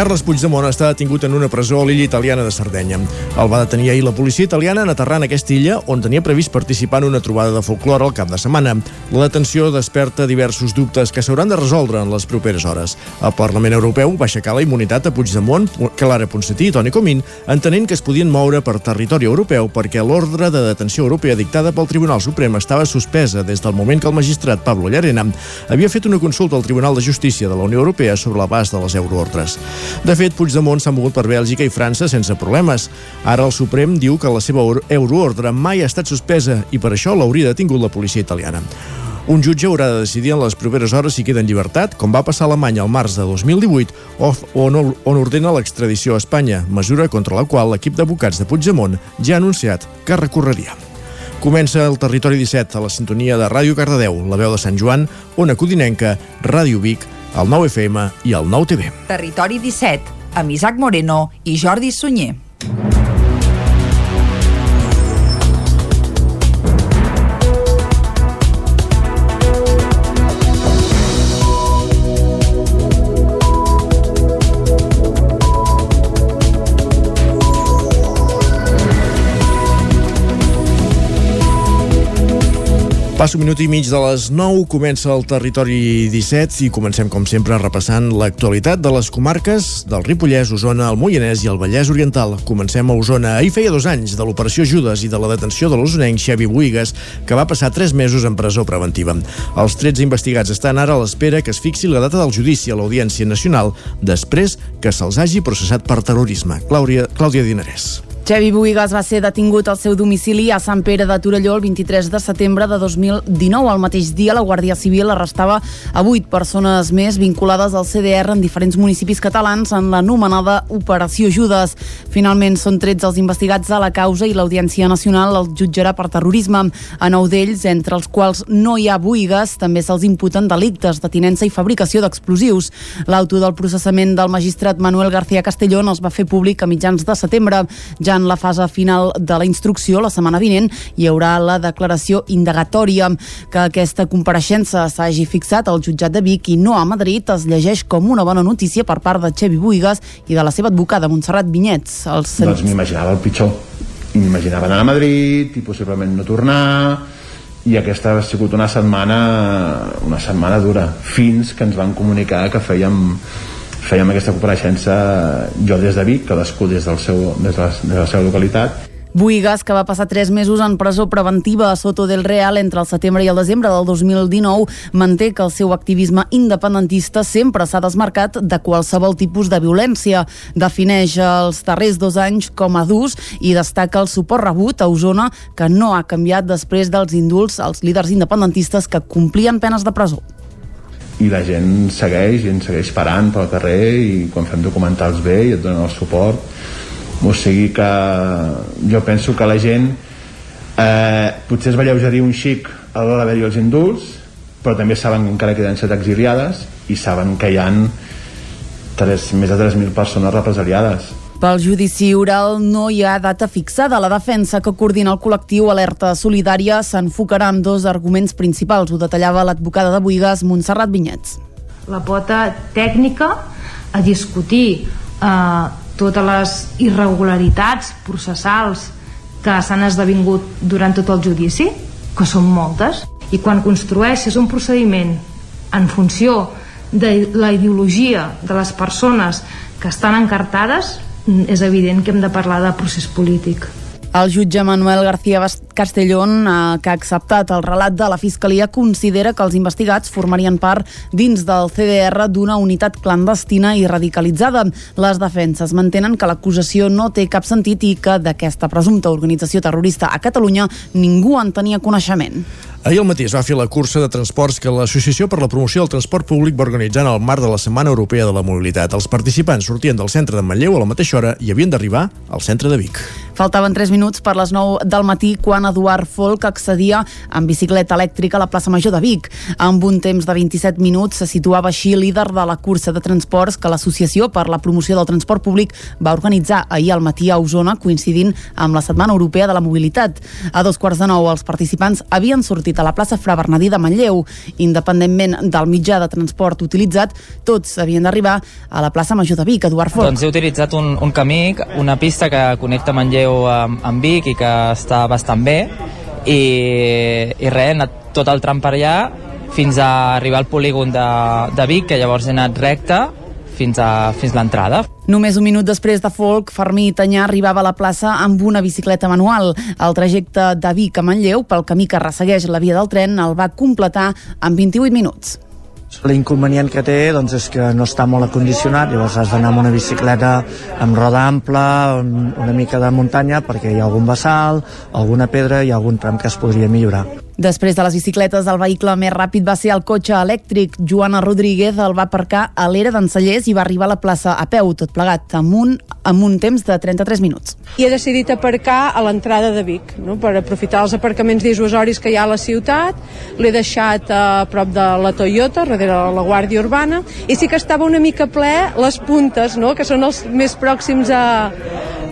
Carles Puigdemont està detingut en una presó a l'illa italiana de Sardenya. El va detenir ahir la policia italiana en aterrar en aquesta illa on tenia previst participar en una trobada de folclore al cap de setmana. La detenció desperta diversos dubtes que s'hauran de resoldre en les properes hores. El Parlament Europeu va aixecar la immunitat a Puigdemont, Clara Ponsatí i Toni Comín, entenent que es podien moure per territori europeu perquè l'ordre de detenció europea dictada pel Tribunal Suprem estava suspesa des del moment que el magistrat Pablo Llarena havia fet una consulta al Tribunal de Justícia de la Unió Europea sobre l'abast de les euroordres. De fet, Puigdemont s'ha mogut per Bèlgica i França sense problemes. Ara el Suprem diu que la seva euroordre mai ha estat suspesa i per això l'hauria detingut la policia italiana. Un jutge haurà de decidir en les properes hores si queda en llibertat, com va passar a Alemanya al març de 2018, on, on ordena l'extradició a Espanya, mesura contra la qual l'equip d'advocats de Puigdemont ja ha anunciat que recorreria. Comença el Territori 17 a la sintonia de Ràdio Cardedeu, la veu de Sant Joan, Ona Codinenca, Ràdio Vic, el 9 FM i el 9 TV. Territori 17, amb Isaac Moreno i Jordi Sunyer. Passo un minut i mig de les 9, comença el territori 17 i comencem com sempre repassant l'actualitat de les comarques del Ripollès, Osona, el Moianès i el Vallès Oriental. Comencem a Osona. Ahir feia dos anys de l'operació Judes i de la detenció de l'osonenc Xavi Buigas, que va passar tres mesos en presó preventiva. Els 13 investigats estan ara a l'espera que es fixi la data del judici a l'Audiència Nacional després que se'ls hagi processat per terrorisme. Clàudia, Clàudia Dinarès. Xavi Buigas va ser detingut al seu domicili a Sant Pere de Torelló el 23 de setembre de 2019. Al mateix dia, la Guàrdia Civil arrestava a vuit persones més vinculades al CDR en diferents municipis catalans en l'anomenada Operació Judes. Finalment, són 13 els investigats a la causa i l'Audiència Nacional els jutjarà per terrorisme. A nou d'ells, entre els quals no hi ha Buigas, també se'ls imputen delictes de tinença i fabricació d'explosius. L'auto del processament del magistrat Manuel García Castellón es va fer públic a mitjans de setembre. Ja en la fase final de la instrucció, la setmana vinent, hi haurà la declaració indagatòria que aquesta compareixença s'hagi fixat al jutjat de Vic i no a Madrid es llegeix com una bona notícia per part de Xevi Buigas i de la seva advocada Montserrat Vinyets. Els... Doncs m'imaginava el pitjor. M'imaginava anar a Madrid i possiblement no tornar i aquesta ha sigut una setmana una setmana dura fins que ens van comunicar que fèiem fèiem aquesta compareixença jo des de Vic, cadascú des, del seu, des, de la, des de la seva localitat Buigas, que va passar tres mesos en presó preventiva a Soto del Real entre el setembre i el desembre del 2019, manté que el seu activisme independentista sempre s'ha desmarcat de qualsevol tipus de violència. Defineix els darrers dos anys com a durs i destaca el suport rebut a Osona, que no ha canviat després dels indults als líders independentistes que complien penes de presó i la gent segueix i ens segueix parant pel carrer i quan fem documentals bé i et donen el suport. O sigui que jo penso que la gent eh, potser es va lleugerir un xic a l'hora d'haver-hi els indults però també saben que encara queden set exiliades i saben que hi han 3, més de 3.000 persones represaliades pel judici oral no hi ha data fixada. La defensa que coordina el col·lectiu Alerta Solidària s'enfocarà amb dos arguments principals. Ho detallava l'advocada de Buigas, Montserrat Vinyets. La pota tècnica a discutir eh, totes les irregularitats processals que s'han esdevingut durant tot el judici, que són moltes, i quan construeixes un procediment en funció de la ideologia de les persones que estan encartades és evident que hem de parlar de procés polític. El jutge Manuel García Castellón, eh, que ha acceptat el relat de la Fiscalia, considera que els investigats formarien part dins del CDR d'una unitat clandestina i radicalitzada. Les defenses mantenen que l'acusació no té cap sentit i que d'aquesta presumpta organització terrorista a Catalunya ningú en tenia coneixement. Ahir al matí es va fer la cursa de transports que l'Associació per la Promoció del Transport Públic va organitzar en el marc de la Setmana Europea de la Mobilitat. Els participants sortien del centre de Manlleu a la mateixa hora i havien d'arribar al centre de Vic. Faltaven 3 minuts per les 9 del matí quan Eduard Folk accedia amb bicicleta elèctrica a la plaça Major de Vic. Amb un temps de 27 minuts se situava així líder de la cursa de transports que l'Associació per la Promoció del Transport Públic va organitzar ahir al matí a Osona, coincidint amb la Setmana Europea de la Mobilitat. A dos quarts de nou, els participants havien sortit a la plaça Fra Bernadí de Manlleu. Independentment del mitjà de transport utilitzat, tots havien d'arribar a la plaça Major de Vic, Eduard Folk. Doncs he utilitzat un, un camí, una pista que connecta Manlleu amb, amb Vic i que està bastant bé i, i res, he anat tot el tram per allà fins a arribar al polígon de, de Vic, que llavors he anat recte fins a fins l'entrada. Només un minut després de Folk, Fermí Tanyà arribava a la plaça amb una bicicleta manual. El trajecte de Vic a Manlleu, pel camí que ressegueix la via del tren, el va completar en 28 minuts. L'inconvenient que té doncs, és que no està molt acondicionat, llavors has d'anar amb una bicicleta amb roda ampla, una mica de muntanya, perquè hi ha algun vessal, alguna pedra i algun tram que es podria millorar. Després de les bicicletes, el vehicle més ràpid va ser el cotxe elèctric. Joana Rodríguez el va aparcar a l'era d'en i va arribar a la plaça a peu, tot plegat, amb un, amb un temps de 33 minuts. I he decidit aparcar a l'entrada de Vic, no? per aprofitar els aparcaments disuasoris que hi ha a la ciutat. L'he deixat a prop de la Toyota, darrere de la Guàrdia Urbana, i sí que estava una mica ple les puntes, no? que són els més pròxims a,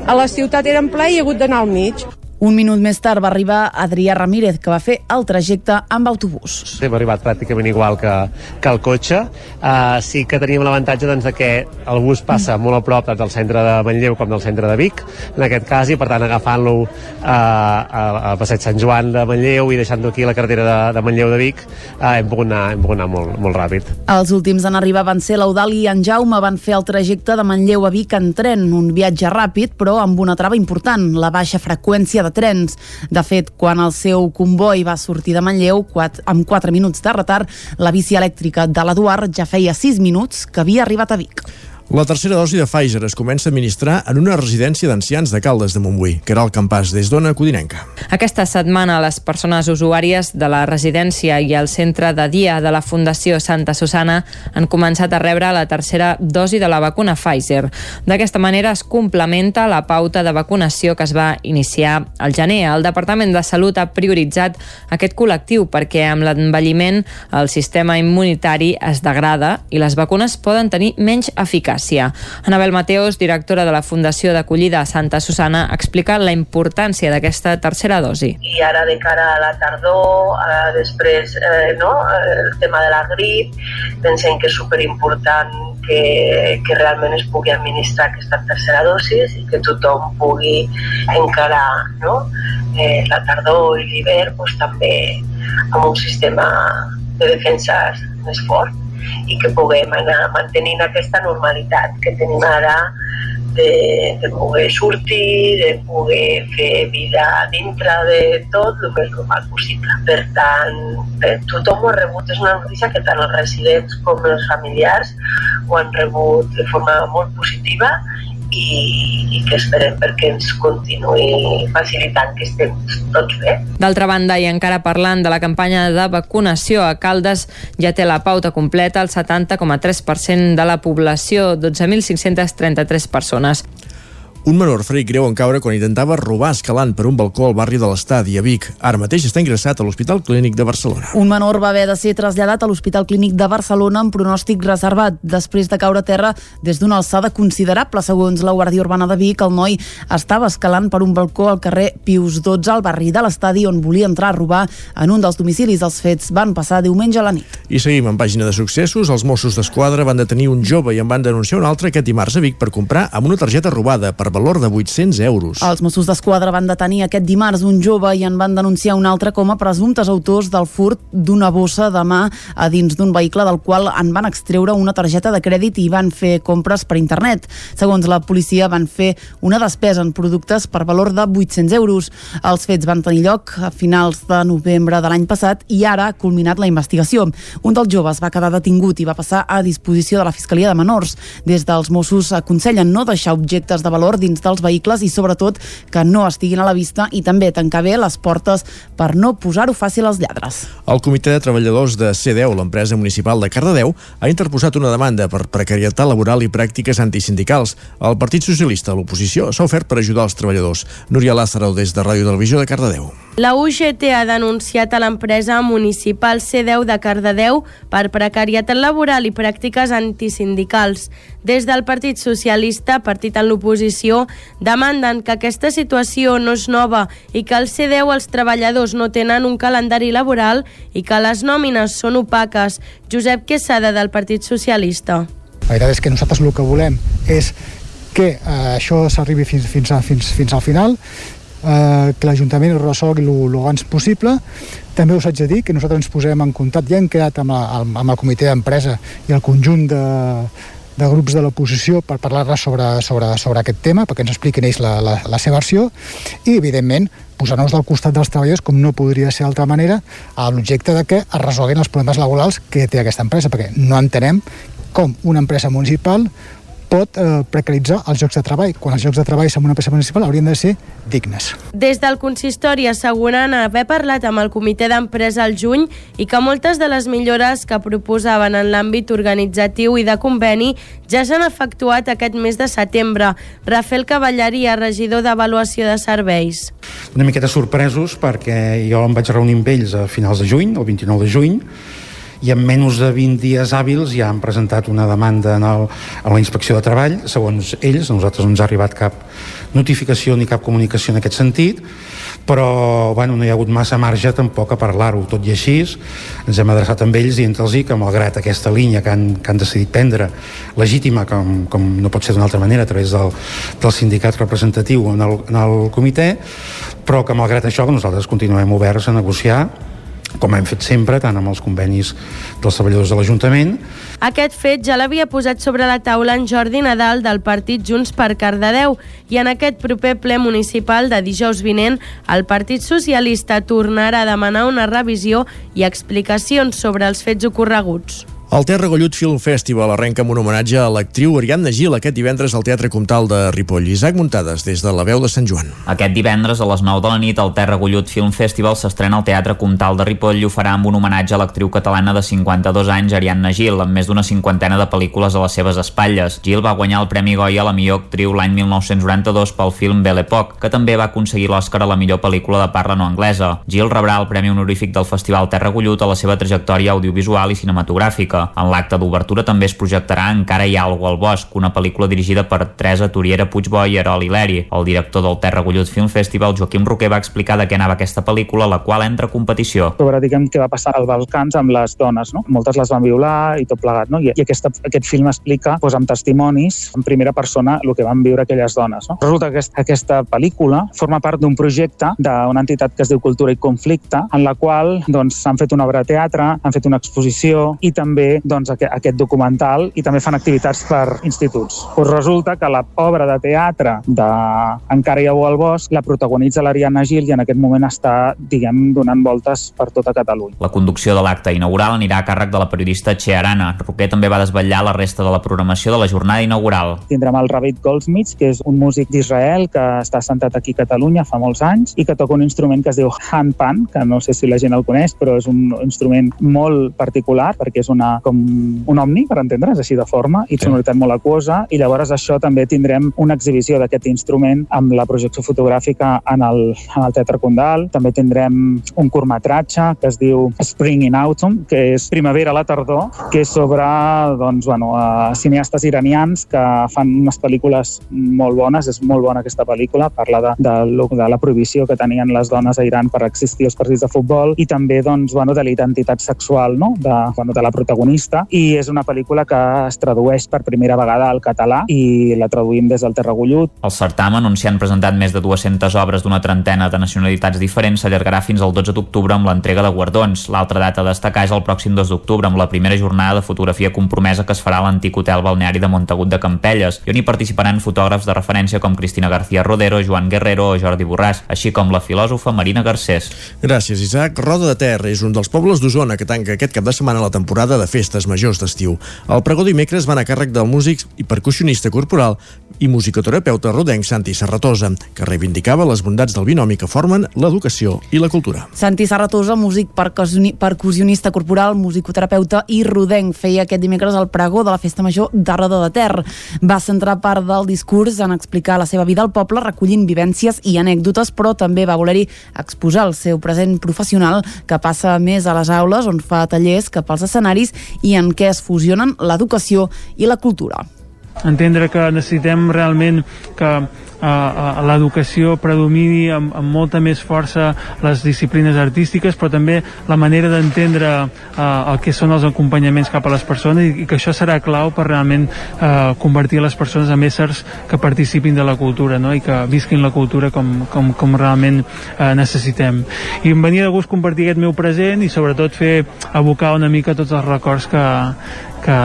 a la ciutat, eren ple i he hagut d'anar al mig. Un minut més tard va arribar Adrià Ramírez, que va fer el trajecte amb autobús. Hem arribat pràcticament igual que, que el cotxe. Uh, sí que teníem l'avantatge doncs, de que el bus passa mm. molt a prop tant del centre de Manlleu com del centre de Vic, en aquest cas, i per tant agafant-lo uh, al passeig Sant Joan de Manlleu i deixant-lo aquí a la carretera de, de Manlleu de Vic, uh, hem pogut anar, hem pogut anar molt, molt ràpid. Els últims en arribar van ser l'Eudali i en Jaume van fer el trajecte de Manlleu a Vic en tren, un viatge ràpid, però amb una trava important, la baixa freqüència de de trens. De fet, quan el seu comboi va sortir de Manlleu, quatre, amb 4 minuts de retard, la bici elèctrica de l'Eduard ja feia 6 minuts que havia arribat a Vic. La tercera dosi de Pfizer es comença a administrar en una residència d'ancians de Caldes de Montbui, que era el campàs des d'Ona Codinenca. Aquesta setmana les persones usuàries de la residència i el centre de dia de la Fundació Santa Susana han començat a rebre la tercera dosi de la vacuna Pfizer. D'aquesta manera es complementa la pauta de vacunació que es va iniciar al gener. El Departament de Salut ha prioritzat aquest col·lectiu perquè amb l'envelliment el sistema immunitari es degrada i les vacunes poden tenir menys eficàcia eficàcia. Anabel Mateos, directora de la Fundació d'Acollida Santa Susana, explica la importància d'aquesta tercera dosi. I ara de cara a la tardor, a després eh, no, el tema de la grip, pensem que és superimportant que, que realment es pugui administrar aquesta tercera dosi i que tothom pugui encarar no? eh, la tardor i l'hivern doncs, també amb un sistema de defenses més fort i que puguem anar mantenint aquesta normalitat que tenim ara de, de poder sortir, de poder fer vida dintre de tot el més normal possible. Per tant, eh, tothom ho ha rebut, és una notícia que tant els residents com els familiars ho han rebut de forma molt positiva i, i que esperem perquè ens continuï facilitant que estem tots bé. D'altra banda, i encara parlant de la campanya de vacunació a Caldes, ja té la pauta completa el 70,3% de la població, 12.533 persones. Un menor ferit greu en caure quan intentava robar escalant per un balcó al barri de l'Estadi, a Vic. Ara mateix està ingressat a l'Hospital Clínic de Barcelona. Un menor va haver de ser traslladat a l'Hospital Clínic de Barcelona amb pronòstic reservat després de caure a terra des d'una alçada considerable. Segons la Guàrdia Urbana de Vic, el noi estava escalant per un balcó al carrer Pius 12 al barri de l'Estadi on volia entrar a robar en un dels domicilis. Els fets van passar diumenge a la nit. I seguim en pàgina de successos. Els Mossos d'Esquadra van detenir un jove i en van denunciar un altre aquest dimarts a Vic per comprar amb una targeta robada per valor de 800 euros. Els Mossos d'Esquadra van detenir aquest dimarts un jove i en van denunciar un altre com a presumptes autors del furt d'una bossa de mà a dins d'un vehicle del qual en van extreure una targeta de crèdit i van fer compres per internet. Segons la policia, van fer una despesa en productes per valor de 800 euros. Els fets van tenir lloc a finals de novembre de l'any passat i ara ha culminat la investigació. Un dels joves va quedar detingut i va passar a disposició de la Fiscalia de Menors. Des dels Mossos aconsellen no deixar objectes de valor dins dels vehicles i sobretot que no estiguin a la vista i també tancar bé les portes per no posar-ho fàcil als lladres. El Comitè de Treballadors de C10, l'empresa municipal de Cardedeu, ha interposat una demanda per precarietat laboral i pràctiques antisindicals. El Partit Socialista, l'oposició, s'ha ofert per ajudar els treballadors. Núria Lázaro, des de Ràdio Televisió de Cardedeu. La UGT ha denunciat a l'empresa municipal C10 de Cardedeu per precarietat laboral i pràctiques antisindicals. Des del Partit Socialista, partit en l'oposició, demanden que aquesta situació no és nova i que al C10 els treballadors no tenen un calendari laboral i que les nòmines són opaques. Josep Quesada, del Partit Socialista. La veritat és que nosaltres el que volem és que eh, això s'arribi fins, fins, a, fins, fins al final, eh, que l'Ajuntament ho resolgui el abans possible. També us haig de dir que nosaltres ens posem en contacte, ja hem quedat amb, la, amb el comitè d'empresa i el conjunt de, de grups de l'oposició per parlar sobre, sobre, sobre aquest tema, perquè ens expliquin ells la, la, la seva versió, i, evidentment, posar-nos del costat dels treballadors, com no podria ser d'altra manera, a l'objecte de que es resolguin els problemes laborals que té aquesta empresa, perquè no entenem com una empresa municipal pot eh, precaritzar els llocs de treball, quan els llocs de treball en una empresa municipal haurien de ser dignes. Des del consistori asseguren haver parlat amb el comitè d'empresa al juny i que moltes de les millores que proposaven en l'àmbit organitzatiu i de conveni ja s'han efectuat aquest mes de setembre. Rafael Cavallaria, regidor d'Avaluació de Serveis. Una miqueta sorpresos perquè jo em vaig reunir amb ells a finals de juny, el 29 de juny, i en menys de 20 dies hàbils ja han presentat una demanda en el, a la inspecció de treball. Segons ells, a nosaltres no ens ha arribat cap notificació ni cap comunicació en aquest sentit però bueno, no hi ha hagut massa marge tampoc a parlar-ho, tot i així ens hem adreçat amb ells dient-los que malgrat aquesta línia que han, que han decidit prendre legítima, com, com no pot ser d'una altra manera a través del, del sindicat representatiu en el, en el comitè però que malgrat això nosaltres continuem oberts a negociar com hem fet sempre, tant amb els convenis dels treballadors de l'Ajuntament. Aquest fet ja l'havia posat sobre la taula en Jordi Nadal del partit Junts per Cardedeu i en aquest proper ple municipal de dijous vinent el Partit Socialista tornarà a demanar una revisió i explicacions sobre els fets ocorreguts. El Terra Gollut Film Festival arrenca amb un homenatge a l'actriu Ariadna Gil aquest divendres al Teatre Comtal de Ripoll. Isaac Muntades, des de la veu de Sant Joan. Aquest divendres a les 9 de la nit el Terra Gollut Film Festival s'estrena al Teatre Comtal de Ripoll i ho farà amb un homenatge a l'actriu catalana de 52 anys Ariadna Gil, amb més d'una cinquantena de pel·lícules a les seves espatlles. Gil va guanyar el Premi Goya a la millor actriu l'any 1992 pel film Belle Époque, que també va aconseguir l'Oscar a la millor pel·lícula de parla no anglesa. Gil rebrà el Premi Honorífic del Festival Terra Gollut a la seva trajectòria audiovisual i cinematogràfica Bosca. En l'acte d'obertura també es projectarà Encara hi ha algú al bosc, una pel·lícula dirigida per Teresa Turiera Puigbo i Erol Hileri. El director del Terra Gullut Film Festival, Joaquim Roquer, va explicar de què anava aquesta pel·lícula, la qual entra a competició. Sobre, diguem, què va passar als Balcans amb les dones, no? Moltes les van violar i tot plegat, no? I, i aquesta, aquest film explica, doncs, amb testimonis, en primera persona, el que van viure aquelles dones, no? Resulta que aquesta pel·lícula forma part d'un projecte d'una entitat que es diu Cultura i Conflicte, en la qual doncs, s'han fet una obra de teatre, han fet una exposició i també doncs, aquest documental i també fan activitats per instituts. Pues resulta que la obra de teatre de Encara hi ha al bosc la protagonitza l'Ariadna Gil i en aquest moment està, diguem, donant voltes per tota Catalunya. La conducció de l'acte inaugural anirà a càrrec de la periodista Che Arana. Roquer també va desvetllar la resta de la programació de la jornada inaugural. Tindrem el Rabbit Goldsmith, que és un músic d'Israel que està sentat aquí a Catalunya fa molts anys i que toca un instrument que es diu handpan, que no sé si la gent el coneix, però és un instrument molt particular perquè és una, com un omni, per entendre's, així de forma, i sonoritat molt aquosa, i llavors això també tindrem una exhibició d'aquest instrument amb la projecció fotogràfica en el, en el Teatre Condal. També tindrem un curtmetratge que es diu Spring in Autumn, que és primavera a la tardor, que és sobre doncs, bueno, uh, cineastes iranians que fan unes pel·lícules molt bones, és molt bona aquesta pel·lícula, parla de, de, de la prohibició que tenien les dones a Iran per existir als partits de futbol i també doncs, bueno, de la identitat sexual no? de, bueno, de la protagonista i és una pel·lícula que es tradueix per primera vegada al català i la traduïm des del Terragullut. El certamen, on s'hi han presentat més de 200 obres d'una trentena de nacionalitats diferents, s'allargarà fins al 12 d'octubre amb l'entrega de guardons. L'altra data a destacar és el pròxim 2 d'octubre amb la primera jornada de fotografia compromesa que es farà a l'antic hotel balneari de Montagut de Campelles i on hi participaran fotògrafs de referència com Cristina García Rodero, Joan Guerrero o Jordi Borràs, així com la filòsofa Marina Garcés. Gràcies, Isaac. Roda de Ter és un dels pobles d'Osona que tanca aquest cap de setmana la temporada de festa festes majors d'estiu. El pregó dimecres va anar a càrrec del músic i percussionista corporal i musicoterapeuta rodenc Santi Serratosa, que reivindicava les bondats del binomi que formen l'educació i la cultura. Santi Serratosa, músic percussionista corporal, musicoterapeuta i rodenc, feia aquest dimecres el pregó de la Festa Major de Roda de Ter. Va centrar part del discurs en explicar la seva vida al poble, recollint vivències i anècdotes, però també va voler-hi exposar el seu present professional que passa més a les aules, on fa tallers cap als escenaris i en què es fusionen l'educació i la cultura entendre que necessitem realment que eh, l'educació predomini amb, amb molta més força les disciplines artístiques, però també la manera d'entendre eh, el que són els acompanyaments cap a les persones i, i que això serà clau per realment eh, convertir les persones en éssers que participin de la cultura no? i que visquin la cultura com, com, com realment eh, necessitem. I em venia de gust compartir aquest meu present i sobretot fer abocar una mica tots els records que, que,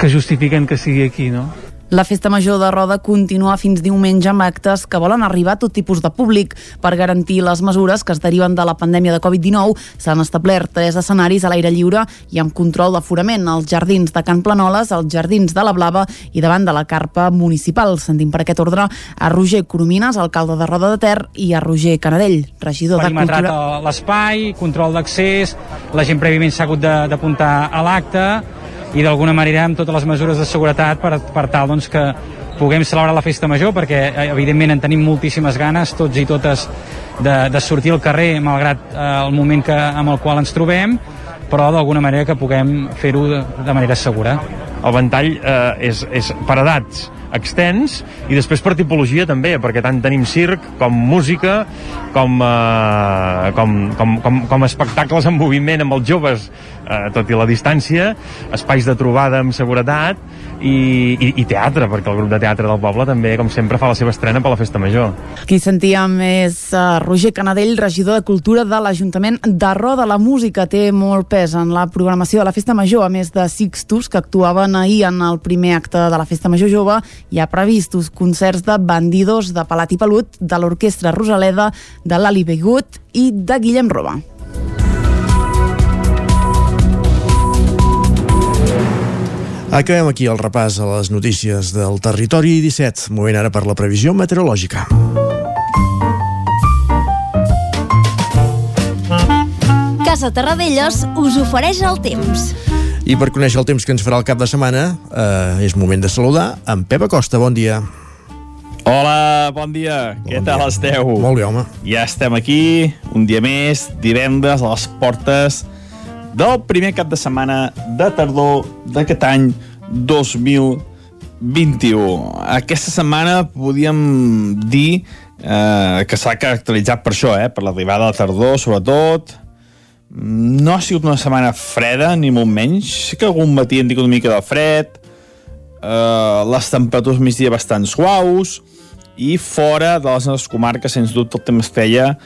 que justifiquen que sigui aquí. No? La Festa Major de Roda continua fins diumenge amb actes que volen arribar a tot tipus de públic. Per garantir les mesures que es deriven de la pandèmia de Covid-19, s'han establert tres escenaris a l'aire lliure i amb control d'aforament als jardins de Can Planoles, als jardins de la Blava i davant de la carpa municipal. Sentim per aquest ordre a Roger Coromines, alcalde de Roda de Ter, i a Roger Canadell, regidor de Cultura. l'espai, control d'accés, la gent prèviament s'ha hagut d'apuntar a l'acte, i d'alguna manera amb totes les mesures de seguretat per, per tal doncs, que puguem celebrar la festa major perquè eh, evidentment en tenim moltíssimes ganes tots i totes de, de sortir al carrer malgrat eh, el moment que, amb el qual ens trobem però d'alguna manera que puguem fer-ho de, de manera segura. El ventall eh, és, és per edats extens i després per tipologia també, perquè tant tenim circ com música, com, eh, com, com, com, com espectacles en moviment amb els joves, eh, tot i la distància, espais de trobada amb seguretat i, i, i teatre, perquè el grup de teatre del poble també, com sempre, fa la seva estrena per la Festa Major. Qui sentíem és uh, Roger Canadell, regidor de Cultura de l'Ajuntament de Roda. La música té molt pes en la programació de la Festa Major, a més de Sixtus, que actuaven ahir en el primer acte de la Festa Major Jove, hi ha previstos concerts de Bandidos, de Palat i Pelut, de l'Orquestra Rosaleda, de l'Ali Begut i de Guillem Roba. Acabem aquí el repàs a les notícies del territori 17. Moment ara per la previsió meteorològica. Casa Terradellos us ofereix el temps. I per conèixer el temps que ens farà el cap de setmana, eh, és moment de saludar en Pep Acosta. Bon dia. Hola, bon dia. Bon Què dia. tal esteu? Molt bé, home. Ja estem aquí, un dia més, divendres, a les portes del primer cap de setmana de tardor d'aquest any 2021. Aquesta setmana podíem dir eh, que s'ha caracteritzat per això, eh, per l'arribada de la tardor, sobretot. No ha sigut una setmana freda, ni molt menys. Sí que algun matí hem una mica de fred, eh, les temperatures migdia bastant suaus, i fora de les nostres comarques, sens dubte, el temps feia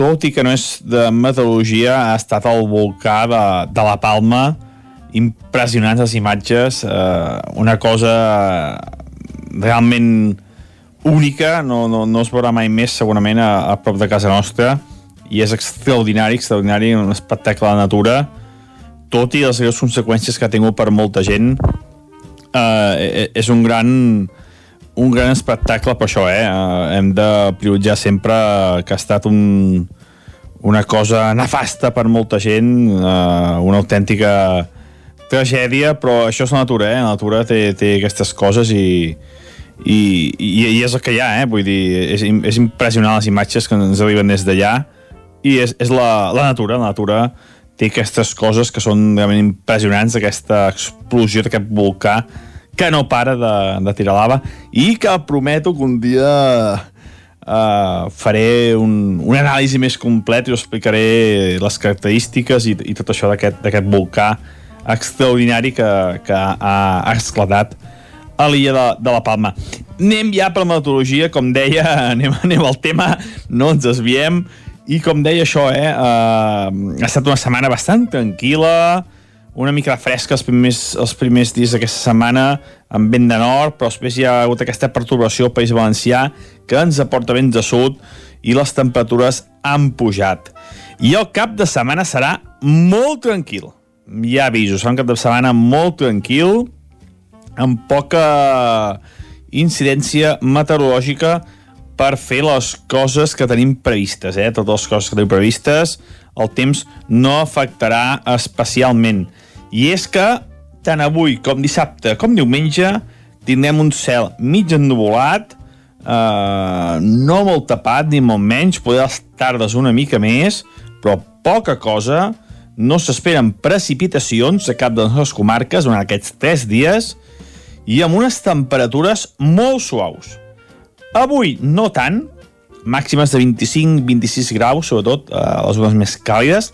tot i que no és de meteorologia, ha estat el volcà de, de la Palma, impressionants les imatges, eh, una cosa realment única, no, no, no es veurà mai més segurament a, a prop de casa nostra, i és extraordinari, extraordinari, un espectacle de natura, tot i les greus conseqüències que ha tingut per molta gent, eh, és un gran un gran espectacle per això, eh? eh hem de prioritzar sempre que ha estat un, una cosa nefasta per molta gent, eh, una autèntica tragèdia, però això és la natura, eh? La natura té, té aquestes coses i, i, i, i és el que hi ha, eh? Vull dir, és, és impressionant les imatges que ens arriben des d'allà i és, és la, la natura, la natura té aquestes coses que són realment impressionants, aquesta explosió d'aquest volcà que no para de, de tirar lava i que prometo que un dia uh, faré un, un anàlisi més complet i us explicaré les característiques i, i tot això d'aquest volcà extraordinari que, que ha, esclatat a l'illa de, de la Palma. Anem ja per la meteorologia, com deia, anem, anem al tema, no ens desviem, i com deia això, eh, uh, ha estat una setmana bastant tranquil·la, una mica fresca els primers, els primers dies d'aquesta setmana amb vent de nord, però després hi ha hagut aquesta perturbació al País Valencià que ens aporta vents de sud i les temperatures han pujat. I el cap de setmana serà molt tranquil. Ja aviso, serà un cap de setmana molt tranquil, amb poca incidència meteorològica per fer les coses que tenim previstes, eh? Totes les coses que tenim previstes, el temps no afectarà especialment. I és que tant avui com dissabte com diumenge tindrem un cel mig ennuvolat, eh, no molt tapat ni molt menys, poder les tardes una mica més, però poca cosa, no s'esperen precipitacions a cap de les nostres comarques durant aquests 3 dies i amb unes temperatures molt suaus. Avui no tant, màximes de 25-26 graus, sobretot a les zones més càlides,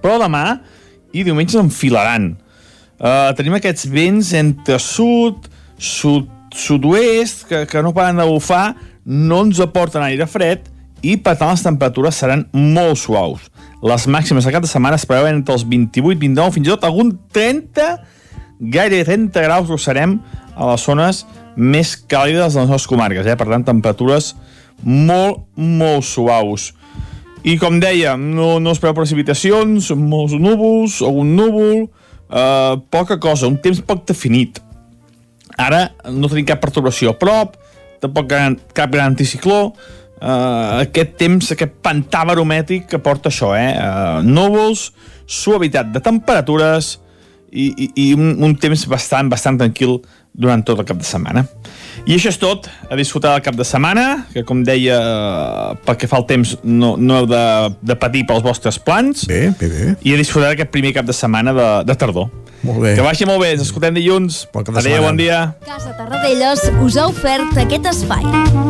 però demà i diumenge s'enfilaran. Uh, tenim aquests vents entre sud, sud, sud-oest, que, que no paren de bufar, no ens aporten aire fred i per tant les temperatures seran molt suaus. Les màximes de cap de setmana es preveuen entre els 28, 29, fins i tot algun 30, gairebé 30 graus serem a les zones més càlides de les nostres comarques, eh? per tant temperatures molt, molt suaus. I com deia, no, no es preveu precipitacions, molts núvols, algun núvol, eh, poca cosa, un temps poc definit. Ara no tenim cap perturbació a prop, tampoc cap gran anticicló, eh, aquest temps, aquest pantà baromètric que porta això, eh? eh núvols, suavitat de temperatures i, i, i un, un temps bastant, bastant tranquil durant tot el cap de setmana. I això és tot, a disfrutar del cap de setmana, que com deia, eh, pel que fa al temps no, no heu de, de patir pels vostres plans. Bé, bé, bé. I a disfrutar d'aquest primer cap de setmana de, de tardor. Molt bé. Que vagi molt bé, ens escoltem dilluns. Adéu, bon dia. Casa Tarradellas us ha ofert aquest espai.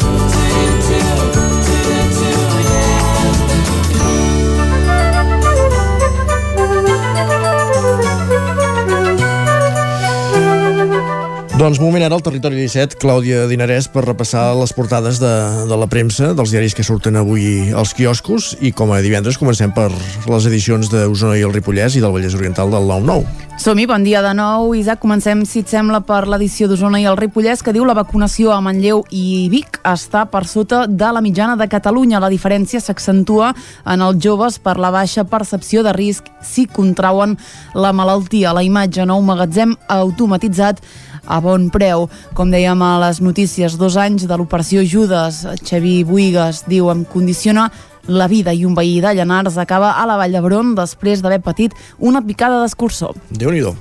Doncs moment ara al Territori 17, Clàudia Dinarès, per repassar les portades de, de la premsa, dels diaris que surten avui als quioscos, i com a divendres comencem per les edicions d'Osona i el Ripollès i del Vallès Oriental del 9-9. Som-hi, bon dia de nou. Isaac, comencem, si et sembla, per l'edició d'Osona i el Ripollès, que diu la vacunació a Manlleu i Vic està per sota de la mitjana de Catalunya. La diferència s'accentua en els joves per la baixa percepció de risc si contrauen la malaltia. La imatge nou magatzem automatitzat a bon preu. Com dèiem a les notícies, dos anys de l'operació Judes. Xavi Buigas diu, em condiciona la vida i un veí de Llanars acaba a la Vall d'Hebron després d'haver patit una picada d'escurçó. Déu-n'hi-do.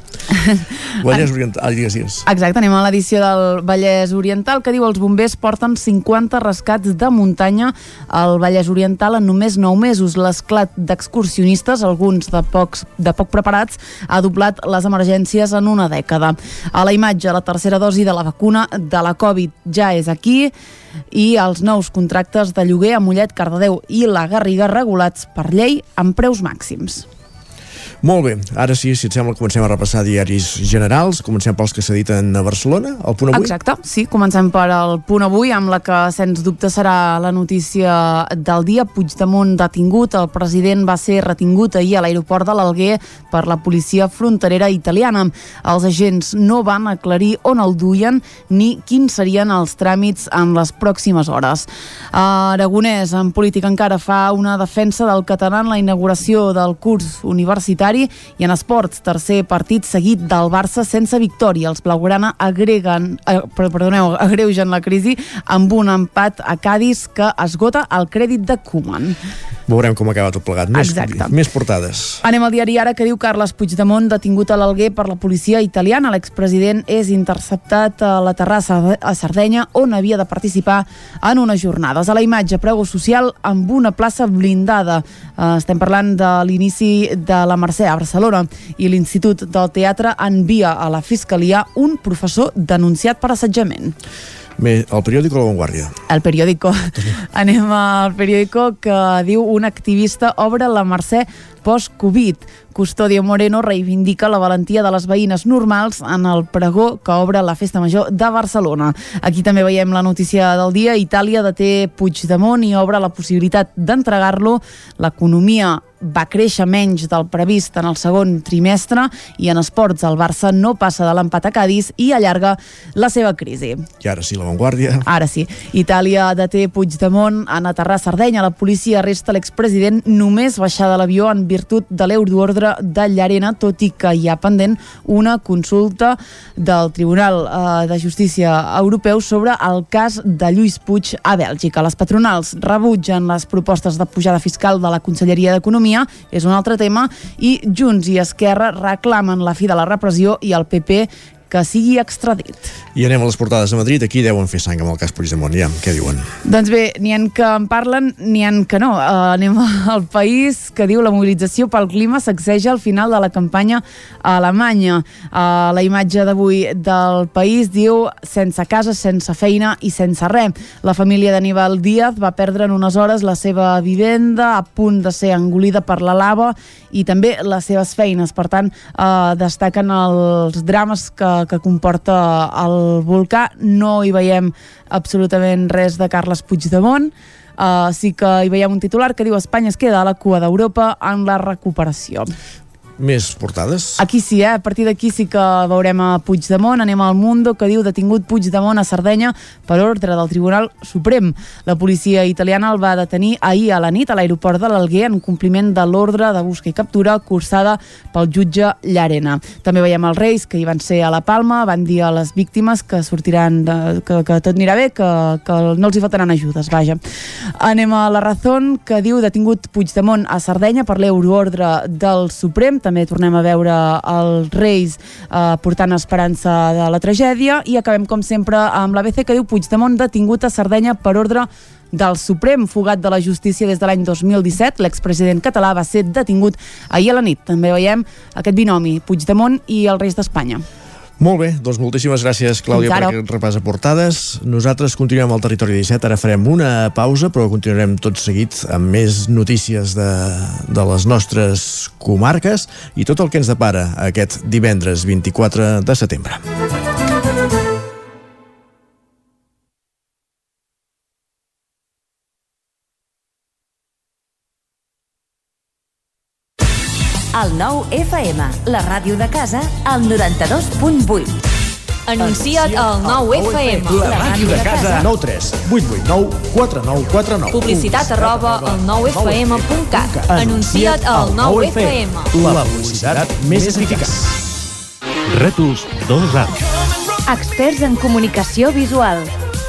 Vallès Oriental, ah, digues, digues. Exacte, anem a l'edició del Vallès Oriental que diu els bombers porten 50 rescats de muntanya al Vallès Oriental en només 9 mesos. L'esclat d'excursionistes, alguns de, pocs, de poc preparats, ha doblat les emergències en una dècada. A la imatge, la tercera dosi de la vacuna de la Covid ja és aquí i els nous contractes de lloguer a Mollet, Cardedeu i la Garriga regulats per llei amb preus màxims. Molt bé, ara sí, si et sembla, comencem a repassar diaris generals. Comencem pels que s'editen a Barcelona, el punt avui. Exacte, sí, comencem per al punt avui, amb la que, sens dubte, serà la notícia del dia. Puigdemont detingut, el president va ser retingut ahir a l'aeroport de l'Alguer per la policia fronterera italiana. Els agents no van aclarir on el duien ni quins serien els tràmits en les pròximes hores. Aragonès, en política encara, fa una defensa del català en la inauguració del curs universitari i en esports, tercer partit seguit del Barça sense victòria. Els blaugrana agreguen, eh, perdoneu, agreugen la crisi amb un empat a Cádiz que esgota el crèdit de Koeman. Veurem com acaba tot plegat. Més, Exacte. més portades. Anem al diari ara que diu Carles Puigdemont detingut a l'Alguer per la policia italiana. L'expresident és interceptat a la terrassa a Sardenya on havia de participar en unes jornades. A la imatge, prego social amb una plaça blindada. Eh, estem parlant de l'inici de la Mercè a Barcelona i l'Institut del Teatre envia a la Fiscalia un professor denunciat per assetjament. Més, el periòdico La Vanguardia. El periòdico. Anem al periòdico que diu un activista obre la Mercè post-Covid. Custodio Moreno reivindica la valentia de les veïnes normals en el pregó que obre la Festa Major de Barcelona. Aquí també veiem la notícia del dia. Itàlia deté Puigdemont i obre la possibilitat d'entregar-lo. L'economia va créixer menys del previst en el segon trimestre i en esports el Barça no passa de l'empat a Cádiz i allarga la seva crisi. I ara sí, La Vanguardia. Ara sí. Itàlia deté Puigdemont en aterrar a Sardenya. La policia arresta l'expresident només baixar de l'avió en virtut de l'euroordre de Llarena, tot i que hi ha pendent una consulta del Tribunal eh, de Justícia Europeu sobre el cas de Lluís Puig a Bèlgica. Les patronals rebutgen les propostes de pujada fiscal de la Conselleria d'Economia Economia és un altre tema i Junts i Esquerra reclamen la fi de la repressió i el PP que sigui extradit. I anem a les portades a Madrid. Aquí deuen fer sang amb el cas Puigdemont. Ja, què diuen? Doncs bé, n'hi han que en parlen, n'hi han que no. Uh, anem al país que diu la mobilització pel clima sacseja al final de la campanya a Alemanya. Uh, la imatge d'avui del país diu sense casa, sense feina i sense res. La família d'Aníbal Díaz va perdre en unes hores la seva vivenda a punt de ser engolida per la lava i també les seves feines. Per tant, uh, destaquen els drames que que comporta el volcà. No hi veiem absolutament res de Carles Puigdemont, Uh, sí que hi veiem un titular que diu Espanya es queda a la cua d'Europa en la recuperació més portades. Aquí sí, eh? a partir d'aquí sí que veurem a Puigdemont, anem al Mundo, que diu detingut Puigdemont a Sardenya per ordre del Tribunal Suprem. La policia italiana el va detenir ahir a la nit a l'aeroport de l'Alguer en compliment de l'ordre de busca i captura cursada pel jutge Llarena. També veiem els Reis, que hi van ser a la Palma, van dir a les víctimes que sortiran, de, que, que tot anirà bé, que, que no els hi faltaran ajudes, vaja. Anem a la Razón, que diu detingut Puigdemont a Sardenya per l'euroordre del Suprem, també tornem a veure els Reis eh, portant esperança de la tragèdia i acabem com sempre amb l'ABC que diu Puigdemont detingut a Sardenya per ordre del Suprem, fugat de la justícia des de l'any 2017. L'expresident català va ser detingut ahir a la nit. També veiem aquest binomi, Puigdemont i els Reis d'Espanya. Molt bé, doncs moltíssimes gràcies, Clàudia, per aquest repàs de portades. Nosaltres continuem al Territori 17, ara farem una pausa, però continuarem tot seguit amb més notícies de, de les nostres comarques i tot el que ens depara aquest divendres 24 de setembre. El nou FM, la ràdio de casa, al 92.8. Anuncia't al 9 FM. La ràdio de casa. 9 3 8 8 9 4 9 4 9. Publicitat arroba al 9fm.cat. Anuncia't al 9 FM. La publicitat més eficaç. Rètols 2 Arts. Experts en comunicació visual.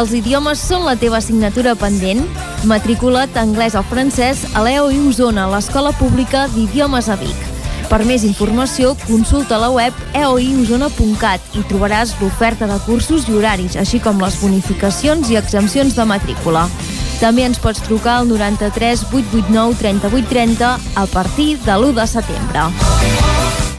Els idiomes són la teva assignatura pendent? Matricula't anglès o francès a l'EOI Osona, l'Escola Pública d'Idiomes a Vic. Per més informació, consulta la web eoiosona.cat i trobaràs l'oferta de cursos i horaris, així com les bonificacions i exempcions de matrícula. També ens pots trucar al 93 889 3830 a partir de l'1 de setembre.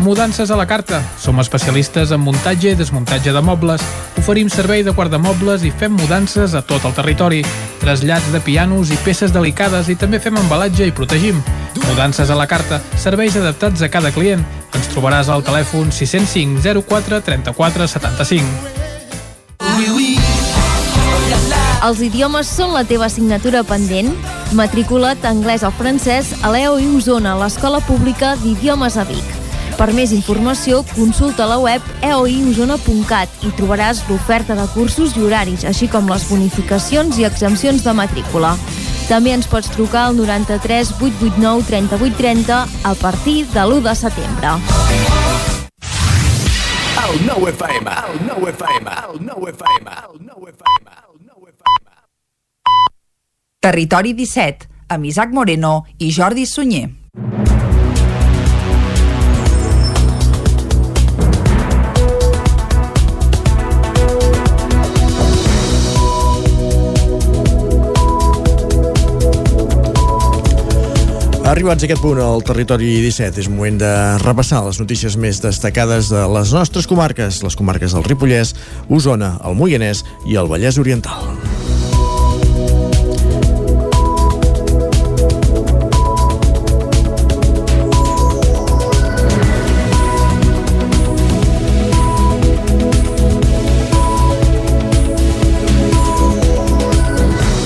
Mudances a la carta. Som especialistes en muntatge i desmuntatge de mobles. Oferim servei de guardamobles i fem mudances a tot el territori. Trasllats de pianos i peces delicades i també fem embalatge i protegim. Mudances a la carta. Serveis adaptats a cada client. Ens trobaràs al telèfon 605 04 34 75. Els idiomes són la teva assignatura pendent? Matricula't anglès o francès a l'EOI Osona, l'Escola Pública d'Idiomes a Vic. Per més informació, consulta la web eoiosona.cat i trobaràs l'oferta de cursos i horaris, així com les bonificacions i exempcions de matrícula. També ens pots trucar al 93 889 3830 a partir de l'1 de setembre. El nou FM, el nou FM, el nou FM, el nou FM. Territori 17, amb Isaac Moreno i Jordi Sunyer. Arribats a aquest punt al territori 17, és moment de repassar les notícies més destacades de les nostres comarques, les comarques del Ripollès, Osona, el Moianès i el Vallès Oriental.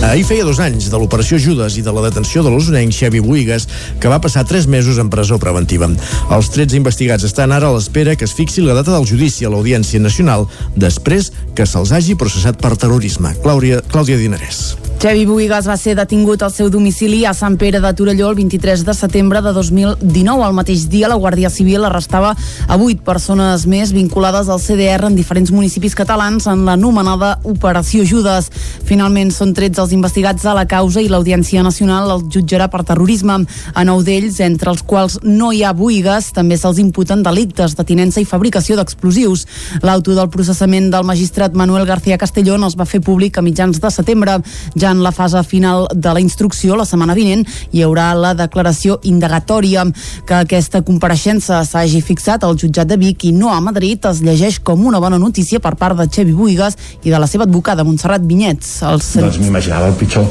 Ahir feia dos anys de l'operació Judes i de la detenció de l'osonenc Xevi Buigas, que va passar tres mesos en presó preventiva. Els 13 investigats estan ara a l'espera que es fixi la data del judici a l'Audiència Nacional després que se'ls hagi processat per terrorisme. Clàudia, Clàudia Dinarès. Xevi Buigas va ser detingut al seu domicili a Sant Pere de Torelló el 23 de setembre de 2019. Al mateix dia, la Guàrdia Civil arrestava a vuit persones més vinculades al CDR en diferents municipis catalans en l'anomenada Operació Judes. Finalment, són 13 els investigats a la causa i l'Audiència Nacional el jutjarà per terrorisme. A nou d'ells, entre els quals no hi ha Buigas, també se'ls imputen delictes de tinença i fabricació d'explosius. L'auto del processament del magistrat Manuel García Castellón es va fer públic a mitjans de setembre. Ja en la fase final de la instrucció, la setmana vinent, hi haurà la declaració indagatòria. Que aquesta compareixença s'hagi fixat al jutjat de Vic i no a Madrid es llegeix com una bona notícia per part de Xevi Buigas i de la seva advocada Montserrat Vinyets. Els... Doncs m'imaginava el pitjor.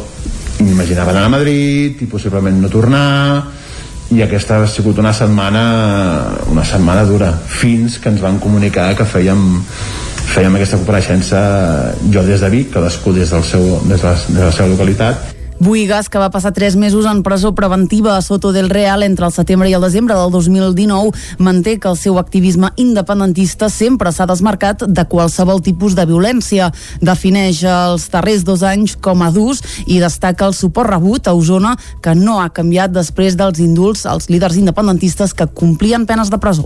M'imaginava anar a Madrid i possiblement no tornar i aquesta ha sigut una setmana una setmana dura fins que ens van comunicar que fèiem fèiem aquesta compareixença jo des de Vic, cadascú des, del seu, des, de la, des de la seva localitat Buigas, que va passar tres mesos en presó preventiva a Soto del Real entre el setembre i el desembre del 2019, manté que el seu activisme independentista sempre s'ha desmarcat de qualsevol tipus de violència. Defineix els darrers dos anys com a durs i destaca el suport rebut a Osona, que no ha canviat després dels indults als líders independentistes que complien penes de presó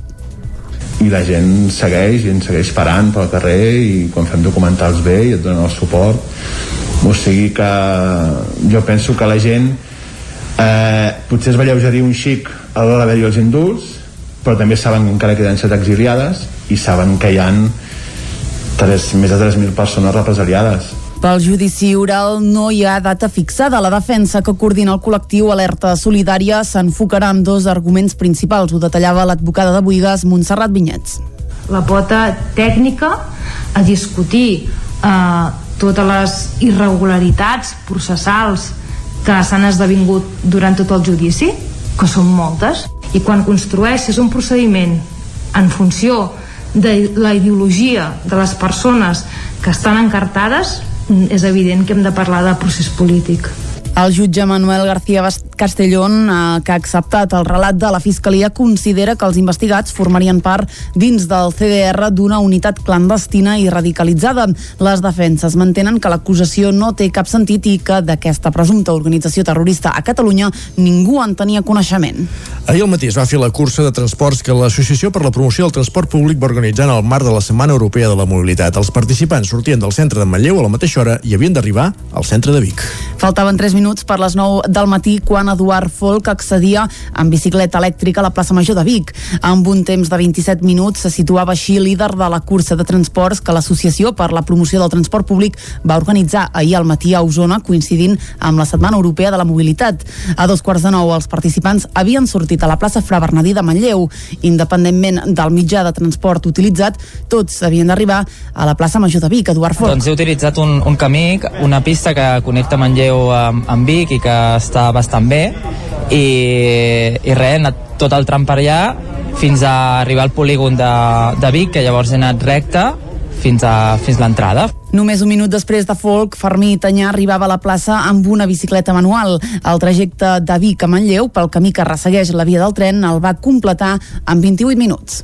i la gent segueix i ens segueix parant pel carrer i quan fem documentals bé i et donen el suport. O sigui que jo penso que la gent eh, potser es va lleugerir un xic a l'hora d'haver-hi els indults però també saben que encara queden set exiliades i saben que hi han 3, més de 3.000 persones represaliades pel judici oral no hi ha data fixada. La defensa que coordina el col·lectiu Alerta Solidària s'enfocarà amb dos arguments principals. Ho detallava l'advocada de Buigas, Montserrat Vinyets. La pota tècnica a discutir eh, totes les irregularitats processals que s'han esdevingut durant tot el judici, que són moltes, i quan construeixes un procediment en funció de la ideologia de les persones que estan encartades, és evident que hem de parlar de procés polític. El jutge Manuel García Castellón, eh, que ha acceptat el relat de la Fiscalia, considera que els investigats formarien part dins del CDR d'una unitat clandestina i radicalitzada. Les defenses mantenen que l'acusació no té cap sentit i que d'aquesta presumpta organització terrorista a Catalunya ningú en tenia coneixement. Ahir al matí es va fer la cursa de transports que l'Associació per la Promoció del Transport Públic va organitzar en el marc de la Setmana Europea de la Mobilitat. Els participants sortien del centre de Manlleu a la mateixa hora i havien d'arribar al centre de Vic. Faltaven 3 minuts per les 9 del matí quan Eduard Folk accedia en bicicleta elèctrica a la plaça Major de Vic. Amb un temps de 27 minuts se situava així líder de la cursa de transports que l'Associació per la Promoció del Transport Públic va organitzar ahir al matí a Osona, coincidint amb la Setmana Europea de la Mobilitat. A dos quarts de nou, els participants havien sortit a la plaça Fra Bernadí de Manlleu. Independentment del mitjà de transport utilitzat, tots havien d'arribar a la plaça Major de Vic, Eduard Folk. Doncs he utilitzat un, un camí, una pista que connecta Manlleu amb, amb Vic i que està bastant bé i, i res, he anat tot el tram per allà fins a arribar al polígon de, de Vic, que llavors he anat recte fins a fins l'entrada. Només un minut després de Folk, Fermí Tanyà arribava a la plaça amb una bicicleta manual. El trajecte de Vic a Manlleu, pel camí que ressegueix la via del tren, el va completar en 28 minuts.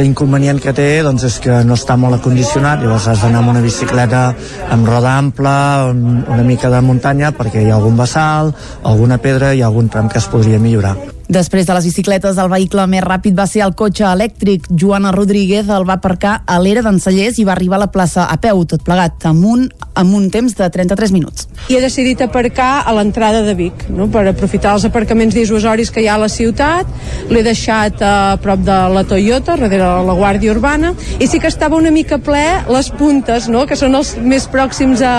L'inconvenient que té doncs, és que no està molt acondicionat, llavors has d'anar amb una bicicleta amb roda ampla, una mica de muntanya, perquè hi ha algun vessal, alguna pedra i algun tram que es podria millorar. Després de les bicicletes, el vehicle més ràpid va ser el cotxe elèctric. Joana Rodríguez el va aparcar a l'era d'en i va arribar a la plaça a peu, tot plegat, amb un, amb un temps de 33 minuts. I he decidit aparcar a l'entrada de Vic, no? per aprofitar els aparcaments disuasoris que hi ha a la ciutat. L'he deixat a prop de la Toyota, darrere de la Guàrdia Urbana, i sí que estava una mica ple les puntes, no? que són els més pròxims a,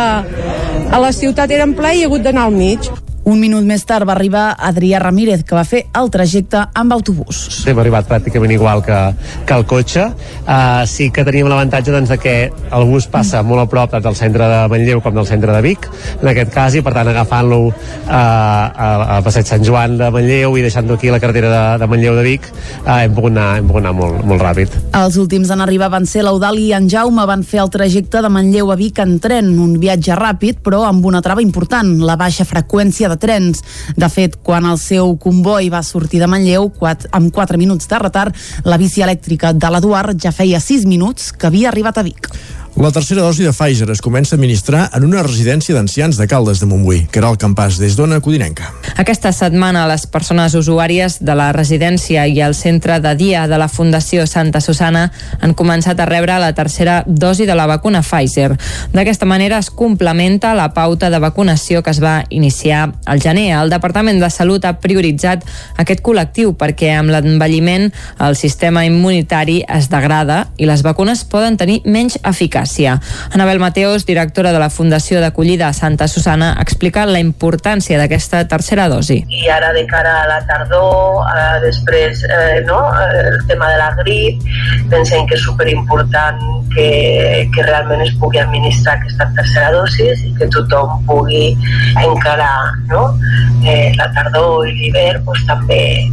a la ciutat, eren ple i he hagut d'anar al mig. Un minut més tard va arribar Adrià Ramírez, que va fer el trajecte amb autobús. Hem arribat pràcticament igual que, que el cotxe. Uh, sí que teníem l'avantatge doncs, de que el bus passa molt a prop tant del centre de Manlleu com del centre de Vic, en aquest cas, i per tant agafant-lo uh, al passeig Sant Joan de Manlleu i deixant-lo aquí a la carretera de, de Manlleu de Vic, uh, hem pogut anar, hem pogut anar molt, molt ràpid. Els últims en arribar van ser l'Eudali i en Jaume van fer el trajecte de Manlleu a Vic en tren, un viatge ràpid però amb una trava important, la baixa freqüència de trens. De fet, quan el seu comboi va sortir de Manlleu, quat, amb 4 minuts de retard, la bici elèctrica de l'Eduard ja feia 6 minuts que havia arribat a Vic. La tercera dosi de Pfizer es comença a administrar en una residència d'ancians de Caldes de Montbui. Caral Campàs, des d'Ona Codinenca. Aquesta setmana les persones usuàries de la residència i el centre de dia de la Fundació Santa Susana han començat a rebre la tercera dosi de la vacuna Pfizer. D'aquesta manera es complementa la pauta de vacunació que es va iniciar al gener. El Departament de Salut ha prioritzat aquest col·lectiu perquè amb l'envelliment el sistema immunitari es degrada i les vacunes poden tenir menys eficàcia eficàcia. Anabel Mateos, directora de la Fundació d'Acollida Santa Susana, explica la importància d'aquesta tercera dosi. I ara de cara a la tardor, eh, després eh, no, el tema de la grip, pensem que és superimportant que, que realment es pugui administrar aquesta tercera dosi i que tothom pugui encarar no? eh, la tardor i l'hivern pues, també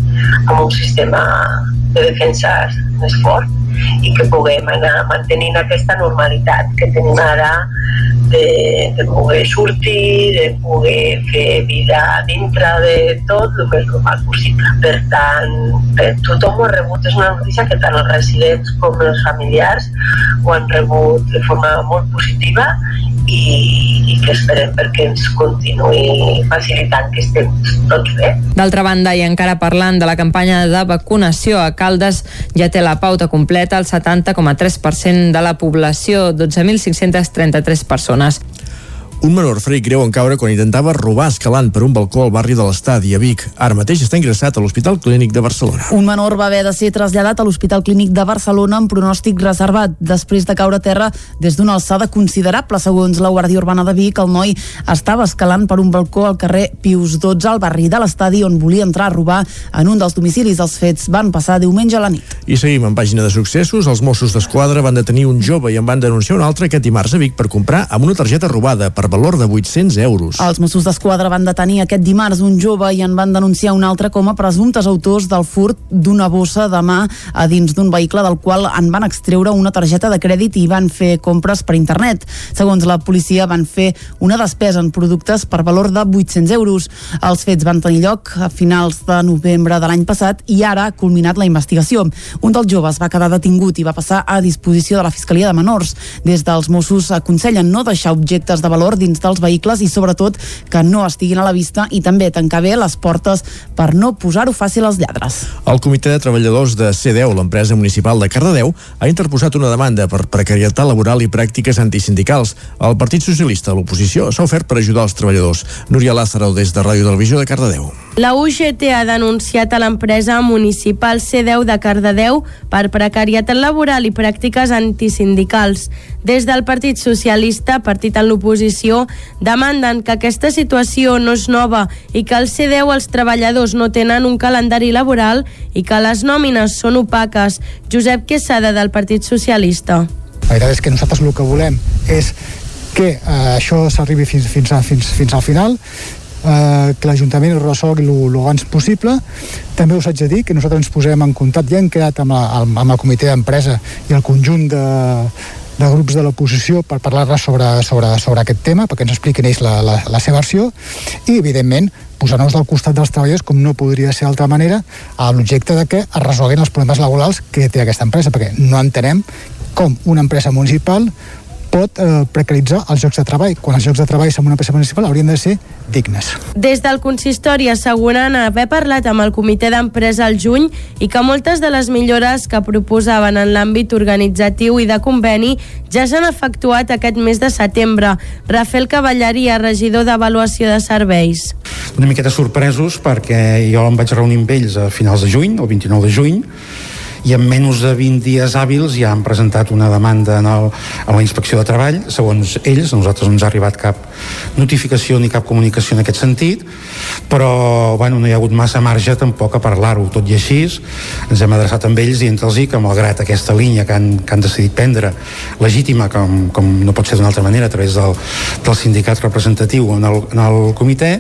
amb un sistema de defensa més fort i que puguem anar mantenint aquesta normalitat que tenim ara de, de poder sortir, de poder fer vida dintre de tot el més normal possible. Per tant, per tothom ho ha rebut, és una notícia que tant els residents com els familiars ho han rebut de forma molt positiva i, i que esperem perquè ens continuï facilitant que estem tots bé. D'altra banda, i encara parlant de la campanya de vacunació a Caldes, ja té la pauta completa el 70,3% de la població, 12.533 persones. Un menor ferit greu en caure quan intentava robar escalant per un balcó al barri de l'Estadi, a Vic. Ara mateix està ingressat a l'Hospital Clínic de Barcelona. Un menor va haver de ser traslladat a l'Hospital Clínic de Barcelona amb pronòstic reservat. Després de caure a terra des d'una alçada considerable, segons la Guàrdia Urbana de Vic, el noi estava escalant per un balcó al carrer Pius 12 al barri de l'Estadi on volia entrar a robar en un dels domicilis. Els fets van passar diumenge a la nit. I seguim en pàgina de successos. Els Mossos d'Esquadra van detenir un jove i en van denunciar un altre aquest dimarts a Vic per comprar amb una targeta robada per valor de 800 euros. Els Mossos d'Esquadra van detenir aquest dimarts un jove i en van denunciar un altre com a presumptes autors del furt d'una bossa de mà a dins d'un vehicle del qual en van extreure una targeta de crèdit i van fer compres per internet. Segons la policia van fer una despesa en productes per valor de 800 euros. Els fets van tenir lloc a finals de novembre de l'any passat i ara ha culminat la investigació. Un dels joves va quedar detingut i va passar a disposició de la Fiscalia de Menors. Des dels Mossos aconsellen no deixar objectes de valor dins dels vehicles i sobretot que no estiguin a la vista i també tancar bé les portes per no posar-ho fàcil als lladres. El Comitè de Treballadors de C10, l'empresa municipal de Cardedeu, ha interposat una demanda per precarietat laboral i pràctiques antisindicals. El Partit Socialista, l'oposició, s'ha ofert per ajudar els treballadors. Núria Lázaro, des de Ràdio Televisió de Cardedeu. La UGT ha denunciat a l'empresa municipal C10 de Cardedeu per precarietat laboral i pràctiques antisindicals. Des del Partit Socialista, partit en l'oposició, demanden que aquesta situació no és nova i que al C10 els treballadors no tenen un calendari laboral i que les nòmines són opaques. Josep Quesada, del Partit Socialista. La veritat és que nosaltres el que volem és que eh, això s'arribi fins, fins, fins, fins al final eh, que l'Ajuntament ho resolgui el abans possible. També us haig de dir que nosaltres ens posem en contacte, ja hem quedat amb, la, amb el comitè d'empresa i el conjunt de, de grups de l'oposició per parlar sobre, sobre, sobre aquest tema, perquè ens expliquin ells la, la, la seva versió, i evidentment posar-nos del costat dels treballadors, com no podria ser d'altra manera, a l'objecte de que es resolguin els problemes laborals que té aquesta empresa, perquè no entenem com una empresa municipal pot eh, precaritzar els llocs de treball, quan els llocs de treball en una empresa municipal haurien de ser dignes. Des del consistori asseguren haver parlat amb el comitè d'empresa al juny i que moltes de les millores que proposaven en l'àmbit organitzatiu i de conveni ja s'han efectuat aquest mes de setembre. Rafael Cavallaria, regidor d'Avaluació de Serveis. Una miqueta sorpresos perquè jo em vaig reunir amb ells a finals de juny, el 29 de juny, i en menys de 20 dies hàbils ja han presentat una demanda en el, a la inspecció de treball. Segons ells, a nosaltres no ens ha arribat cap notificació ni cap comunicació en aquest sentit però bueno, no hi ha hagut massa marge tampoc a parlar-ho. Tot i així ens hem adreçat amb ells i entre-los que malgrat aquesta línia que han, que han decidit prendre legítima com, com no pot ser d'una altra manera a través del, del sindicat representatiu en el, en el comitè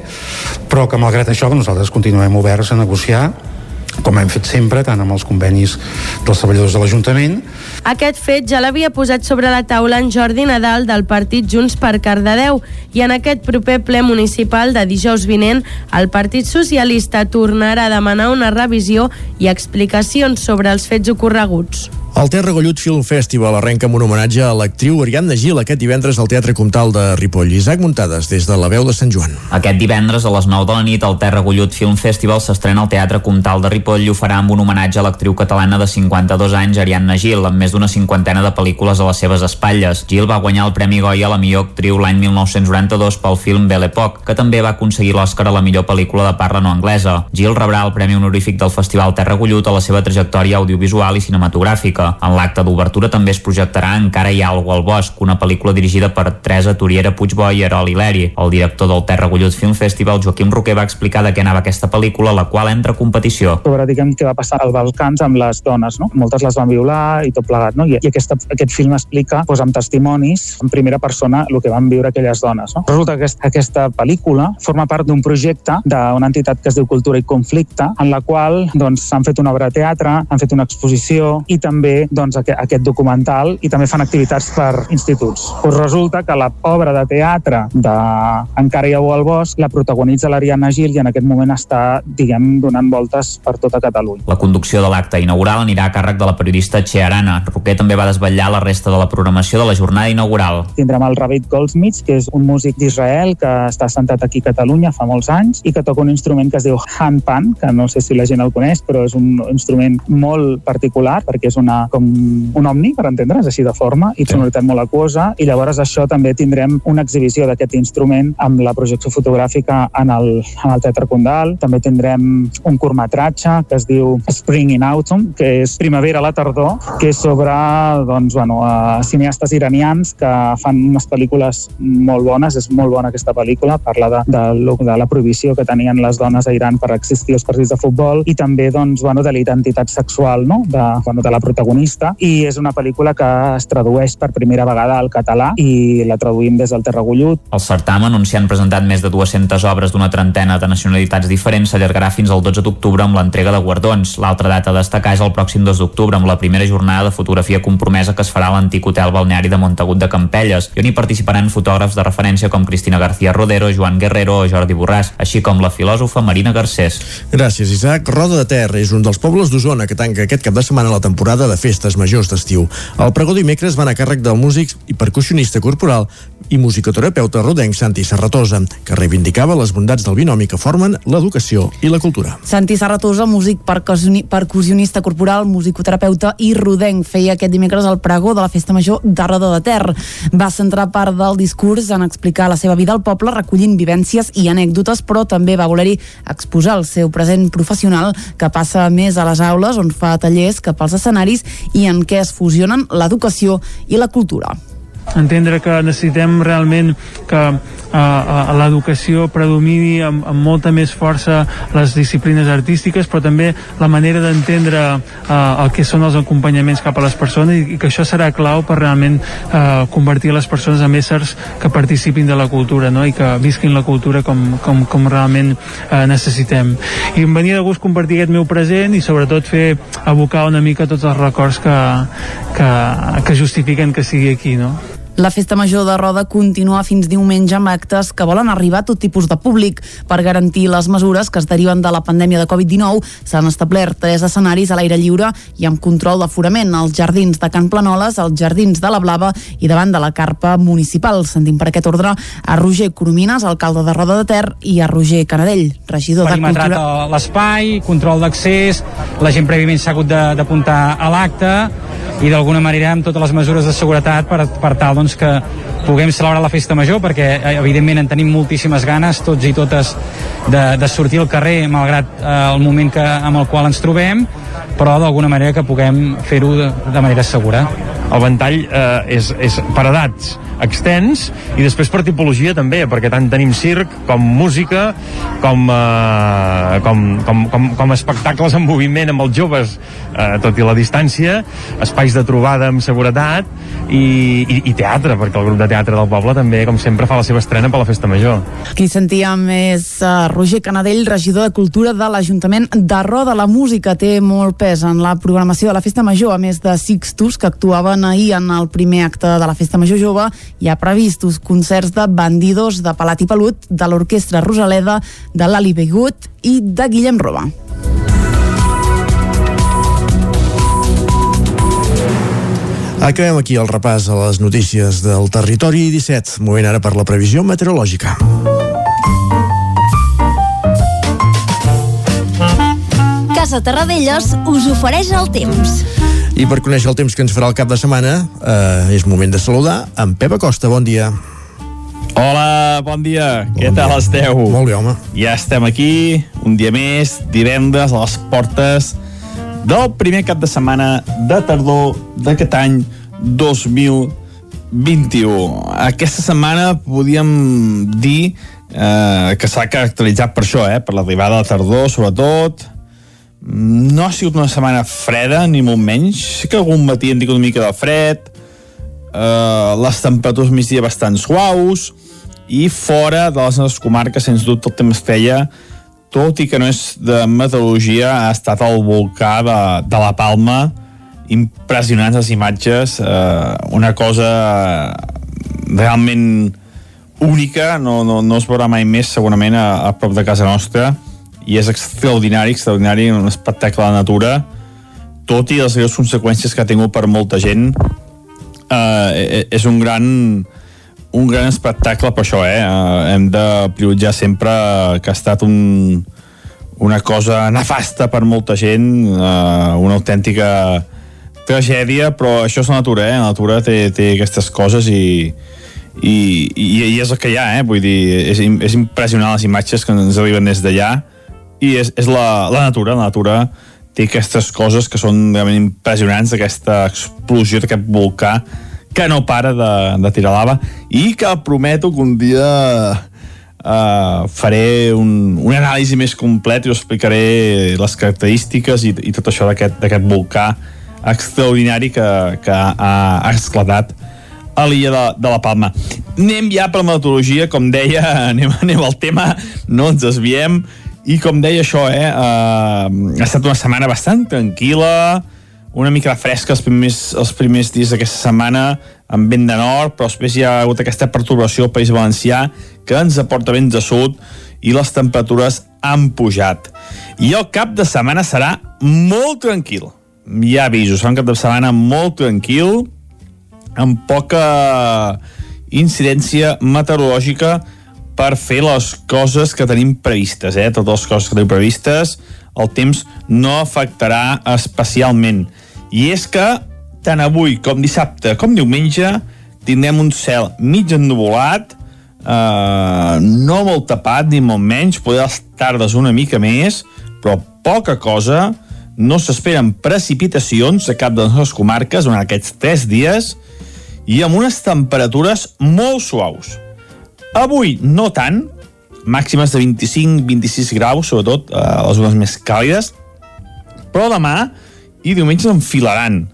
però que malgrat això nosaltres continuem oberts a negociar com hem fet sempre, tant amb els convenis dels treballadors de l'Ajuntament. Aquest fet ja l'havia posat sobre la taula en Jordi Nadal del partit Junts per Cardedeu i en aquest proper ple municipal de dijous vinent el Partit Socialista tornarà a demanar una revisió i explicacions sobre els fets ocorreguts. El Terra Gollut Film Festival arrenca amb un homenatge a l'actriu Ariadna Gil aquest divendres al Teatre Comtal de Ripoll. Isaac Muntades, des de la veu de Sant Joan. Aquest divendres a les 9 de la nit el Terra Gollut Film Festival s'estrena al Teatre Comtal de Ripoll i ho farà amb un homenatge a l'actriu catalana de 52 anys Ariadna Gil, amb més d'una cinquantena de pel·lícules a les seves espatlles. Gil va guanyar el Premi Goya a la millor actriu l'any 1992 pel film Belle Époque, que també va aconseguir l'Oscar a la millor pel·lícula de parla no anglesa. Gil rebrà el Premi Honorífic del Festival Terra Gollut a la seva trajectòria audiovisual i cinematogràfica. En l'acte d'obertura també es projectarà Encara hi ha algú al bosc, una pel·lícula dirigida per Teresa Turiera Puigbo i Erol Hileri. El director del Terra Gollut Film Festival, Joaquim Roquer, va explicar de què anava aquesta pel·lícula, la qual entra a competició. Sobre, diguem, què va passar als Balcans amb les dones, no? Moltes les van violar i tot plegat, no? I, i aquesta, aquest film explica, doncs, amb testimonis, en primera persona, el que van viure aquelles dones, no? Resulta que aquesta, aquesta pel·lícula forma part d'un projecte d'una entitat que es diu Cultura i Conflicte, en la qual doncs, s'han fet una obra de teatre, han fet una exposició i també doncs, aquest, aquest documental i també fan activitats per instituts. Pues resulta que la obra de teatre de Encara hi ha al bosc la protagonitza l'Ariadna Gil i en aquest moment està, diguem, donant voltes per tota Catalunya. La conducció de l'acte inaugural anirà a càrrec de la periodista Che Arana. Roquer també va desvetllar la resta de la programació de la jornada inaugural. Tindrem el Ravid Goldsmith, que és un músic d'Israel que està sentat aquí a Catalunya fa molts anys i que toca un instrument que es diu handpan, que no sé si la gent el coneix, però és un instrument molt particular perquè és una, com un omni, per entendre's, així de forma, i sonoritat molt aquosa, i llavors això també tindrem una exhibició d'aquest instrument amb la projecció fotogràfica en el, en el Teatre Condal. També tindrem un curtmetratge que es diu Spring in Autumn, que és primavera a la tardor, que és sobre doncs, bueno, uh, cineastes iranians que fan unes pel·lícules molt bones, és molt bona aquesta pel·lícula, parla de, de, de la prohibició que tenien les dones a Iran per existir als partits de futbol i també doncs, bueno, de la identitat sexual no? de, bueno, de la protagonista i és una pel·lícula que es tradueix per primera vegada al català i la traduïm des del Terra Gollut. El certamen, on s'hi han presentat més de 200 obres d'una trentena de nacionalitats diferents, s'allargarà fins al 12 d'octubre amb l'entrega de guardons. L'altra data a destacar és el pròxim 2 d'octubre amb la primera jornada de fotografia compromesa que es farà a l'antic hotel balneari de Montagut de Campelles i on hi participaran fotògrafs de referència com Cristina García Rodero, Joan Guerrero o Jordi Borràs, així com la filòsofa Marina Garcés. Gràcies, Isaac. Roda de Ter és un dels pobles d'Osona que tanca aquest cap de setmana la temporada de festes majors d'estiu. El pregó dimecres va anar a càrrec del músic i percussionista corporal i musicoterapeuta rodenc Santi Serratosa, que reivindicava les bondats del binomi que formen l'educació i la cultura. Santi Serratosa, músic percussioni- percussionista corporal, musicoterapeuta i rodenc, feia aquest dimecres el pregó de la Festa Major de Roda de Ter. Va centrar part del discurs en explicar la seva vida al poble, recollint vivències i anècdotes, però també va voler-hi exposar el seu present professional, que passa més a les aules, on fa tallers cap als escenaris i en què es fusionen l'educació i la cultura entendre que necessitem realment que uh, uh, l'educació predomini amb, amb molta més força les disciplines artístiques però també la manera d'entendre uh, el que són els acompanyaments cap a les persones i, i que això serà clau per realment uh, convertir les persones en éssers que participin de la cultura no? i que visquin la cultura com, com, com realment uh, necessitem i em venia de gust compartir aquest meu present i sobretot fer abocar una mica tots els records que, que, que justifiquen que sigui aquí no? La festa major de Roda continua fins diumenge amb actes que volen arribar a tot tipus de públic. Per garantir les mesures que es deriven de la pandèmia de Covid-19, s'han establert tres escenaris a l'aire lliure i amb control d'aforament als jardins de Can Planoles, als jardins de la Blava i davant de la carpa municipal. Sentim per aquest ordre a Roger Coromines, alcalde de Roda de Ter, i a Roger Canadell, regidor de Cultura. l'espai, control d'accés, la gent prèviament s'ha hagut d'apuntar a l'acte i d'alguna manera amb totes les mesures de seguretat per, per tal doncs, que puguem celebrar la festa major perquè eh, evidentment en tenim moltíssimes ganes tots i totes de, de sortir al carrer malgrat eh, el moment que, amb el qual ens trobem però d'alguna manera que puguem fer-ho de, de manera segura. el ventall eh, és, és per edats extens i després per tipologia també, perquè tant tenim circ com música, com, eh, com, com, com, com espectacles en moviment amb els joves, eh, tot i la distància, espais de trobada amb seguretat i, i, i teatre, perquè el grup de teatre del poble també, com sempre, fa la seva estrena per la Festa Major. Qui sentíem és uh, Roger Canadell, regidor de Cultura de l'Ajuntament de Roda. La música té molt pes en la programació de la Festa Major, a més de Sixtus, que actuaven ahir en el primer acte de la Festa Major Jove. Hi ha previstos concerts de Bandidos, de Palat i Pelut, de l'Orquestra Rosaleda, de l'Ali Begut i de Guillem Roba. Acabem aquí el repàs a les notícies del territori 17, movent ara per la previsió meteorològica. Casa Terradellos us ofereix el temps. I per conèixer el temps que ens farà el cap de setmana, eh, és moment de saludar en Pep Acosta. Bon dia. Hola, bon dia. Bon Què tal dia. esteu? Molt bé, home. Ja estem aquí, un dia més, divendres, a les portes del primer cap de setmana de tardor d'aquest any 2021. Aquesta setmana podíem dir eh, que s'ha caracteritzat per això, eh, per l'arribada de la tardor, sobretot. No ha sigut una setmana freda, ni molt menys. Sí que algun matí hem tingut una mica de fred, eh, les temperatures migdia bastant suaus i fora de les nostres comarques sens dubte el temps feia tot i que no és de meteorologia ha estat el volcà de, de la Palma impressionants les imatges eh, una cosa realment única no, no, no es veurà mai més segurament a, a prop de casa nostra i és extraordinari, extraordinari un espectacle de natura tot i les greus conseqüències que ha tingut per molta gent eh, és un gran un gran espectacle per això, eh? eh hem de prioritzar sempre que ha estat un, una cosa nefasta per molta gent, eh, una autèntica tragèdia, però això és la natura, eh? La natura té, té aquestes coses i, i, i, i és el que hi ha, eh? Vull dir, és, és impressionant les imatges que ens arriben des d'allà i és, és la, la natura, la natura té aquestes coses que són realment impressionants, aquesta explosió d'aquest volcà que no para de, de tirar lava i que prometo que un dia uh, faré un, un anàlisi més complet i us explicaré les característiques i, i tot això d'aquest volcà extraordinari que, que ha, esclatat a l'illa de, de la Palma. Anem ja per la meteorologia, com deia, anem, anem al tema, no ens desviem, i com deia això, eh, uh, ha estat una setmana bastant tranquil·la, una mica fresca els primers, els primers dies d'aquesta setmana amb vent de nord, però després hi ha hagut aquesta perturbació al País Valencià que ens aporta vents de sud i les temperatures han pujat. I el cap de setmana serà molt tranquil, hi ha avisos. Serà un cap de setmana molt tranquil, amb poca incidència meteorològica per fer les coses que tenim previstes, eh? Totes les coses que tenim previstes, el temps no afectarà especialment. I és que tant avui com dissabte com diumenge tindrem un cel mig ennuvolat, eh, no molt tapat ni molt menys, poder les tardes una mica més, però poca cosa, no s'esperen precipitacions a cap de les nostres comarques durant aquests tres dies i amb unes temperatures molt suaus. Avui no tant, màximes de 25-26 graus, sobretot eh, a les zones més càlides, però demà i diumenge s'enfilaran.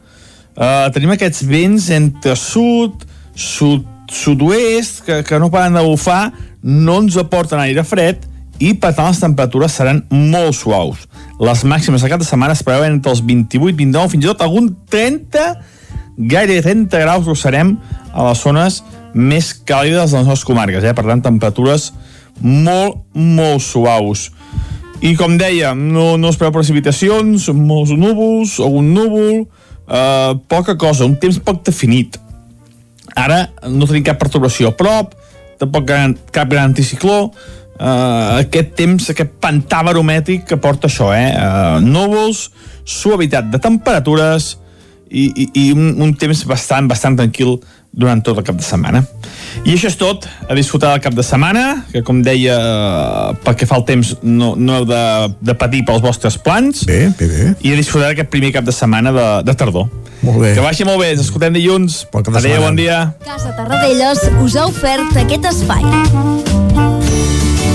Uh, tenim aquests vents entre sud, sud, sud-oest, que, que no paren de bufar, no ens aporten aire fred i per tant les temperatures seran molt suaus. Les màximes de cap de setmana es preveuen entre els 28, 29, fins i tot algun 30, gairebé 30 graus ho serem a les zones més càlides de les nostres comarques, eh? per tant temperatures molt, molt suaus. I com deia, no, no es preveu precipitacions, molts núvols, algun núvol, eh, poca cosa, un temps poc definit. Ara no tenim cap perturbació a prop, tampoc gran, cap gran anticicló, eh, aquest temps, aquest pantà baromètric que porta això, eh? eh núvols, suavitat de temperatures i, i, i un, un temps bastant, bastant tranquil durant tot el cap de setmana. I això és tot, a disfrutar del cap de setmana, que com deia, pel que fa el temps no, no heu de, de patir pels vostres plans. Bé, bé, bé. I a disfrutar d'aquest primer cap de setmana de, de tardor. Molt bé. Que vagi molt bé, ens escoltem dilluns. Bon cap de Adéu, setmana. bon dia. Casa Tarradellas us ha ofert aquest espai.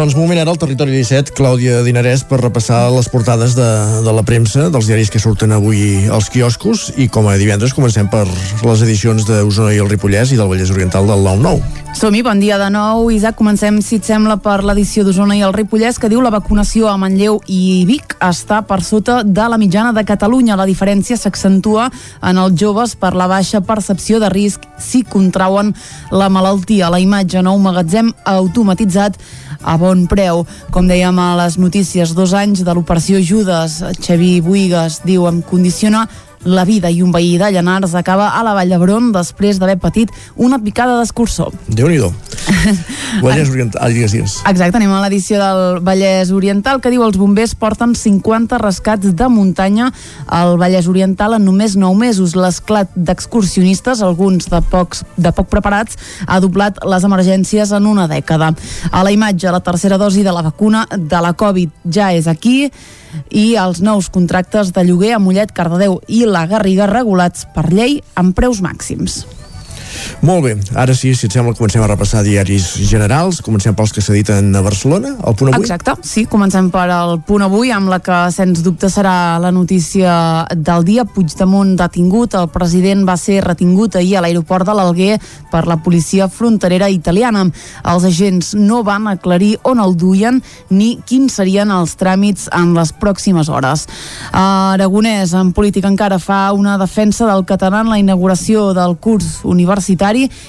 Doncs moment ara al Territori 17, Clàudia Dinarès, per repassar les portades de, de la premsa, dels diaris que surten avui als quioscos, i com a divendres comencem per les edicions d'Osona i el Ripollès i del Vallès Oriental del 9-9. Som-hi, bon dia de nou. Isaac, comencem, si et sembla, per l'edició d'Osona i el Ripollès, que diu la vacunació a Manlleu i Vic està per sota de la mitjana de Catalunya. La diferència s'accentua en els joves per la baixa percepció de risc si contrauen la malaltia. La imatge nou magatzem automatitzat a bon preu. Com dèiem a les notícies, dos anys de l'operació Judes. Xavi Buigas diu, em condiciona la vida i un veí de Llanars acaba a la Vall d'Hebron després d'haver patit una picada d'escurçó. Déu-n'hi-do. Vallès Oriental, ah, digues, digues. Exacte, anem a l'edició del Vallès Oriental que diu els bombers porten 50 rescats de muntanya al Vallès Oriental en només 9 mesos. L'esclat d'excursionistes, alguns de, pocs, de poc preparats, ha doblat les emergències en una dècada. A la imatge, la tercera dosi de la vacuna de la Covid ja és aquí i els nous contractes de lloguer a Mollet, Cardedeu i la Garriga regulats per llei amb preus màxims. Molt bé, ara sí, si et sembla, comencem a repassar diaris generals. Comencem pels que s'editen a Barcelona, el punt avui. Exacte, sí, comencem per al punt avui, amb la que, sens dubte, serà la notícia del dia. Puigdemont detingut, el president va ser retingut ahir a l'aeroport de l'Alguer per la policia fronterera italiana. Els agents no van aclarir on el duien ni quins serien els tràmits en les pròximes hores. Aragonès, en política encara, fa una defensa del català en la inauguració del curs universitari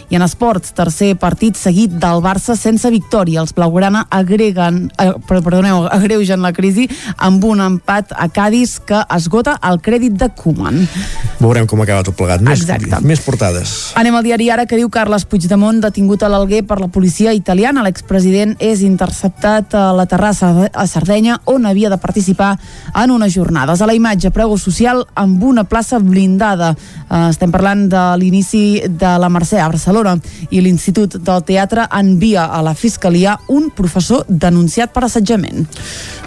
i en esports, tercer partit seguit del Barça sense victòria. Els blaugrana agreguen, eh, perdoneu, agreugen la crisi amb un empat a Cádiz que esgota el crèdit de Koeman. Veurem com acaba tot plegat. Més, Exacte. més portades. Anem al diari ara que diu Carles Puigdemont detingut a l'Alguer per la policia italiana. L'expresident és interceptat a la terrassa a Sardenya on havia de participar en unes jornades. A la imatge, prego social amb una plaça blindada. Eh, estem parlant de l'inici de la Mercè a Barcelona i l'Institut del Teatre envia a la Fiscalia un professor denunciat per assetjament.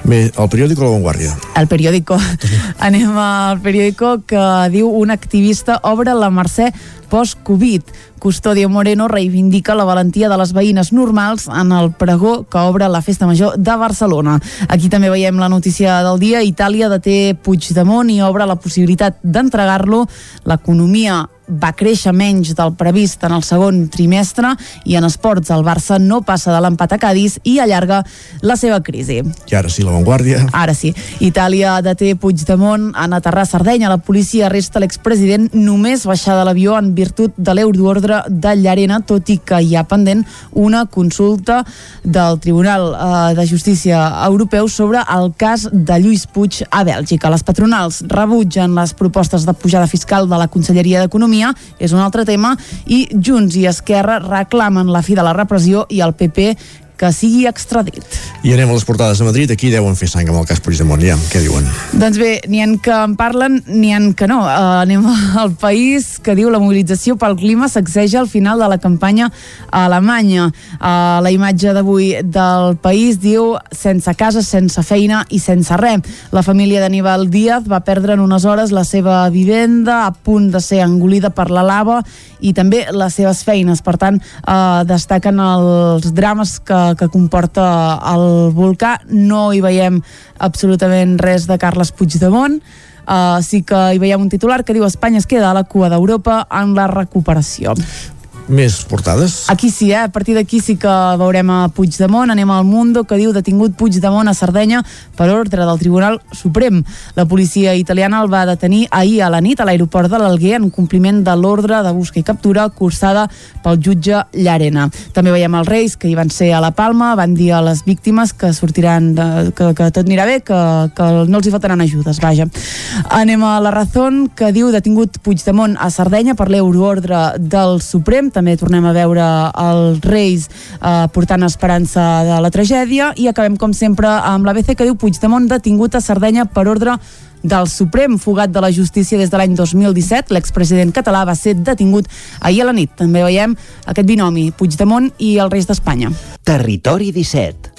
Bé, el periòdic o la Vanguardia? El periòdico. Anem al periòdico que diu un activista obre la Mercè post-Covid. Custodio Moreno reivindica la valentia de les veïnes normals en el pregó que obre la Festa Major de Barcelona. Aquí també veiem la notícia del dia. Itàlia deté Puigdemont i obre la possibilitat d'entregar-lo. L'economia va créixer menys del previst en el segon trimestre i en esports el Barça no passa de l'empat a Cádiz i allarga la seva crisi. I ara sí, la Vanguardia. Ara sí. Itàlia deté Puigdemont en aterrar Sardenya. La policia arresta l'expresident només baixar de l'avió en virtut de l'euroordre de Llarena, tot i que hi ha pendent una consulta del Tribunal eh, de Justícia Europeu sobre el cas de Lluís Puig a Bèlgica. Les patronals rebutgen les propostes de pujada fiscal de la Conselleria d'Economia Economia és un altre tema i Junts i Esquerra reclamen la fi de la repressió i el PP que sigui extradit. I anem a les portades de Madrid, aquí deuen fer sang amb el cas Puigdemont, ja, què diuen? Doncs bé, n'hi han que en parlen, n'hi han que no. Uh, anem al país que diu la mobilització pel clima sacseja al final de la campanya a Alemanya. Uh, la imatge d'avui del país diu sense casa, sense feina i sense res. La família d'Aníbal Díaz va perdre en unes hores la seva vivenda a punt de ser engolida per la lava i també les seves feines. Per tant, uh, destaquen els drames que que comporta el volcà. No hi veiem absolutament res de Carles Puigdemont, Uh, sí que hi veiem un titular que diu Espanya es queda a la cua d'Europa en la recuperació. Més portades? Aquí sí, eh? A partir d'aquí sí que veurem a Puigdemont. Anem al Mundo, que diu detingut Puigdemont a Sardenya per ordre del Tribunal Suprem. La policia italiana el va detenir ahir a la nit a l'aeroport de l'Alguer en compliment de l'ordre de busca i captura cursada pel jutge Llarena. També veiem els Reis, que hi van ser a la Palma, van dir a les víctimes que sortiran, de, que, que tot anirà bé, que, que no els hi faltaran ajudes, vaja. Anem a la Razón, que diu detingut Puigdemont a Sardenya per l'euroordre del Suprem també tornem a veure els Reis eh, portant esperança de la tragèdia i acabem com sempre amb l'ABC que diu Puigdemont detingut a Sardenya per ordre del Suprem, fugat de la justícia des de l'any 2017. L'expresident català va ser detingut ahir a la nit. També veiem aquest binomi, Puigdemont i els Reis d'Espanya. Territori 17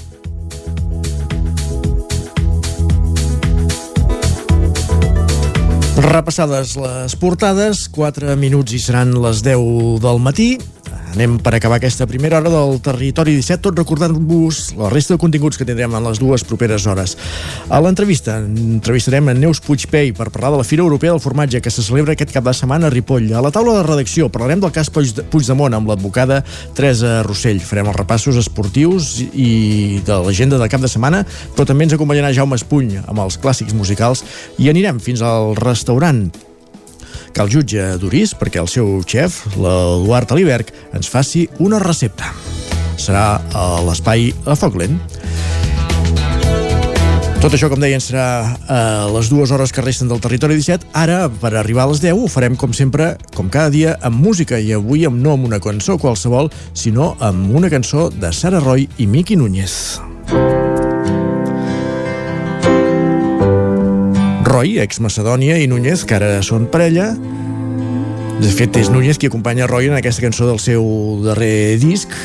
Repassades les portades, 4 minuts i seran les 10 del matí. Anem per acabar aquesta primera hora del Territori 17, tot recordant-vos la resta de continguts que tindrem en les dues properes hores. A l'entrevista entrevistarem en Neus Puigpei per parlar de la Fira Europea del Formatge que se celebra aquest cap de setmana a Ripoll. A la taula de redacció parlarem del cas Puigdemont amb l'advocada Teresa Rossell. Farem els repassos esportius i de l'agenda de cap de setmana, però també ens acompanyarà Jaume Espuny amb els clàssics musicals i anirem fins al restaurant que el jutge d'Uris perquè el seu xef, l'Eduard Aliberg, ens faci una recepta. Serà a l'espai a Foc Lent. Tot això, com deien, serà a les dues hores que resten del Territori 17. Ara, per arribar a les 10, ho farem, com sempre, com cada dia, amb música, i avui amb no amb una cançó qualsevol, sinó amb una cançó de Sara Roy i Miqui Núñez. Roy, ex-Macedònia, i Núñez, que ara són parella. De fet, és Núñez qui acompanya Roy en aquesta cançó del seu darrer disc,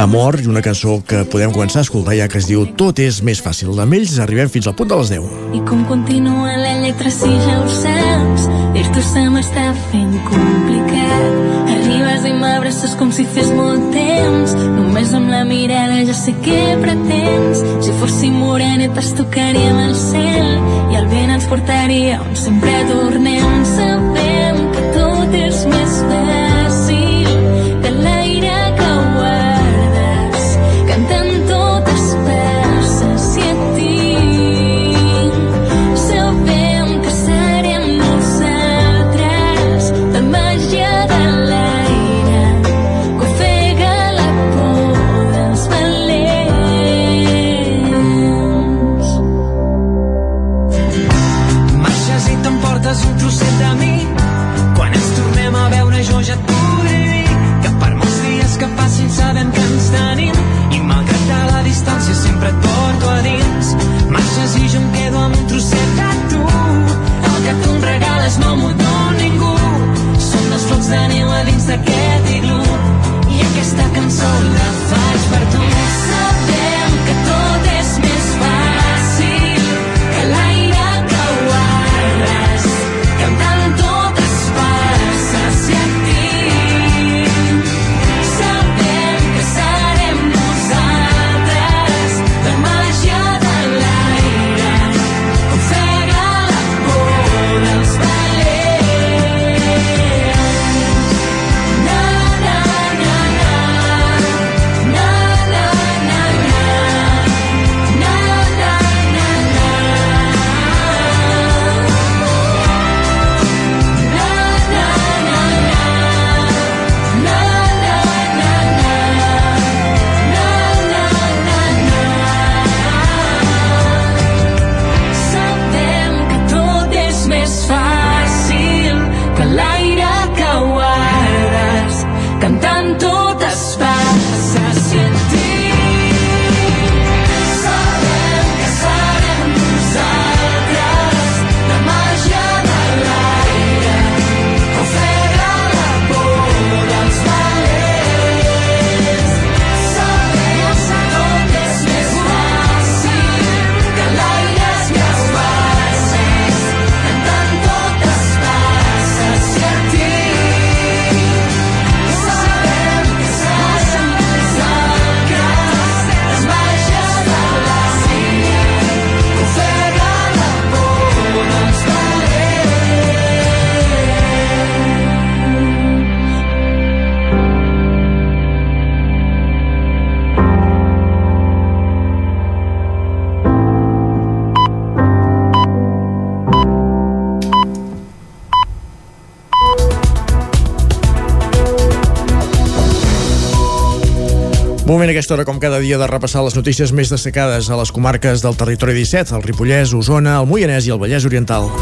Amor, i una cançó que podem començar a escoltar ja que es diu Tot és més fàcil. Amb ells arribem fins al punt de les 10. I com continua la si ja ho saps, dir-t'ho se m'està fent complicat. Arribes i m'abraces com si fes molt temps, només amb la mirada ja sé què pretens. Si fóssim morenetes tocaríem el cel i el vent ens portaria on sempre tornem. Sabem que tot és més fàcil se quedi iglú i aquesta cançó la fa aquesta hora, com cada dia, de repassar les notícies més destacades a les comarques del territori 17, el Ripollès, Osona, el Moianès i el Vallès Oriental.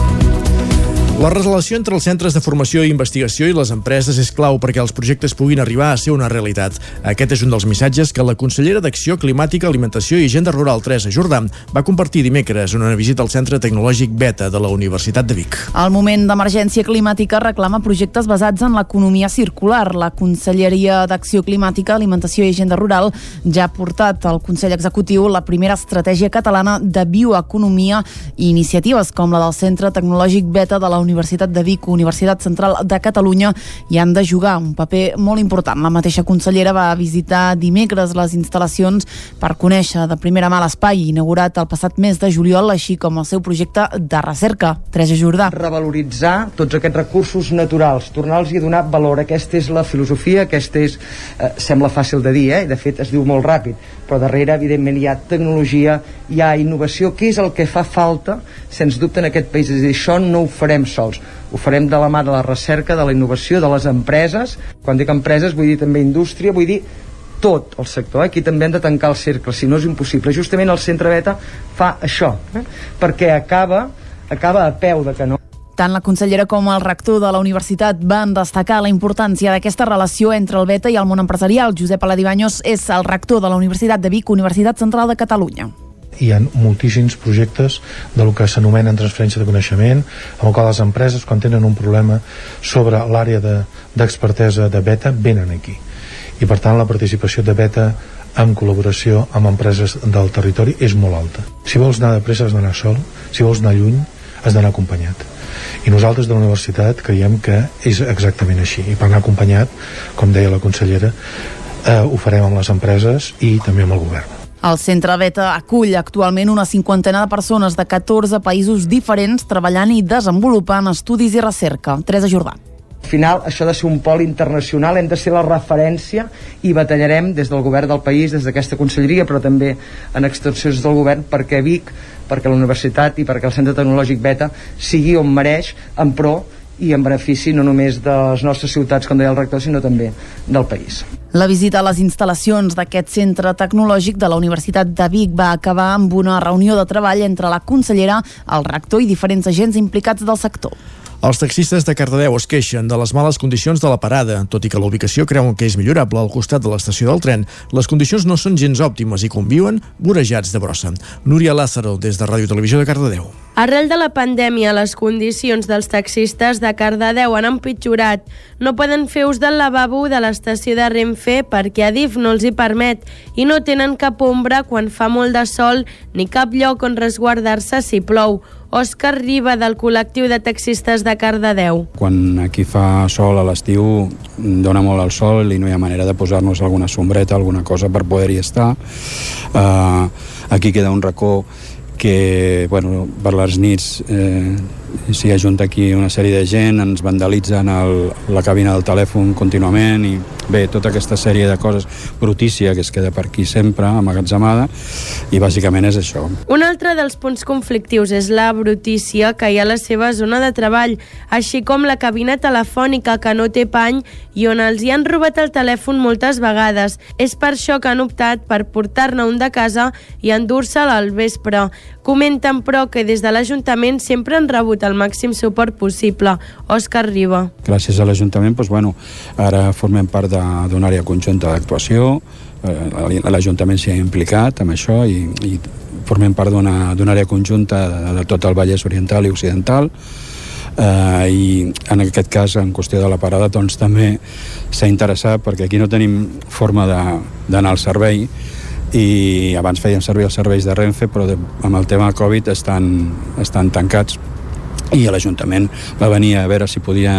La relació entre els centres de formació i investigació i les empreses és clau perquè els projectes puguin arribar a ser una realitat. Aquest és un dels missatges que la consellera d'Acció Climàtica, Alimentació i Agenda Rural, Teresa Jordà, va compartir dimecres en una visita al Centre Tecnològic Beta de la Universitat de Vic. El moment d'emergència climàtica reclama projectes basats en l'economia circular. La Conselleria d'Acció Climàtica, Alimentació i Agenda Rural ja ha portat al Consell Executiu la primera estratègia catalana de bioeconomia i iniciatives com la del Centre Tecnològic Beta de la Universitat Universitat de Vic, Universitat Central de Catalunya, hi han de jugar un paper molt important. La mateixa consellera va visitar dimecres les instal·lacions per conèixer de primera mà l'espai inaugurat el passat mes de juliol, així com el seu projecte de recerca. Teresa Jordà. Revaloritzar tots aquests recursos naturals, tornar-los a donar valor. Aquesta és la filosofia, aquesta és, eh, sembla fàcil de dir, eh? de fet es diu molt ràpid, però darrere evidentment hi ha tecnologia, hi ha innovació, que és el que fa falta, sens dubte, en aquest país. És a dir, això no ho farem sols, ho farem de la mà de la recerca, de la innovació, de les empreses. Quan dic empreses vull dir també indústria, vull dir tot el sector, aquí també hem de tancar el cercle, si no és impossible. Justament el Centre Beta fa això, eh? perquè acaba, acaba a peu de canó. Tant la consellera com el rector de la universitat van destacar la importància d'aquesta relació entre el Beta i el món empresarial. Josep Aladibaños és el rector de la Universitat de Vic, Universitat Central de Catalunya hi ha moltíssims projectes de lo que s'anomena transferència de coneixement, amb el qual les empreses, quan tenen un problema sobre l'àrea d'expertesa de, de beta, venen aquí. I per tant la participació de beta en col·laboració amb empreses del territori és molt alta. Si vols anar de pressa has d'anar sol, si vols anar lluny has d'anar acompanyat. I nosaltres de la universitat creiem que és exactament així. I per anar acompanyat, com deia la consellera, eh, ho farem amb les empreses i també amb el govern. El centre Beta acull actualment una cinquantena de persones de 14 països diferents treballant i desenvolupant estudis i recerca. Teresa Jordà. Al final, això ha de ser un pol internacional, hem de ser la referència i batallarem des del govern del país, des d'aquesta conselleria, però també en extensions del govern, perquè Vic, perquè la universitat i perquè el Centre Tecnològic Beta sigui on mereix en pro i en benefici no només de les nostres ciutats, com deia el rector, sinó també del país. La visita a les instal·lacions d'aquest centre tecnològic de la Universitat de Vic va acabar amb una reunió de treball entre la consellera, el rector i diferents agents implicats del sector. Els taxistes de Cardedeu es queixen de les males condicions de la parada. Tot i que la ubicació creuen que és millorable al costat de l'estació del tren, les condicions no són gens òptimes i conviuen vorejats de brossa. Núria Lázaro, des de Ràdio Televisió de Cardedeu. Arrel de la pandèmia, les condicions dels taxistes de Cardedeu han empitjorat. No poden fer ús del lavabo de l'estació de Renfe perquè Adif no els hi permet i no tenen cap ombra quan fa molt de sol ni cap lloc on resguardar-se si plou. Òscar Riba, del col·lectiu de taxistes de Cardedeu. Quan aquí fa sol a l'estiu, dona molt el sol i no hi ha manera de posar-nos alguna sombreta, alguna cosa per poder-hi estar. Uh, aquí queda un racó que bueno, per les nits eh, s'hi ajunta aquí una sèrie de gent, ens vandalitzen el, la cabina del telèfon contínuament i bé, tota aquesta sèrie de coses brutícia que es queda per aquí sempre amagatzemada i bàsicament és això. Un altre dels punts conflictius és la brutícia que hi ha a la seva zona de treball, així com la cabina telefònica que no té pany i on els hi han robat el telèfon moltes vegades. És per això que han optat per portar-ne un de casa i endur-se'l al vespre. Comenten, però, que des de l'Ajuntament sempre han rebut el màxim suport possible. Òscar Riba. Gràcies a l'Ajuntament, doncs, bueno, ara formem part d'una àrea conjunta d'actuació, eh, l'Ajuntament s'hi ha implicat amb això i, i formem part d'una àrea conjunta de, tot el Vallès Oriental i Occidental, eh, i en aquest cas en qüestió de la parada doncs també s'ha interessat perquè aquí no tenim forma d'anar al servei. I abans fèiem servir els serveis de Renfe però de, amb el tema Covid estan, estan tancats i l'Ajuntament va venir a veure si podia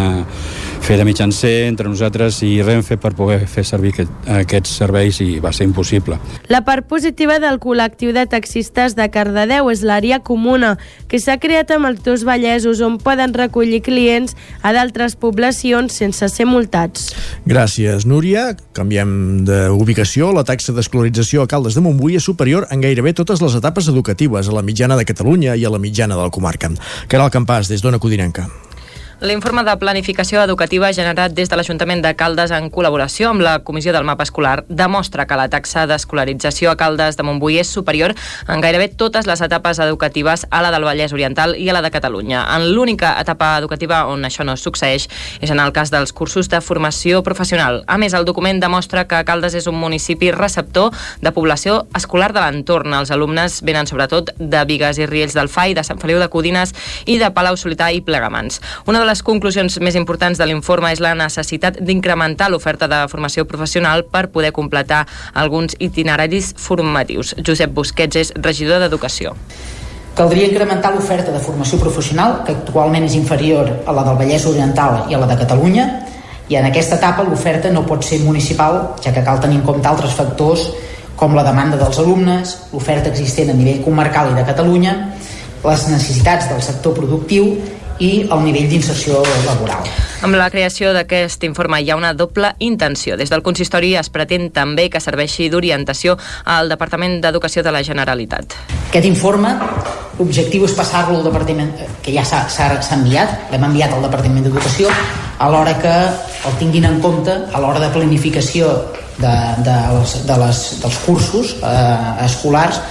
fer de mitjancer entre nosaltres i Renfe per poder fer servir aquest, aquests serveis i va ser impossible. La part positiva del col·lectiu de taxistes de Cardedeu és l'àrea comuna, que s'ha creat amb els dos vallesos on poden recollir clients a d'altres poblacions sense ser multats. Gràcies, Núria. Canviem d'ubicació. La taxa d'escolarització a Caldes de Montbui és superior en gairebé totes les etapes educatives, a la mitjana de Catalunya i a la mitjana de la comarca. Que era campàs des d'Ona Codinenca. L'informe de planificació educativa generat des de l'Ajuntament de Caldes en col·laboració amb la Comissió del Mapa Escolar demostra que la taxa d'escolarització a Caldes de Montbui és superior en gairebé totes les etapes educatives a la del Vallès Oriental i a la de Catalunya. En l'única etapa educativa on això no succeeix és en el cas dels cursos de formació professional. A més, el document demostra que Caldes és un municipi receptor de població escolar de l'entorn. Els alumnes venen sobretot de Vigues i Riells del FAI, de Sant Feliu de Codines i de Palau Solità i Plegamans. Una de les conclusions més importants de l'informe és la necessitat d'incrementar l'oferta de formació professional per poder completar alguns itineraris formatius. Josep Busquets és regidor d'Educació. Caldria incrementar l'oferta de formació professional, que actualment és inferior a la del Vallès Oriental i a la de Catalunya, i en aquesta etapa l'oferta no pot ser municipal, ja que cal tenir en compte altres factors com la demanda dels alumnes, l'oferta existent a nivell comarcal i de Catalunya, les necessitats del sector productiu i el nivell d'inserció laboral. Amb la creació d'aquest informe hi ha una doble intenció. Des del consistori es pretén també que serveixi d'orientació al Departament d'Educació de la Generalitat. Aquest informe, l'objectiu és passar-lo al Departament, que ja s'ha enviat, l'hem enviat al Departament d'Educació, a l'hora que el tinguin en compte a l'hora de planificació de, de, les, de les, dels cursos eh, escolars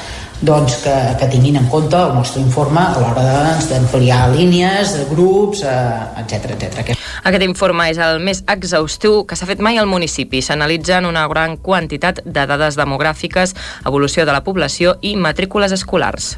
doncs que, que tinguin en compte el nostre informe a l'hora d'ampliar de, línies, de grups, eh, etc etc. Aquest informe és el més exhaustiu que s'ha fet mai al municipi. S'analitzen una gran quantitat de dades demogràfiques, evolució de la població i matrícules escolars.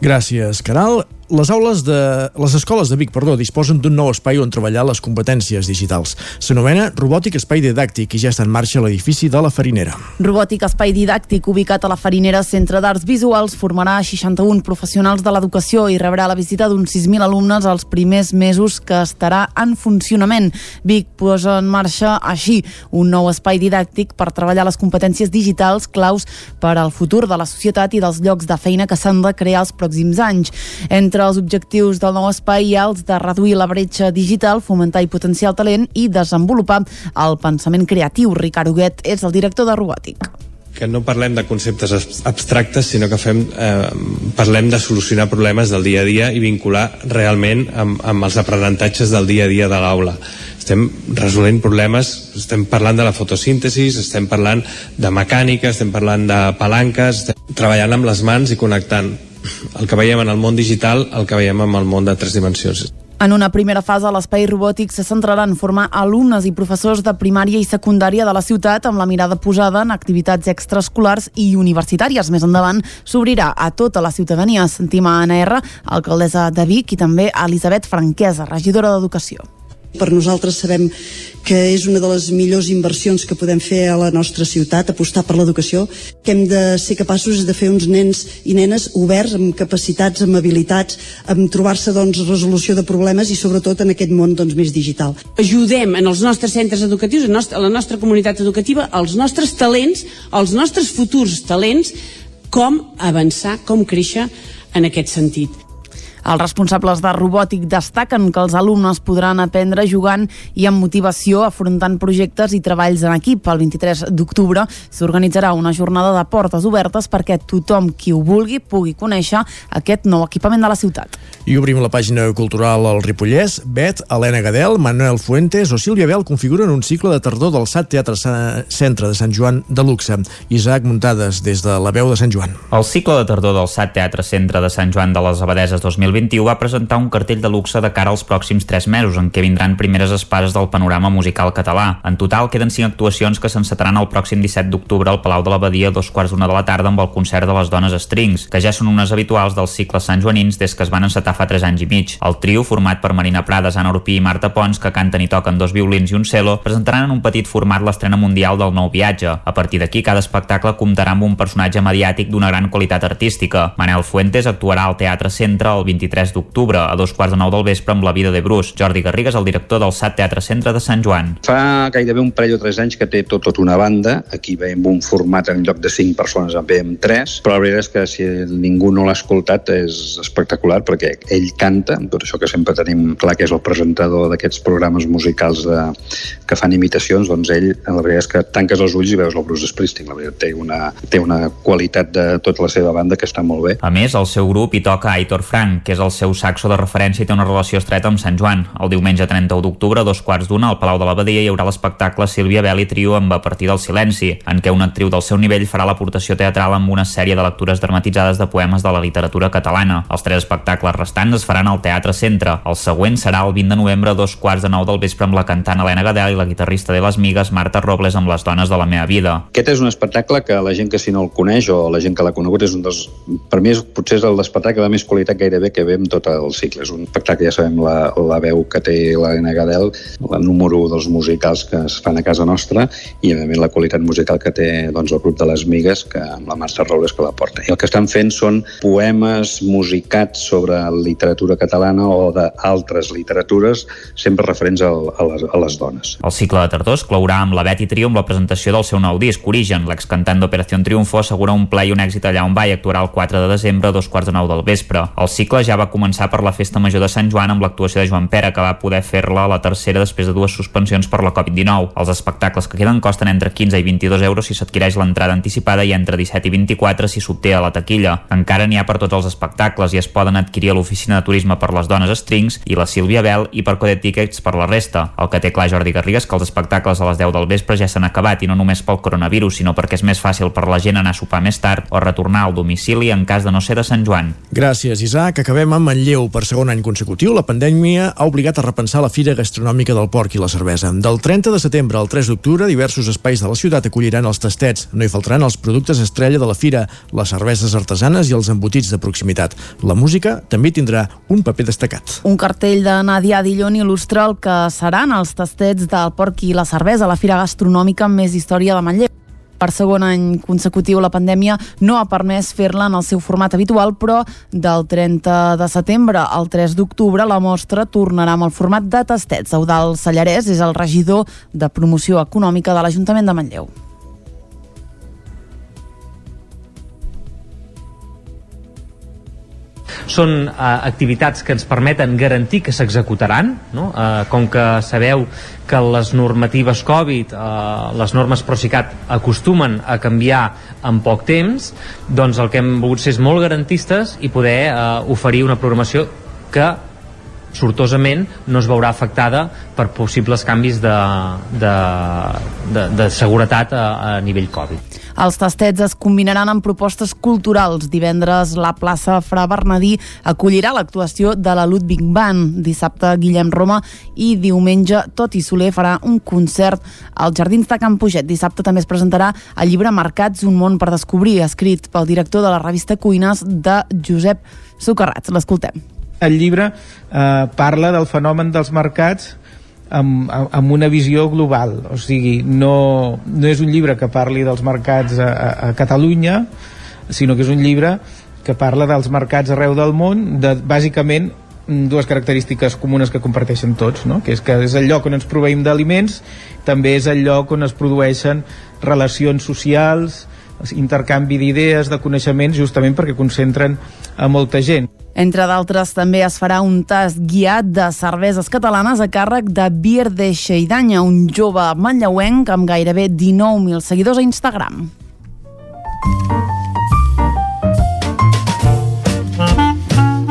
Gràcies, Caral les aules de... les escoles de Vic, perdó, disposen d'un nou espai on treballar les competències digitals. S'anomena Robòtic Espai Didàctic i ja està en marxa a l'edifici de la Farinera. Robòtic Espai Didàctic, ubicat a la Farinera Centre d'Arts Visuals, formarà 61 professionals de l'educació i rebrà la visita d'uns 6.000 alumnes els primers mesos que estarà en funcionament. Vic posa en marxa així un nou espai didàctic per treballar les competències digitals claus per al futur de la societat i dels llocs de feina que s'han de crear els pròxims anys. Entre entre els objectius del nou espai hi ha els de reduir la bretxa digital, fomentar i potenciar el talent i desenvolupar el pensament creatiu. Ricard Huguet és el director de Robòtic que no parlem de conceptes abstractes, sinó que fem, eh, parlem de solucionar problemes del dia a dia i vincular realment amb, amb els aprenentatges del dia a dia de l'aula. Estem resolent problemes, estem parlant de la fotosíntesi, estem parlant de mecànica, estem parlant de palanques, estem treballant amb les mans i connectant el que veiem en el món digital, el que veiem en el món de tres dimensions. En una primera fase, l'espai robòtic se centrarà en formar alumnes i professors de primària i secundària de la ciutat amb la mirada posada en activitats extraescolars i universitàries. Més endavant s'obrirà a tota la ciutadania. Sentim a Anna R, alcaldessa de Vic, i també a Elisabet Franquesa, regidora d'Educació. Per nosaltres sabem que és una de les millors inversions que podem fer a la nostra ciutat, apostar per l'educació, que hem de ser capaços de fer uns nens i nenes oberts, amb capacitats, amb habilitats, amb trobar-se doncs, resolució de problemes i sobretot en aquest món doncs, més digital. Ajudem en els nostres centres educatius, a la nostra comunitat educativa, els nostres talents, els nostres futurs talents, com avançar, com créixer en aquest sentit. Els responsables de robòtic destaquen que els alumnes podran aprendre jugant i amb motivació afrontant projectes i treballs en equip. El 23 d'octubre s'organitzarà una jornada de portes obertes perquè tothom qui ho vulgui pugui conèixer aquest nou equipament de la ciutat. I obrim la pàgina cultural al Ripollès. Bet, Helena Gadel, Manuel Fuentes o Sílvia Bel configuren un cicle de tardor del SAT Teatre Centre de Sant Joan de Luxe. Isaac Muntades, des de la veu de Sant Joan. El cicle de tardor del SAT Teatre Centre de Sant Joan de les Abadeses 2020 2021 va presentar un cartell de luxe de cara als pròxims 3 mesos, en què vindran primeres espases del panorama musical català. En total, queden 5 actuacions que s'encetaran el pròxim 17 d'octubre al Palau de l'Abadia a dos quarts d'una de la tarda amb el concert de les dones Strings, que ja són unes habituals dels cicles Sant Joanins des que es van encetar fa 3 anys i mig. El trio, format per Marina Prades, Anna Orpí i Marta Pons, que canten i toquen dos violins i un cello, presentaran en un petit format l'estrena mundial del nou viatge. A partir d'aquí, cada espectacle comptarà amb un personatge mediàtic d'una gran qualitat artística. Manel Fuentes actuarà al Teatre Centre el 20 23 d'octubre a dos quarts de nou del vespre amb la vida de Bruce. Jordi Garrigues, el director del SAT Teatre Centre de Sant Joan. Fa gairebé un parell o tres anys que té tot, tot una banda. Aquí veiem un format en lloc de cinc persones en veiem tres, però la veritat és que si ningú no l'ha escoltat és espectacular perquè ell canta, tot això que sempre tenim clar que és el presentador d'aquests programes musicals de, que fan imitacions, doncs ell, la veritat és que tanques els ulls i veus el Bruce Springsteen. La veritat té una, té una qualitat de tota la seva banda que està molt bé. A més, el seu grup hi toca Aitor Frank, que és el seu saxo de referència i té una relació estreta amb Sant Joan. El diumenge 31 d'octubre, a dos quarts d'una, al Palau de l'Abadia hi haurà l'espectacle Sílvia Bel i Trio amb A partir del silenci, en què una actriu del seu nivell farà l'aportació teatral amb una sèrie de lectures dramatitzades de poemes de la literatura catalana. Els tres espectacles restants es faran al Teatre Centre. El següent serà el 20 de novembre a dos quarts de nou del vespre amb la cantant Helena Gadel i la guitarrista de les Migues Marta Robles amb les dones de la meva vida. Aquest és un espectacle que la gent que si no el coneix o la gent que l'ha conegut és un dels... Per mi és, potser és el espectacle de més qualitat gairebé que ve amb tot el cicle. És un espectacle, ja sabem, la, la veu que té l'Helena Gadel, la número dels musicals que es fan a casa nostra i, a més, la qualitat musical que té doncs, el grup de les Migues, que amb la Marta Robles que la porta. I el que estan fent són poemes musicats sobre literatura catalana o d'altres literatures, sempre referents a, a, les, a les dones. El cicle de tardor es clourà amb la Betty Trio la presentació del seu nou disc, Origen. L'excantant d'Operació Triunfo assegura un ple i un èxit allà on va i actuarà el 4 de desembre a dos quarts de nou del vespre. El cicle ja va començar per la Festa Major de Sant Joan amb l'actuació de Joan Pere, que va poder fer-la la tercera després de dues suspensions per la Covid-19. Els espectacles que queden costen entre 15 i 22 euros si s'adquireix l'entrada anticipada i entre 17 i 24 si s'obté a la taquilla. Encara n'hi ha per tots els espectacles i es poden adquirir a l'oficina de turisme per les dones Strings i la Sílvia Bell i per Code Tickets per la resta. El que té clar Jordi Garrigues que els espectacles a les 10 del vespre ja s'han acabat i no només pel coronavirus, sinó perquè és més fàcil per la gent anar a sopar més tard o retornar al domicili en cas de no ser de Sant Joan. Gràcies, Isaac. Acabem amb Manlleu. Per segon any consecutiu, la pandèmia ha obligat a repensar la fira gastronòmica del porc i la cervesa. Del 30 de setembre al 3 d'octubre, diversos espais de la ciutat acolliran els tastets. No hi faltaran els productes estrella de la fira, les cerveses artesanes i els embotits de proximitat. La música també tindrà un paper destacat. Un cartell de Nadia Dillon il·lustra el que seran els tastets del porc i la cervesa la fira gastronòmica amb més història de Manlleu. Per segon any consecutiu, la pandèmia no ha permès fer-la en el seu format habitual, però del 30 de setembre al 3 d'octubre la mostra tornarà amb el format de tastets. Eudal Sallarès és el regidor de promoció econòmica de l'Ajuntament de Manlleu. Són eh, activitats que ens permeten garantir que s'executaran, no? eh, com que sabeu que les normatives Covid, eh, les normes Procicat acostumen a canviar en poc temps, doncs el que hem volgut ser és molt garantistes i poder eh, oferir una programació que sortosament no es veurà afectada per possibles canvis de, de, de, de seguretat a, a nivell Covid. Els tastets es combinaran amb propostes culturals. Divendres la plaça Fra Bernadí acollirà l'actuació de la Ludwig Band. Dissabte Guillem Roma i diumenge Toti Soler farà un concert als Jardins de Can Puget. Dissabte també es presentarà el llibre Mercats, un món per descobrir, escrit pel director de la revista Cuines de Josep Socarrats. L'escoltem. El llibre eh, parla del fenomen dels mercats amb, amb una visió global o sigui, no, no és un llibre que parli dels mercats a, a, Catalunya sinó que és un llibre que parla dels mercats arreu del món de, bàsicament dues característiques comunes que comparteixen tots, no? que és que és el lloc on ens proveïm d'aliments, també és el lloc on es produeixen relacions socials, intercanvi d'idees, de coneixements, justament perquè concentren a molta gent. Entre d'altres, també es farà un tast guiat de cerveses catalanes a càrrec de Bier de Xeidanya, un jove manlleuenc amb gairebé 19.000 seguidors a Instagram.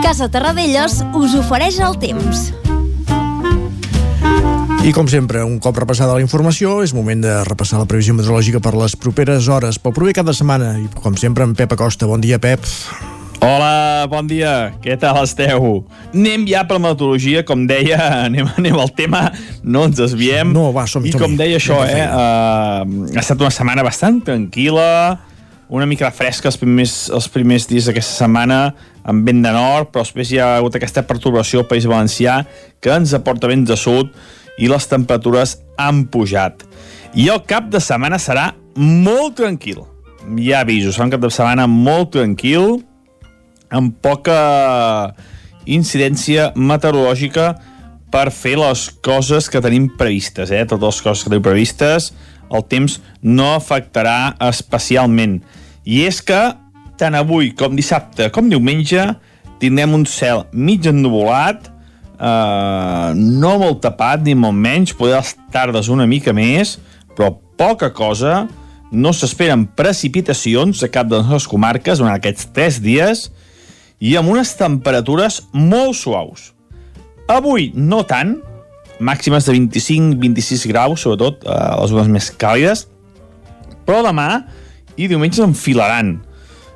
Casa Terradellos us ofereix el temps. I com sempre, un cop repassada la informació, és moment de repassar la previsió meteorològica per les properes hores, pel proper cap de setmana. I com sempre, en Pep Acosta. Bon dia, Pep. Hola, bon dia, què tal esteu? Anem ja per la meteorologia, com deia, anem, anem al tema, no ens desviem. No, va, som I com deia això, eh, uh, ha estat una setmana bastant tranquil·la, una mica fresca els primers, els primers dies d'aquesta setmana, amb vent de nord, però després hi ha hagut aquesta perturbació al País Valencià que ens aporta vents de sud i les temperatures han pujat. I el cap de setmana serà molt tranquil. Ja aviso, serà un cap de setmana molt tranquil, amb poca incidència meteorològica per fer les coses que tenim previstes, eh? Totes les coses que tenim previstes, el temps no afectarà especialment. I és que tant avui com dissabte com diumenge tindrem un cel mig ennuvolat, eh, no molt tapat ni molt menys, poder les tardes una mica més, però poca cosa, no s'esperen precipitacions a cap de les nostres comarques durant aquests tres dies amb unes temperatures molt suaus. Avui no tant, màximes de 25-26 graus, sobretot a les zones més càlides, però demà i diumenge enfilaran.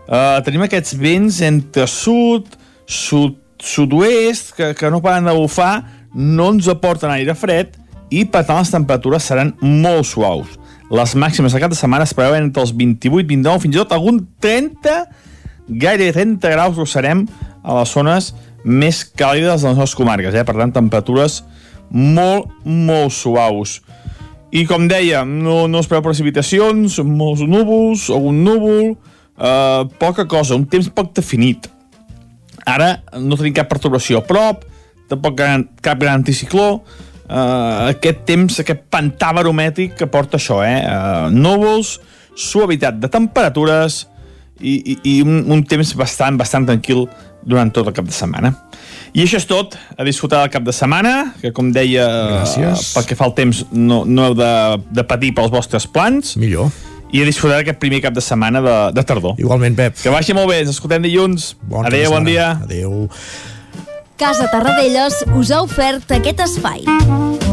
Uh, tenim aquests vents entre sud, sud, sud-oest, que, que no paren de bufar, no ens aporten aire fred i per tant les temperatures seran molt suaus. Les màximes de cap de setmana es preveuen entre els 28, 29, fins i tot algun 30, gairebé 30 graus ho serem a les zones més càlides de les nostres comarques. Eh? Per tant, temperatures molt, molt suaus. I com deia, no, no es preveu precipitacions, molts núvols, algun núvol, eh, poca cosa, un temps poc definit. Ara no tenim cap perturbació a prop, tampoc gran, cap gran anticicló, uh, aquest temps, aquest pantà baromètric que porta això, eh? Uh, núvols, suavitat de temperatures i, i, un, un temps bastant, bastant tranquil durant tot el cap de setmana. I això és tot, a disfrutar del cap de setmana, que com deia, Gràcies. pel que fa al temps, no, no heu de, de patir pels vostres plans. Millor. I a disfrutar d'aquest primer cap de setmana de, de tardor. Igualment, Pep. Que vagi molt bé, ens escoltem dilluns. Bon Adéu, bon dia. Adéu. Casa Tarradellas us ha ofert aquest espai.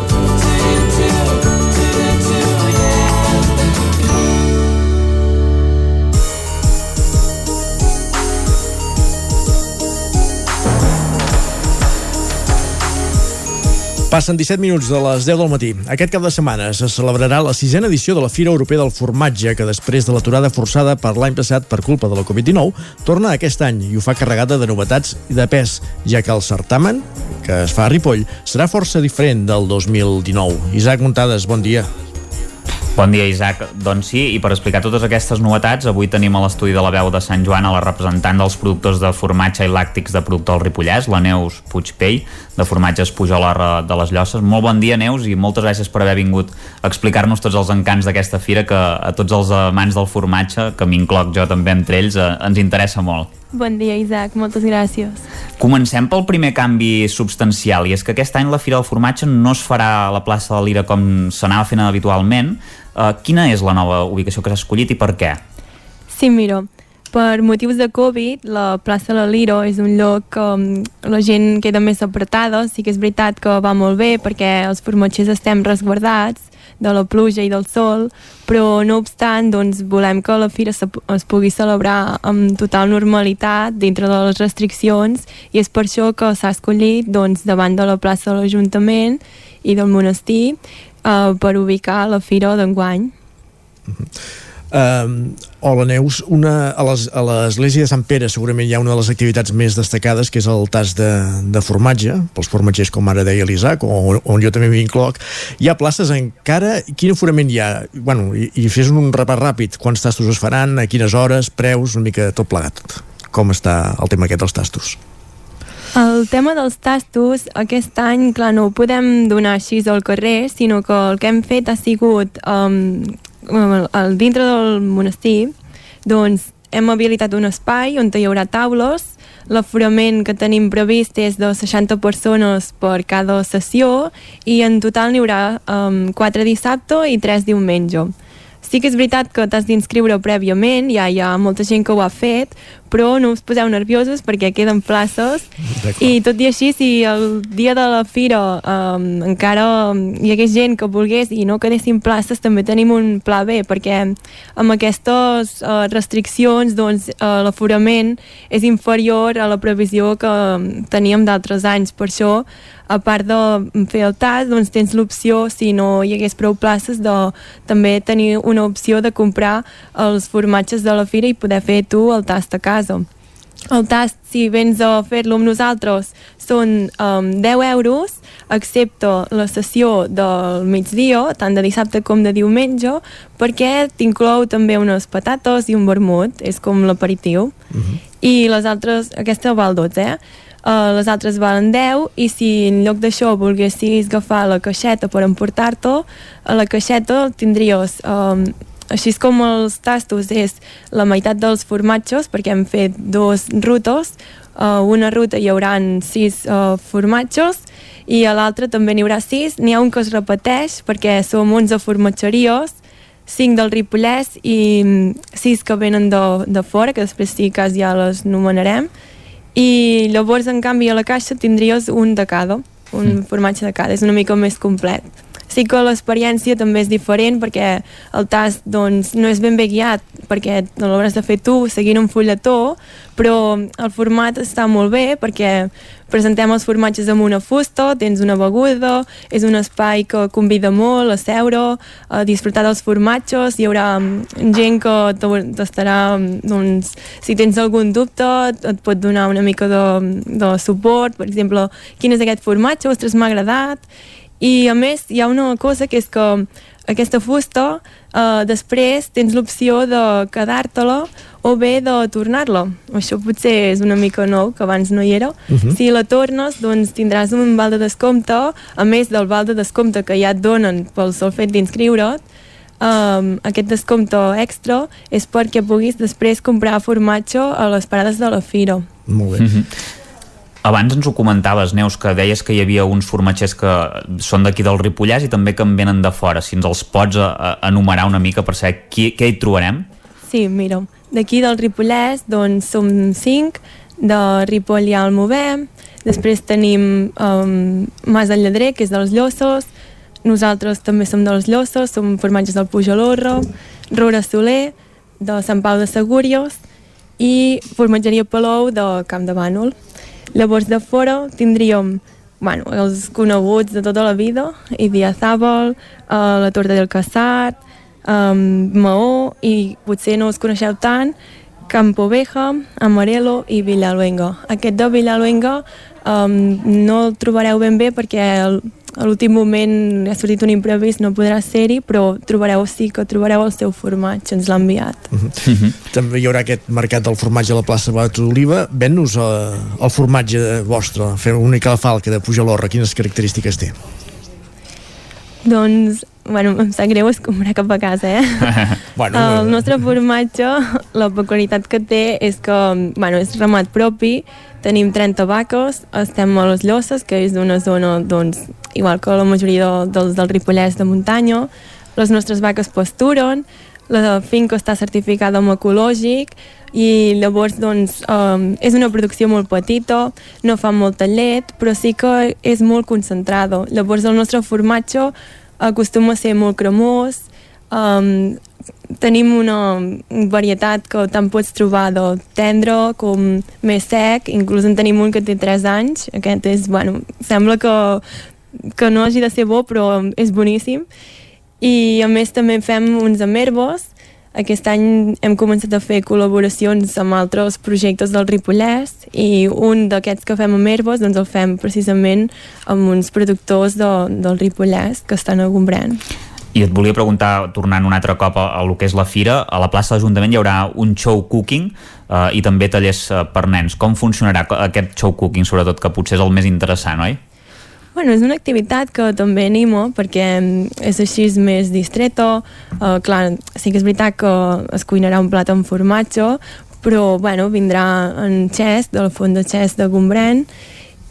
Passen 17 minuts de les 10 del matí. Aquest cap de setmana se celebrarà la sisena edició de la Fira Europea del Formatge, que després de l'aturada forçada per l'any passat per culpa de la Covid-19, torna aquest any i ho fa carregada de novetats i de pes, ja que el certamen, que es fa a Ripoll, serà força diferent del 2019. Isaac Muntades, bon dia. Bon dia, Isaac. Doncs sí, i per explicar totes aquestes novetats, avui tenim a l'estudi de la veu de Sant Joan a la representant dels productors de formatge i làctics de productor al Ripollès, la Neus Puigpell, de formatges Pujolar de les Llosses. Molt bon dia, Neus, i moltes gràcies per haver vingut a explicar-nos tots els encants d'aquesta fira que a tots els amants del formatge, que m'incloc jo també entre ells, eh, ens interessa molt. Bon dia, Isaac. Moltes gràcies. Comencem pel primer canvi substancial, i és que aquest any la Fira del Formatge no es farà a la plaça de l'Ira com s'anava fent habitualment. Uh, quina és la nova ubicació que s'ha escollit i per què? Sí, mira, per motius de Covid, la plaça de Liro és un lloc on la gent queda més apretada. Sí que és veritat que va molt bé perquè els formatgers estem resguardats de la pluja i del sol, però no obstant doncs, volem que la fira es pugui celebrar amb total normalitat dintre de les restriccions i és per això que s'ha escollit doncs, davant de la plaça de l'Ajuntament i del monestir eh, per ubicar la fira d'enguany. Uh, hola Neus, una, a l'església de Sant Pere segurament hi ha una de les activitats més destacades que és el tas de, de formatge pels formatgers com ara deia l'Isaac on, on jo també m'incloc hi ha places encara, quin aforament hi ha? Bueno, i, i fes un repàs ràpid. Quants tastos es faran, a quines hores, preus? Una mica tot plegat. Com està el tema aquest dels tastos El tema dels tastos, aquest any, clar, no ho podem donar així al carrer, sinó que el que hem fet ha sigut, um, el, el, dintre del monestir, doncs hem habilitat un espai on hi haurà taules, l'aforament que tenim previst és de 60 persones per cada sessió i en total n'hi haurà um, 4 dissabte i 3 diumenge. Sí que és veritat que t'has d'inscriure prèviament, ja hi ha molta gent que ho ha fet, però no us poseu nerviosos perquè queden places i tot i així, si el dia de la fira um, encara hi hagués gent que volgués i no quedessin places, també tenim un pla B, perquè amb aquestes uh, restriccions doncs, uh, l'aforament és inferior a la previsió que um, teníem d'altres anys. Per això, a part de fer el tas, doncs tens l'opció, si no hi hagués prou places, de també tenir una opció de comprar els formatges de la fira i poder fer tu el tast a casa. El tast, si vens a fer-lo amb nosaltres, són um, 10 euros, excepte la sessió del migdia, tant de dissabte com de diumenge, perquè t'inclou també unes patates i un vermut, és com l'aperitiu. Uh -huh. I les altres, aquesta val 12, eh? Uh, les altres valen 10 i si en lloc d'això volguessis agafar la caixeta per emportar-te, a la caixeta tindries um, així com els tastos és la meitat dels formatges, perquè hem fet dos rutes, uh, una ruta hi haurà sis uh, formatges i a l'altra també n'hi haurà sis. N'hi ha un que es repeteix perquè som 11 formatgeries, 5 del Ripollès i 6 que venen de, de fora, que després sí que ja les nomenarem. I llavors, en canvi, a la caixa tindries un de cada, un mm. formatge de cada, és una mica més complet sí que l'experiència també és diferent perquè el tast doncs, no és ben bé guiat perquè no l'hauràs de fer tu seguint un fulletó però el format està molt bé perquè presentem els formatges amb una fusta, tens una beguda, és un espai que convida molt a seure, a disfrutar dels formatges, hi haurà mm, gent que t'estarà, mm, doncs, si tens algun dubte, et pot donar una mica de, de suport, per exemple, quin és aquest formatge, ostres, m'ha agradat, i a més hi ha una cosa que és que aquesta fusta eh, després tens l'opció de quedar-te-la o bé de tornar-la. Això potser és una mica nou, que abans no hi era. Uh mhm. -huh. Si la tornes, doncs tindràs un val de descompte, a més del val de descompte que ja et donen pel sol fet d'inscriure't, um, aquest descompte extra és perquè puguis després comprar formatge a les parades de la fira. Molt bé. Uh mhm. Abans ens ho comentaves, Neus, que deies que hi havia uns formatgers que són d'aquí del Ripollès i també que en venen de fora. Si ens els pots a, a, enumerar una mica per saber qui, què hi trobarem? Sí, mira, d'aquí del Ripollès doncs som cinc, de Ripoll el Movem, després tenim um, Mas del Lledrer, que és dels Llossos, nosaltres també som dels Llossos, som formatges del Pujalorro, Rora Soler, de Sant Pau de Segúries, i formatgeria Palou de Camp de Bànol. Llavors de fora tindríem bueno, els coneguts de tota la vida, Idiazábal, uh, la Torta del Casat, um, Maó, i potser no us coneixeu tant, Campo Veja, Amarelo i Villaluenga. Aquest de Villaluenga um, no el trobareu ben bé perquè el, a l'últim moment ha sortit un imprevist, no podrà ser-hi, però trobareu, sí que trobareu el seu formatge, ens l'ha enviat. Uh -huh. Uh -huh. També hi haurà aquest mercat del formatge a la plaça Bat Oliva. Ven-nos eh, el formatge vostre, fem una calafalca de Pujalorra, quines característiques té? Doncs, bueno, em sap greu escombrar cap a casa, eh? bueno, el nostre formatge, la peculiaritat que té és que, bueno, és ramat propi, tenim 30 vaques, estem a les Llosses, que és una zona, doncs, igual que la majoria de, dels del Ripollès de muntanya, les nostres vaques pasturen, la finca està certificada amb ecològic i llavors doncs, um, és una producció molt petita, no fa molta llet, però sí que és molt concentrada. Llavors el nostre formatge acostuma a ser molt cremós, um, tenim una varietat que tant pots trobar de tendre com més sec, inclús en tenim un que té 3 anys, aquest és, bueno, sembla que, que no hagi de ser bo, però és boníssim. I a més també fem uns amb herbos, aquest any hem començat a fer col·laboracions amb altres projectes del Ripollès i un d'aquests que fem amb herbos doncs el fem precisament amb uns productors de, del Ripollès que estan a Gombrèn. I et volia preguntar, tornant un altre cop a, a lo que és la fira, a la plaça de l'Ajuntament hi haurà un show cooking eh, i també tallers eh, per nens. Com funcionarà aquest show cooking, sobretot, que potser és el més interessant, oi? Bueno, és una activitat que també animo perquè mm, és així més distreta. Uh, clar, sí que és veritat que es cuinarà un plat amb formatge, però bueno, vindrà en Xest, del fons de Xest de Gombrèn,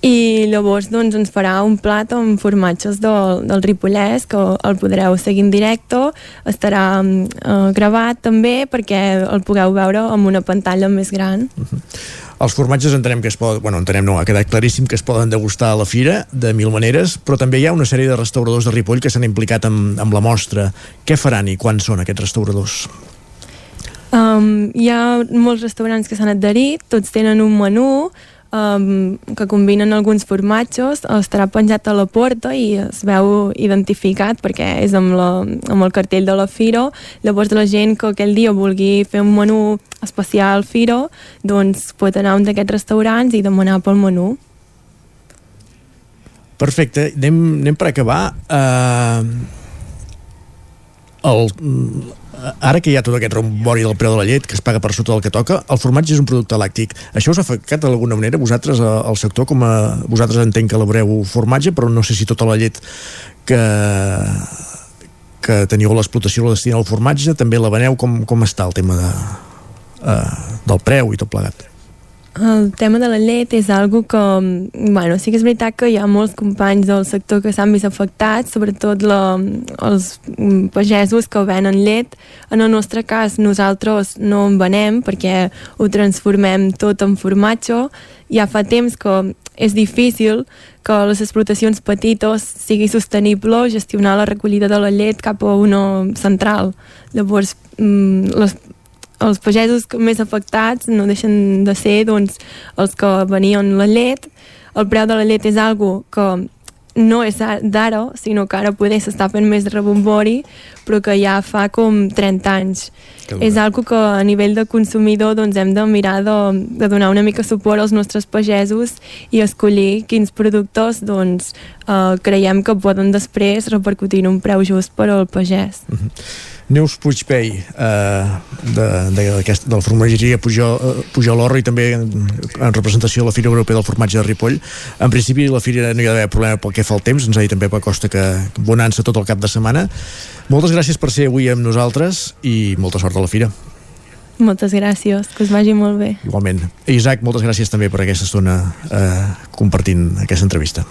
i llavors doncs, ens farà un plat amb formatges del, del Ripollès que el podreu seguir en directe estarà eh, gravat també perquè el pugueu veure amb una pantalla més gran uh -huh. Els formatges entenem que es poden, bueno, entenem no, ha quedat claríssim que es poden degustar a la fira de mil maneres, però també hi ha una sèrie de restauradors de Ripoll que s'han implicat amb, amb la mostra. Què faran i quan són aquests restauradors? Um, hi ha molts restaurants que s'han adherit, tots tenen un menú um, que combinen alguns formatges, estarà penjat a la porta i es veu identificat perquè és amb, la, amb el cartell de la Firo. Llavors la gent que aquell dia vulgui fer un menú especial Firo, doncs pot anar a un d'aquests restaurants i demanar pel menú. Perfecte, anem, anem per acabar. Uh, el, ara que hi ha tot aquest rombori del preu de la llet que es paga per sota del que toca, el formatge és un producte làctic. Això us ha afectat d'alguna manera vosaltres al sector? Com a, vosaltres entenc que elaboreu formatge, però no sé si tota la llet que, que teniu l'explotació la destina al formatge, també la veneu, com, com està el tema de, uh, del preu i tot plegat? El tema de la llet és algo que, bueno, sí que és veritat que hi ha molts companys del sector que s'han vist afectats, sobretot la, els pagesos que venen llet. En el nostre cas, nosaltres no en venem perquè ho transformem tot en formatge. Ja fa temps que és difícil que les explotacions petites sigui sostenible gestionar la recollida de la llet cap a una central. Llavors, les els pagesos més afectats no deixen de ser doncs, els que venien la llet. El preu de la llet és algo que no és d'ara, sinó que ara poder s'està fent més rebombori, però que ja fa com 30 anys. És algo que a nivell de consumidor doncs, hem de mirar de, de donar una mica suport als nostres pagesos i escollir quins productes doncs, eh, creiem que poden després repercutir en un preu just per al pagès. Mm -hmm. Neus Puigpei eh, de, de, de la formatgeria Pujol, eh, Pujol Orro i també en, en representació de la Fira Europea del Formatge de Ripoll en principi la Fira no hi ha d'haver problema pel que fa el temps, ens ha dit també per Costa que bonança tot el cap de setmana moltes gràcies per ser avui amb nosaltres i molta sort a la Fira moltes gràcies, que us vagi molt bé. Igualment. Isaac, moltes gràcies també per aquesta estona eh, compartint aquesta entrevista.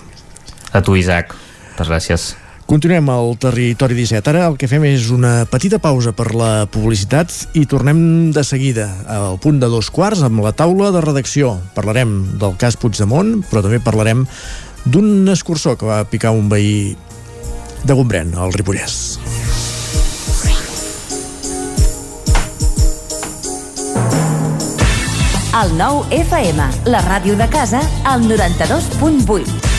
A tu, Isaac. Moltes gràcies. Continuem al territori 17. Ara el que fem és una petita pausa per la publicitat i tornem de seguida al punt de dos quarts amb la taula de redacció. Parlarem del cas Puigdemont, però també parlarem d'un escurçó que va picar un veí de Gombrèn, al Ripollès. El nou FM, la ràdio de casa, al 92.8.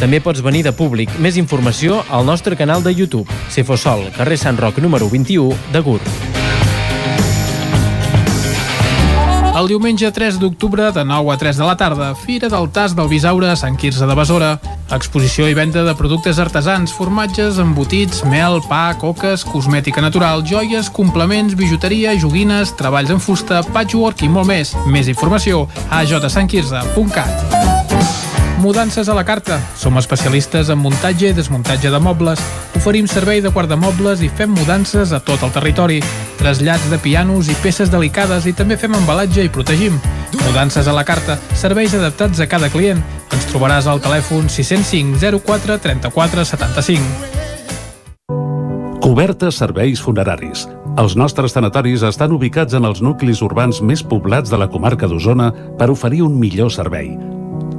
També pots venir de públic. Més informació al nostre canal de YouTube. Cefosol, carrer Sant Roc número 21 de Gur. El diumenge 3 d'octubre de 9 a 3 de la tarda, Fira del Tas del Bisaure a Sant Quirze de Besora. Exposició i venda de productes artesans, formatges, embotits, mel, pa, coques, cosmètica natural, joies, complements, bijuteria, joguines, treballs en fusta, patchwork i molt més. Més informació a jsantquirze.cat. Mudances a la carta. Som especialistes en muntatge i desmuntatge de mobles. Oferim servei de guardamobles i fem mudances a tot el territori. Trasllats de pianos i peces delicades i també fem embalatge i protegim. Mudances a la carta. Serveis adaptats a cada client. Ens trobaràs al telèfon 605 04 34 75. Cobertes serveis funeraris. Els nostres tanatoris estan ubicats en els nuclis urbans més poblats de la comarca d'Osona per oferir un millor servei.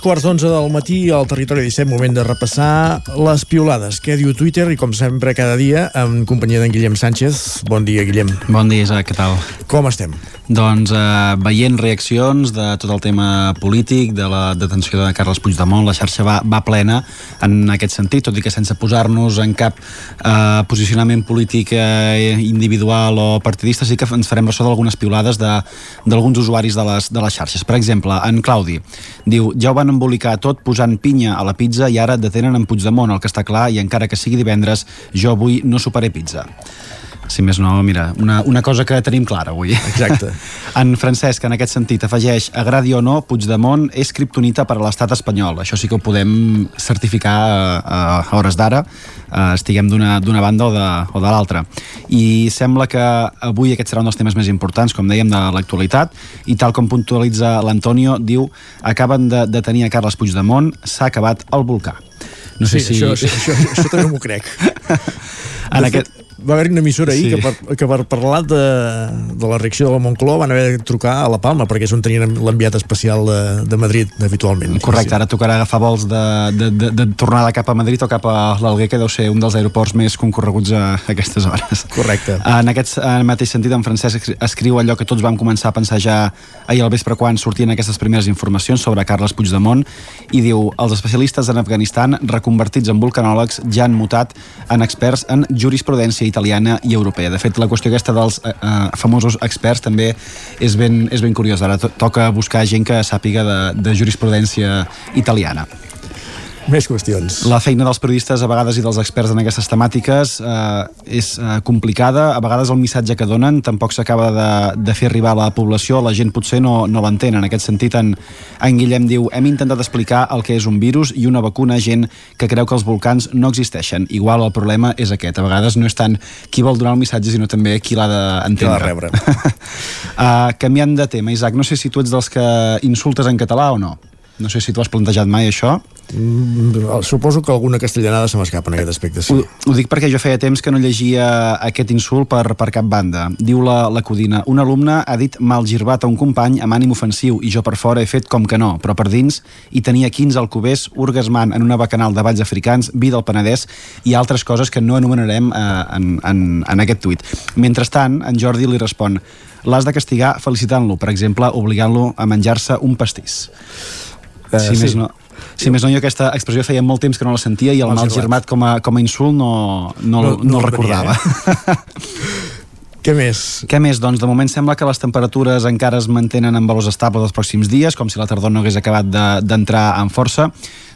Dos quarts d'onze del matí al territori 17, moment de repassar les piolades. Què diu Twitter i com sempre cada dia en companyia d'en Guillem Sánchez. Bon dia, Guillem. Bon dia, Isaac, què tal? Com estem? Doncs eh, veient reaccions de tot el tema polític, de la detenció de Carles Puigdemont, la xarxa va, va plena en aquest sentit, tot i que sense posar-nos en cap eh, posicionament polític eh, individual o partidista, sí que ens farem ressò d'algunes piolades de- d'alguns usuaris de les, de les xarxes. Per exemple, en Claudi diu, ja ho van embolicar tot posant pinya a la pizza i ara detenen en Puigdemont, el que està clar, i encara que sigui divendres, jo avui no superé pizza. Si més no, mira, una, una cosa que tenim clara avui. Exacte. En Francesc, en aquest sentit, afegeix agradi o no, Puigdemont és kriptonita per a l'estat espanyol. Això sí que ho podem certificar a, a hores d'ara, eh, estiguem d'una banda o de, o de l'altra. I sembla que avui aquest serà un dels temes més importants, com dèiem, de l'actualitat, i tal com puntualitza l'Antonio, diu acaben de detenir a Carles Puigdemont, s'ha acabat el volcà. No sé sí, si... això, això, això, això també m'ho crec. En De aquest... fet, va haver una emissora ahir Sí. que, per, que per parlar de, de la reacció de la Moncloa van haver de trucar a la Palma perquè és on tenien l'enviat especial de, de Madrid habitualment. Correcte, ara tocarà agafar vols de, de, de, de tornada cap a Madrid o cap a l'Alguer, que deu ser un dels aeroports més concorreguts a aquestes hores. Correcte. En aquest en mateix sentit, en Francesc escriu allò que tots vam començar a pensar ja ahir al vespre quan sortien aquestes primeres informacions sobre Carles Puigdemont i diu, els especialistes en Afganistan reconvertits en vulcanòlegs ja han mutat en experts en jurisprudència italiana i europea. De fet, la qüestió aquesta dels eh, eh, famosos experts també és ben, és ben curiosa. Ara to toca buscar gent que sàpiga de, de jurisprudència italiana. Més qüestions. La feina dels periodistes a vegades i dels experts en aquestes temàtiques eh, és eh, complicada. A vegades el missatge que donen tampoc s'acaba de, de fer arribar a la població. La gent potser no, no l'entén. En aquest sentit, en, en Guillem diu hem intentat explicar el que és un virus i una vacuna a gent que creu que els volcans no existeixen. Igual el problema és aquest. A vegades no és tant qui vol donar el missatge, sinó també qui l'ha d'entendre. Qui l'ha de rebre. uh, canviant de tema, Isaac, no sé si tu ets dels que insultes en català o no. No sé si tu has plantejat mai això. Mm, suposo que alguna castellanada se m'escapa en aquest aspecte, sí. Ho, ho dic perquè jo feia temps que no llegia aquest insult per, per cap banda. Diu la, la Codina, un alumne ha dit mal girbat a un company amb ànim ofensiu i jo per fora he fet com que no, però per dins hi tenia 15 alcubers orgasmant en una bacanal de balls africans, vi del Penedès i altres coses que no anomenarem eh, en, en, en aquest tuit. Mentrestant, en Jordi li respon l'has de castigar felicitant-lo, per exemple, obligant-lo a menjar-se un pastís. Eh, si, sí. més no, si més no, jo aquesta expressió feia molt temps que no la sentia i el Mal girmat com a, com a insult no, no, no, no, no el recordava. Què més? Què més? Doncs de moment sembla que les temperatures encara es mantenen en valors estables els pròxims dies, com si la tardor no hagués acabat de- d'entrar de, en força.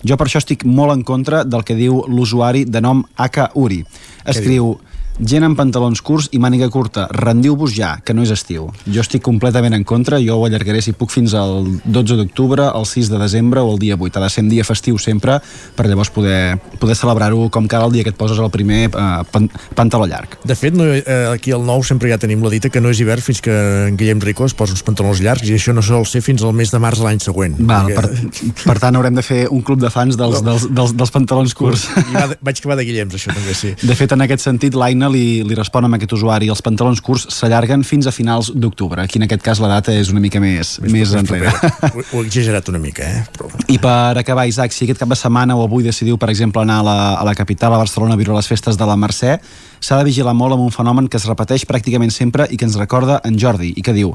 Jo per això estic molt en contra del que diu l'usuari de nom Aka Uri. Escriu, gent amb pantalons curts i màniga curta, rendiu-vos ja, que no és estiu. Jo estic completament en contra, jo ho allargaré si puc fins al 12 d'octubre, el 6 de desembre o el dia 8. Ha de ser un dia festiu sempre per llavors poder, poder celebrar-ho com cada el dia que et poses el primer eh, pan, pantaló llarg. De fet, no, eh, aquí al nou sempre ja tenim la dita que no és hivern fins que en Guillem Rico es posa uns pantalons llargs i això no sol ser fins al mes de març de l'any següent. Val, Perquè- per, per tant, haurem de fer un club de fans dels, No. dels, dels, dels pantalons curts. I va vaig acabar de Guillems, això també, sí. De fet, en aquest sentit, l'Aina li, li respon amb aquest usuari els pantalons curts s'allarguen fins a finals d'octubre. Aquí, en aquest cas, la data és una mica més, més, més enrere. Ho, ho he exagerat una mica, eh? Però... I per acabar, Isaac, si aquest cap de setmana o avui decidiu, per exemple, anar a la, a la capital, a Barcelona, a viure les festes de la Mercè, s'ha de vigilar molt amb un fenomen que es repeteix pràcticament sempre i que ens recorda en Jordi, i que diu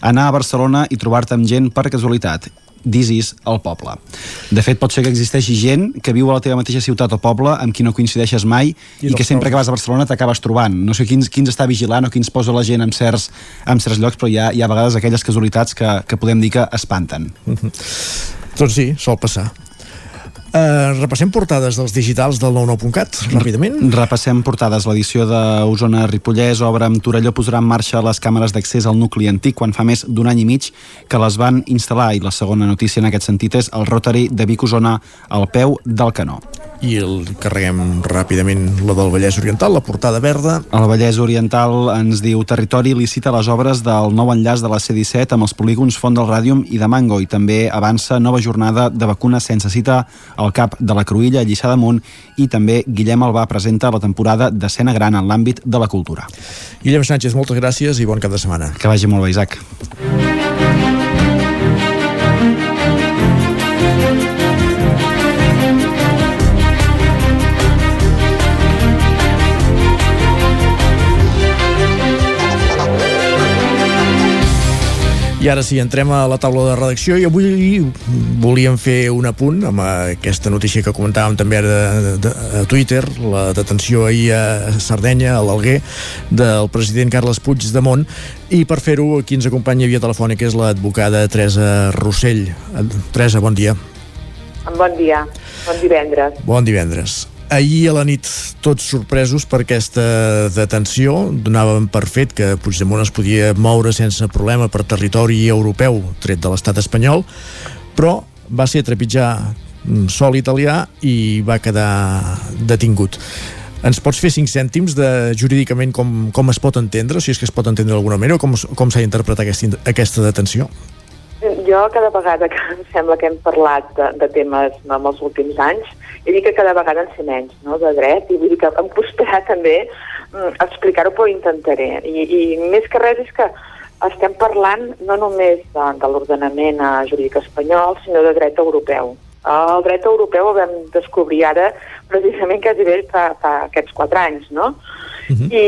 anar a Barcelona i trobar-te amb gent per casualitat. This is el poble. De fet, pot ser que existeixi gent que viu a la teva mateixa ciutat o poble amb qui no coincideixes mai i, i que sempre que vas a Barcelona t'acabes trobant. No sé quins, quins està vigilant o quins posa la gent en certs, en certs llocs, però hi ha, hi ha a vegades aquelles casualitats que, que podem dir que espanten. Mm -hmm. Doncs sí, sol passar. Uh, repassem portades dels digitals del 99.cat, ràpidament. Repassem portades. L'edició d'Osona-Ripollès obre amb Torelló posarà en marxa les càmeres d'accés al nucli antic quan fa més d'un any i mig que les van instal·lar i la segona notícia en aquest sentit és el Rotary de Vic-Osona al peu del canó i el carreguem ràpidament la del Vallès Oriental, la portada verda. El Vallès Oriental ens diu Territori licita les obres del nou enllaç de la C-17 amb els polígons Font del Ràdium i de Mango i també avança nova jornada de vacunes sense cita al cap de la Cruïlla, Lliçà d'Amunt i també Guillem Albà presenta la temporada de Sena Gran en l'àmbit de la cultura. Guillem Sánchez, moltes gràcies i bon cap de setmana. Que vagi molt bé, Isaac. I ara sí, entrem a la taula de redacció i avui volíem fer un apunt amb aquesta notícia que comentàvem també ara de, de, a Twitter, la detenció ahir a Sardenya, a l'Alguer, del president Carles Puigdemont, i per fer-ho qui ens acompanya via telefònica és l'advocada Teresa Rossell. Teresa, bon dia. Bon dia, bon divendres. Bon divendres. Ahir a la nit, tots sorpresos per aquesta detenció, donàvem per fet que Puigdemont es podia moure sense problema per territori europeu, tret de l'estat espanyol, però va ser trepitjar sol italià i va quedar detingut. Ens pots fer cinc cèntims de jurídicament com, com es pot entendre, si és que es pot entendre d'alguna manera, o com, com s'ha d'interpretar aquesta, aquesta detenció? Jo cada vegada que em sembla que hem parlat de, de temes no, en els últims anys, he dit que cada vegada en sé menys no, de dret, i vull dir que em costarà també mm, explicar-ho, però intentaré. I, I més que res és que estem parlant no només de, de l'ordenament eh, jurídic espanyol, sinó de dret europeu. El dret europeu ho vam descobrir ara precisament quasi bé fa, fa aquests quatre anys, no? Uh -huh. I,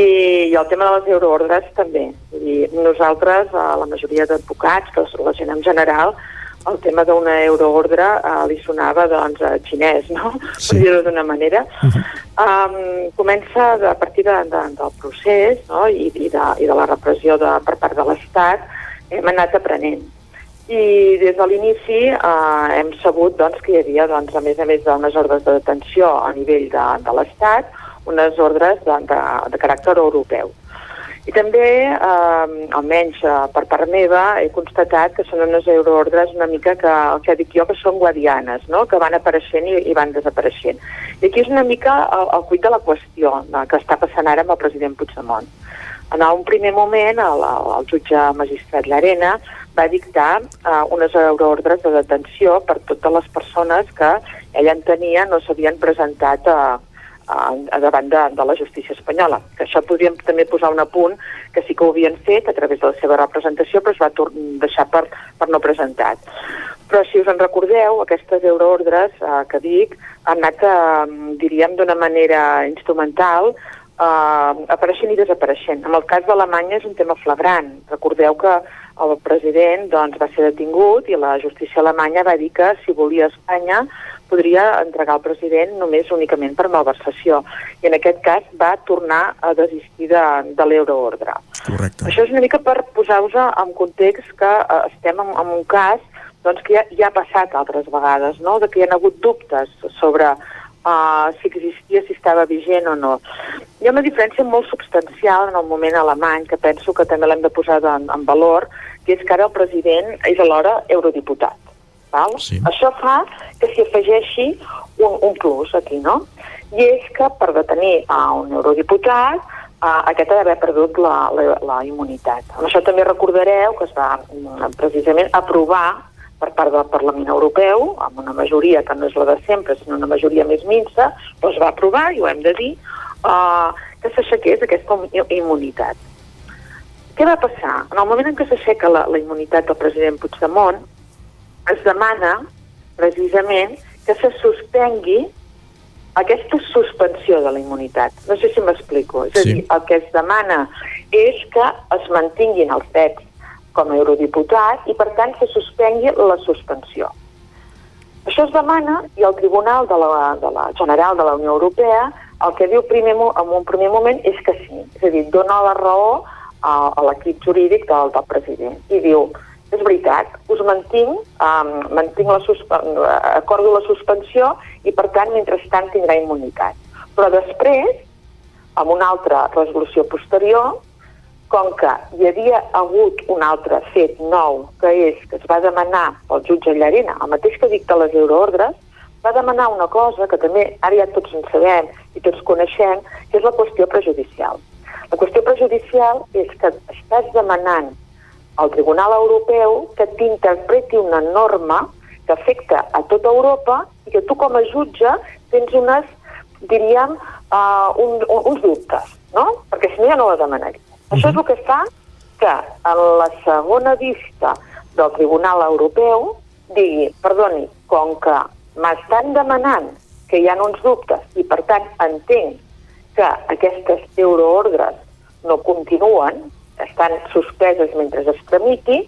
I el tema de les euroordres també. I nosaltres, a la majoria d'advocats, que la gent en general, el tema d'una euroordre uh, li sonava doncs a xinès, no? Sí. Per dir-ho d'una manera. Uh -huh. um, comença a partir de, de, del procés no? I, i, de, i de la repressió de, per part de l'Estat hem anat aprenent i des de l'inici eh, hem sabut doncs, que hi havia, doncs, a més a més d'unes ordres de detenció a nivell de, de l'Estat, unes ordres de, de, de caràcter europeu. I també, eh, almenys eh, per part meva, he constatat que són unes euroordres una mica que, el que dic jo, que són guadianes, no? que van apareixent i, i van desapareixent. I aquí és una mica el, el cuit de la qüestió no? que està passant ara amb el president Puigdemont. En un primer moment, el, el jutge magistrat Llarena va dictar uh, unes euroordres de detenció per totes les persones que ell entenia no s'havien presentat a, a, a davant de, de la justícia espanyola. Que això podríem també posar un apunt que sí que ho havien fet a través de la seva representació, però es va deixar per, per no presentat. Però si us en recordeu, aquestes euroordres eh, que dic han anat, eh, diríem, d'una manera instrumental eh, apareixent i desapareixent. En el cas d'Alemanya és un tema flagrant. Recordeu que el president doncs, va ser detingut i la justícia alemanya va dir que si volia Espanya podria entregar el president només únicament per malversació. I en aquest cas va tornar a desistir de, de l'euroordre. Correcte. Això és una mica per posar-vos en context que eh, estem en, en un cas doncs, que ja, ja ha passat altres vegades, no? de que hi ha hagut dubtes sobre uh, si existia, si estava vigent o no. Hi ha una diferència molt substancial en el moment alemany, que penso que també l'hem de posar en, en valor, que és que ara el president és alhora eurodiputat. Val? Sí. Això fa que s'hi afegeixi un, un plus aquí, no? I és que per detenir a un eurodiputat uh, aquest ha d'haver perdut la, la, la immunitat. Amb això també recordareu que es va mm, precisament aprovar per part del Parlament Europeu, amb una majoria que no és la de sempre, sinó una majoria més minsa, doncs va aprovar, i ho hem de dir, uh, que s'aixequés aquesta immunitat. Què va passar? En el moment en què s'aixeca la, la immunitat del president Puigdemont, es demana precisament que se suspengui aquesta suspensió de la immunitat. No sé si m'explico. És sí. a dir, el que es demana és que es mantinguin els drets com a eurodiputat i, per tant, se suspengui la suspensió. Això es demana i el Tribunal de la, de la General de la Unió Europea el que diu primer, en un primer moment és que sí, és a dir, dona la raó a, a l'equip jurídic del, del president i diu, és veritat, us mantinc, um, mantinc la acordo la suspensió i per tant mentrestant tindrà immunitat. Però després, amb una altra resolució posterior, com que hi havia hagut un altre fet nou, que és que es va demanar pel jutge Llarena, el mateix que dicta les euroordres, va demanar una cosa que també ara ja tots en sabem i tots coneixem, que és la qüestió prejudicial. La qüestió prejudicial és que estàs demanant al Tribunal Europeu que t'interpreti una norma que afecta a tota Europa i que tu com a jutge tens unes, diríem, uh, un, un, uns dubtes, no? Perquè si no ja no la demanaria. Això és el que fa que en la segona vista del Tribunal Europeu digui, perdoni, com que m'estan demanant que hi ha uns dubtes i per tant entenc que aquestes euroordres no continuen, estan suspeses mentre es tramiti,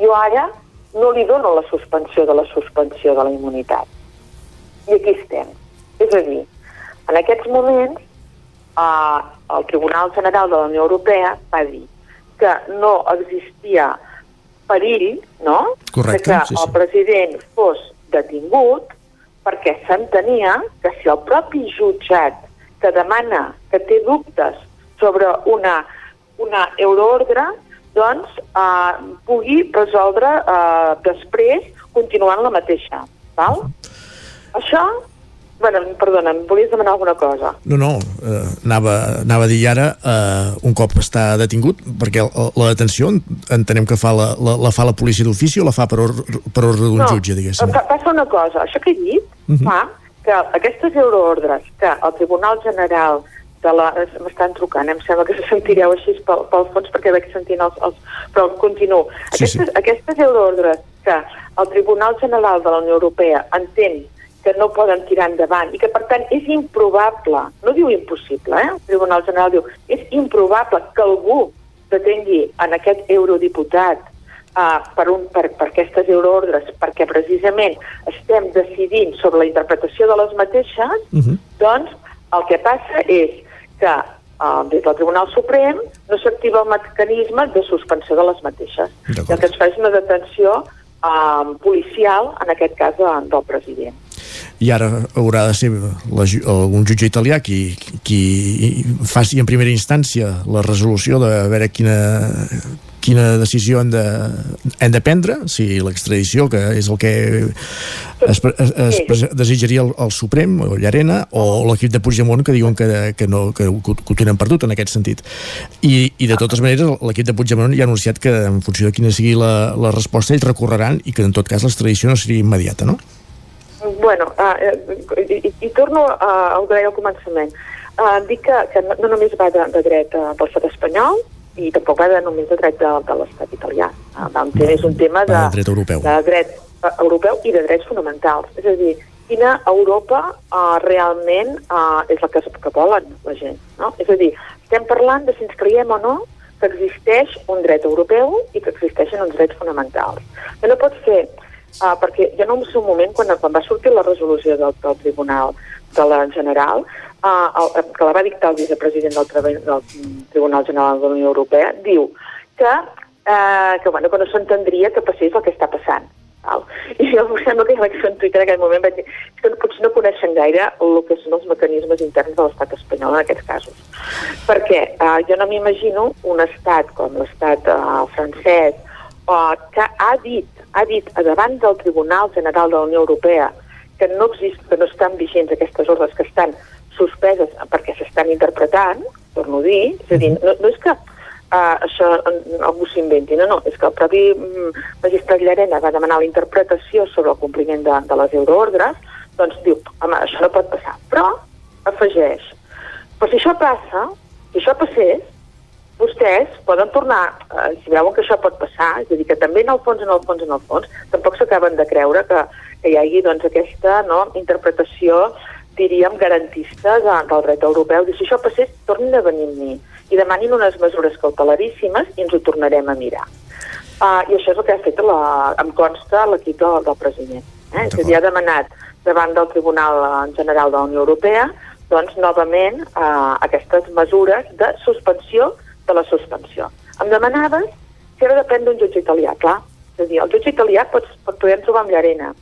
jo ara no li dono la suspensió de la suspensió de la immunitat. I aquí estem. És a dir, en aquests moments eh, el Tribunal General de la Unió Europea va dir que no existia perill, no?, Correcte, que sí, sí. el president fos detingut perquè s'entenia que si el propi jutjat que demana, que té dubtes sobre una, una euroordre, doncs eh, pugui resoldre eh, després continuant la mateixa. Val? Això Bueno, perdona, em volies demanar alguna cosa. No, no, eh, anava, anava a dir ara, eh, un cop està detingut, perquè la, la detenció entenem que fa la, la, la fa la policia d'ofici o la fa per, or, per ordre d'un no, jutge, diguéssim? pa- passa una cosa, això que he dit uh Mhm. -huh. fa que aquestes euroordres que el Tribunal General de la... m'estan trucant, em sembla que se sentireu així pel, pel fons perquè veig sentint els... els però continuo. Sí, aquestes, aquestes euroordres que el Tribunal General de la Unió Europea entén que no poden tirar endavant i que, per tant, és improbable, no diu impossible, eh? el Tribunal General diu, és improbable que algú detengui en aquest eurodiputat uh, per, un, per, per aquestes euroordres, perquè precisament estem decidint sobre la interpretació de les mateixes, Uh -huh. doncs el que passa és que uh, des del Tribunal Suprem no s'activa el mecanisme de suspensió de les mateixes. I el que es fa és una detenció uh, policial, en aquest cas de, del president. i ara haurà de ser la, algun jutge italià qui, qui faci en primera instància la resolució de veure quina, quina decisió hem de, hem de prendre, si l'extradició, que és el que es, es, es, es desitjaria el, el Suprem, o Llarena, o l'equip de Puigdemont, que diuen que, que, no, que, que ho tenen perdut en aquest sentit. I, i de totes maneres, l'equip de Puigdemont ja ha anunciat que en funció de quina sigui la, la resposta, ells recorreran i que en tot cas l'extradició no seria immediata, no? Bueno, uh, i, i, i torno uh, al que deia al començament. Uh, dic que, que no, no només va de, de dret uh, de l'estat espanyol i tampoc va de només de dret de, de l'estat italià. Va, un tema, és un tema de, de dret europeu. de dret uh, europeu i de drets fonamentals. És a dir, quina Europa uh, realment uh, és la que, que volen la gent. No? És a dir, estem parlant de si ens creiem o no que existeix un dret europeu i que existeixen uns drets fonamentals. Que no pot ser Uh, perquè jo no sé un moment, quan, quan va sortir la resolució del, del Tribunal de la General, el, que la va dictar el vicepresident del, del Tribunal General de la Unió Europea, diu que, uh, que, bueno, que no s'entendria que passés el que està passant. Val? I jo em sembla que vaig fer un tuit en aquell moment, vaig dir "És que potser no coneixen gaire el que són els mecanismes interns de l'estat espanyol en aquests casos. Perquè uh, jo no m'imagino un estat com l'estat uh, francès uh, que ha dit, ha dit davant del Tribunal General de la Unió Europea que no, exist, que no estan vigents aquestes ordres que estan suspeses perquè s'estan interpretant, torno a dir, és a dir, no, no és que uh, això algú s'inventi, no, no, és que el propi mm, magistrat Llarena va demanar la interpretació sobre el compliment de, de les euroordres, doncs diu, home, això no pot passar. Però afegeix, però si això passa, si això passés, vostès poden tornar, eh, si veuen que això pot passar, és a dir, que també en el fons, en el fons, en el fons, tampoc s'acaben de creure que, que hi hagi doncs, aquesta no, interpretació, diríem, garantista de, del dret europeu. I si això passés, tornin a venir amb mi i demanin unes mesures cautelaríssimes i ens ho tornarem a mirar. Uh, I això és el que ha fet, la, em consta, l'equip del, del president. Eh? És a dir, ha demanat davant del Tribunal General de la Unió Europea doncs, novament uh, aquestes mesures de suspensió de la suspensió. Em demanaves si ara depèn d'un jutge italià, clar. És a dir, el jutge italià pot, pot poder trobar amb Llarena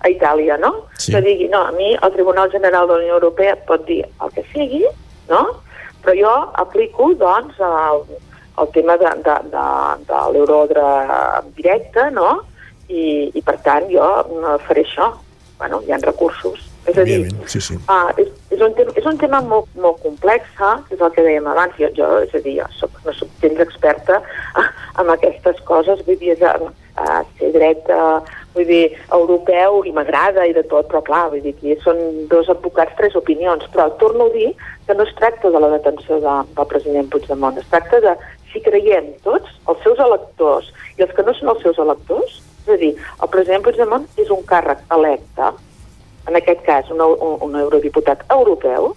a Itàlia, no? Sí. Que digui, no, a mi el Tribunal General de la Unió Europea pot dir el que sigui, no? Però jo aplico, doncs, el, el tema de, de, de, de l'eurodre directe, no? I, I, per tant, jo faré això. Bueno, hi ha recursos. És a dir, sí, sí. uh, és, és, un tema, és un tema molt, molt complex, és el que dèiem abans. Jo, jo és a dir, jo soc, no soc gens experta en aquestes coses, vull dir, és, uh, ser dret, uh, vull dir, europeu, i m'agrada i de tot, però clar, vull dir, aquí són dos advocats, tres opinions, però torno a dir que no es tracta de la detenció de, del president Puigdemont, es tracta de si creiem tots, els seus electors i els que no són els seus electors, és a dir, el president Puigdemont és un càrrec electe, en aquest cas un, un, un eurodiputat europeu,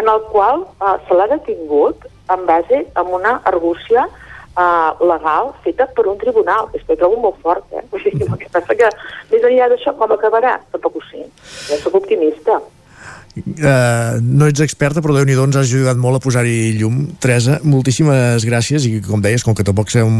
en el qual eh, se l'ha detingut en base a una argúcia eh, legal feta per un tribunal. És que trobo molt fort, eh? Vull dir, el que passa que més enllà d'això, com acabarà? Tampoc ho sé. Jo soc optimista. Uh, no ets experta, però déu nhi ens has ajudat molt a posar-hi llum. Teresa, moltíssimes gràcies i com deies, com que tampoc som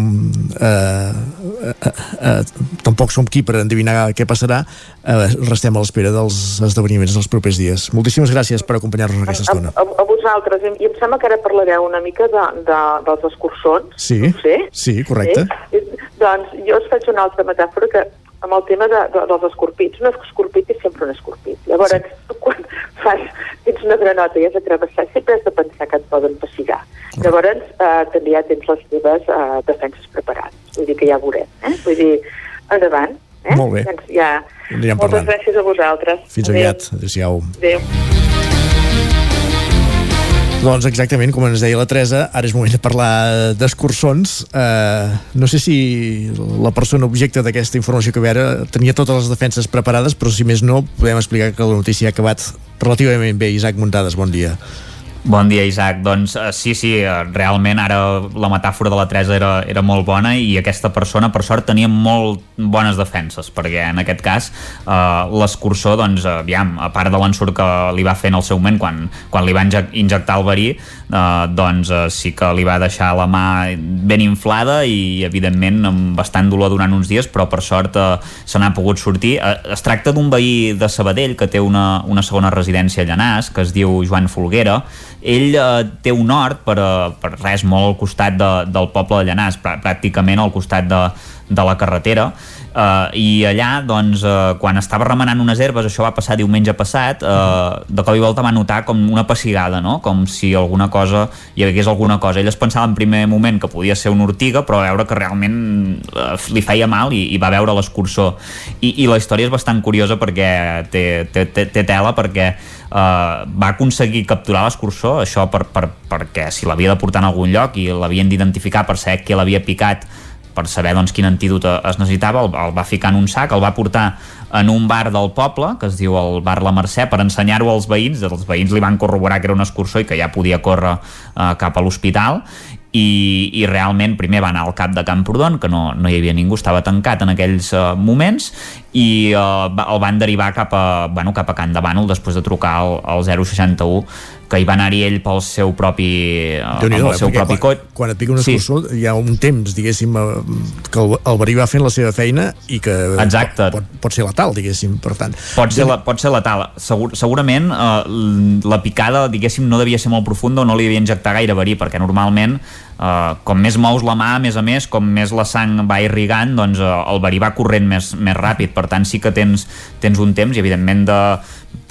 uh, uh, uh, tampoc som qui per endevinar què passarà, uh, restem a l'espera dels esdeveniments dels propers dies. Moltíssimes gràcies per acompanyar-nos aquesta A, estona. a, a vosaltres, i em sembla que ara parlareu una mica de, de, dels escurçons. Sí, No sé. sí, correcte. Sí? Doncs jo us faig una altra metàfora que amb el tema de, de, dels escorpits. Un escorpit és sempre un escorpit. Llavors, sí. quan fas, ets una granota i has de travessar, sempre has de pensar que et poden pessigar. Llavors, eh, també ja tens les teves eh, defenses preparades. Vull dir que ja veurem. Eh? Vull dir, endavant. Eh? Molt bé. Doncs ja... Anirem Moltes parlant. gràcies a vosaltres. Fins Adéu. aviat. Adéu-siau. Adéu. Doncs exactament, com ens deia la Teresa, ara és moment de parlar d'escurçons. Uh, no sé si la persona objecte d'aquesta informació que ve ara tenia totes les defenses preparades, però si més no, podem explicar que la notícia ha acabat relativament bé. Isaac Muntades, bon dia. Bon dia, Isaac. Doncs uh, sí, sí, uh, realment ara la metàfora de la Teresa era, era molt bona i aquesta persona, per sort, tenia molt bones defenses, perquè en aquest cas uh, l'escurçó, doncs, aviam, a part de l'ensurt que li va fer en el seu moment quan, quan li va injec injectar el verí, uh, doncs uh, sí que li va deixar la mà ben inflada i, evidentment, amb bastant dolor durant uns dies, però per sort uh, se n'ha pogut sortir. Uh, es tracta d'un veí de Sabadell que té una, una segona residència a Llanàs, que es diu Joan Folguera, ell eh, té un hort per, eh, per res molt al costat de, del poble de Llanàs, prà pràcticament al costat de, de la carretera Uh, i allà, doncs, uh, quan estava remenant unes herbes, això va passar diumenge passat, uh, de cop i volta va notar com una pessigada, no? com si alguna cosa, hi hagués alguna cosa. Ell es pensava en primer moment que podia ser una ortiga, però va veure que realment uh, li feia mal i, i va veure l'escurçó. I, I la història és bastant curiosa perquè té, té, té, té tela, perquè Uh, va aconseguir capturar l'escurçó, això per, per, perquè si l'havia de portar en algun lloc i l'havien d'identificar per saber què l'havia picat per saber doncs, quin antídot es necessitava, el, el va ficar en un sac, el va portar en un bar del poble, que es diu el bar La Mercè, per ensenyar-ho als veïns. Els veïns li van corroborar que era un escurçó i que ja podia córrer eh, cap a l'hospital i, i realment primer va anar al cap de Camprodon, que no, no hi havia ningú, estava tancat en aquells uh, moments i uh, el van derivar cap a, bueno, cap a Can de Bànol després de trucar al, al 061 que hi va anar-hi ell pel seu propi uh, amb el seu propi quan, cotxe quan et pica un escurçó sí. hi ha un temps, diguéssim eh, que el, el verí va fent la seva feina i que Exacte. Pot, pot, pot ser letal, diguéssim, per tant Pot ser, la, pot ser letal. Segur, segurament eh, la picada, diguéssim, no devia ser molt profunda o no li devia injectar gaire verí, perquè normalment Uh, com més mous la mà, a més a més, com més la sang va irrigant, doncs uh, el verí va corrent més, més ràpid. Per tant, sí que tens, tens un temps i, evidentment, de,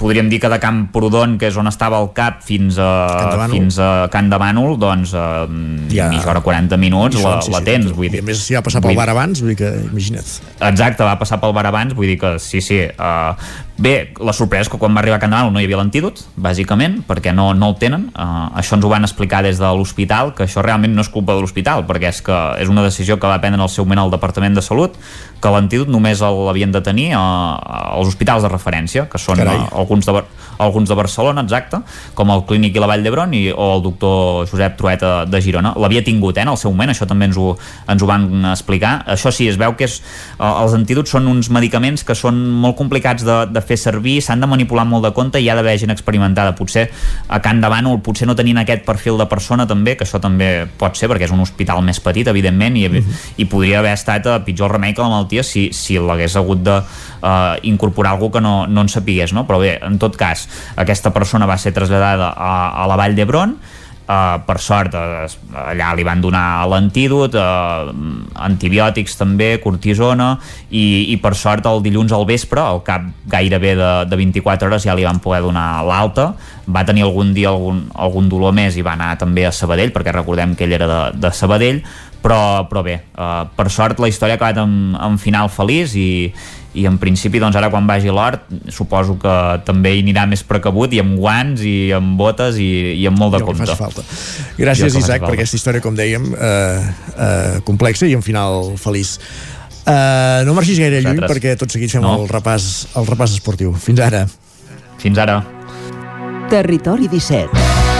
podríem dir que de Camprodon, que és on estava el cap, fins a, Can fins a Can de Bànol, doncs uh, ja. mitja hora, 40 minuts, la, sí, la tens. sí. Vull dir, I a més, si va passar pel bar abans, vull dir que, imagina't. Exacte, va passar pel bar abans, vull dir que sí, sí. Uh, bé, la sorpresa és que quan va arribar a Can de Bànol no hi havia l'antídot, bàsicament, perquè no, no el tenen. Uh, això ens ho van explicar des de l'hospital, que això realment no és culpa de l'hospital, perquè és que és una decisió que va prendre en el seu moment el Departament de Salut, que l'antídot només l'havien de tenir uh, als hospitals de referència, que són uh, alguns de, alguns de Barcelona, exacte, com el Clínic i la Vall d'Hebron i, o el doctor Josep Trueta de Girona. L'havia tingut eh, en el seu moment, això també ens ho, ens ho van explicar. Això sí, es veu que és, els antídots són uns medicaments que són molt complicats de, de fer servir, s'han de manipular molt de compte i hi ha d'haver gent experimentada. Potser a Can de Bànol potser no tenien aquest perfil de persona també, que això també pot ser perquè és un hospital més petit, evidentment, i, uh mhm. -huh. i podria haver estat a pitjor remei que la malaltia si, si l'hagués hagut de uh, incorporar algú que no, no en sapigués, no? Però bé, en tot cas, aquesta persona va ser traslladada a, a la Vall d'Hebron, Uh, per sort uh, allà li van donar l'antídot uh, antibiòtics també cortisona i, i per sort el dilluns al vespre al cap gairebé de, de 24 hores ja li van poder donar l'alta. Va tenir algun dia algun, algun dolor més i va anar també a Sabadell perquè recordem que ell era de, de Sabadell però, però bé, uh, per sort la història ha acabat amb, amb final feliç i, i en principi doncs ara quan vagi l'hort suposo que també hi anirà més precabut i amb guants i amb botes i, i amb molt de compte. falta. Gràcies Isaac per aquesta història com dèiem eh, eh, complexa i en final feliç. Eh, no marxis gaire lluny perquè tot seguit fem no. el, repàs, el repàs esportiu. Fins ara. Fins ara. Territori 17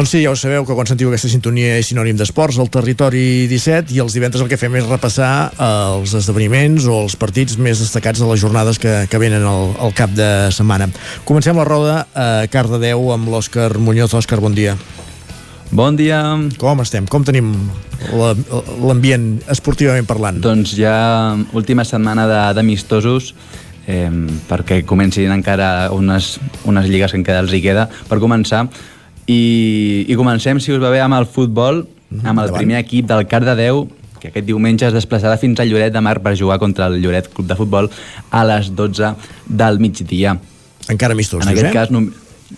Doncs sí, ja ho sabeu que quan sentiu aquesta sintonia és sinònim d'esports al territori 17 i els divendres el que fem és repassar els esdeveniments o els partits més destacats de les jornades que, que venen al, al cap de setmana. Comencem la roda a Cardedeu amb l'Òscar Muñoz. Òscar, bon dia. Bon dia. Com estem? Com tenim l'ambient esportivament parlant? Doncs ja última setmana d'amistosos eh, perquè comencin encara unes, unes lligues que encara els hi queda. Per començar, i, I comencem, si us va bé, amb el futbol, mm, amb el Endavant. primer equip del Cardedeu, que aquest diumenge es desplaçarà fins a Lloret de Mar per jugar contra el Lloret Club de Futbol a les 12 del migdia. Encara amistós, En aquest eh? cas, no...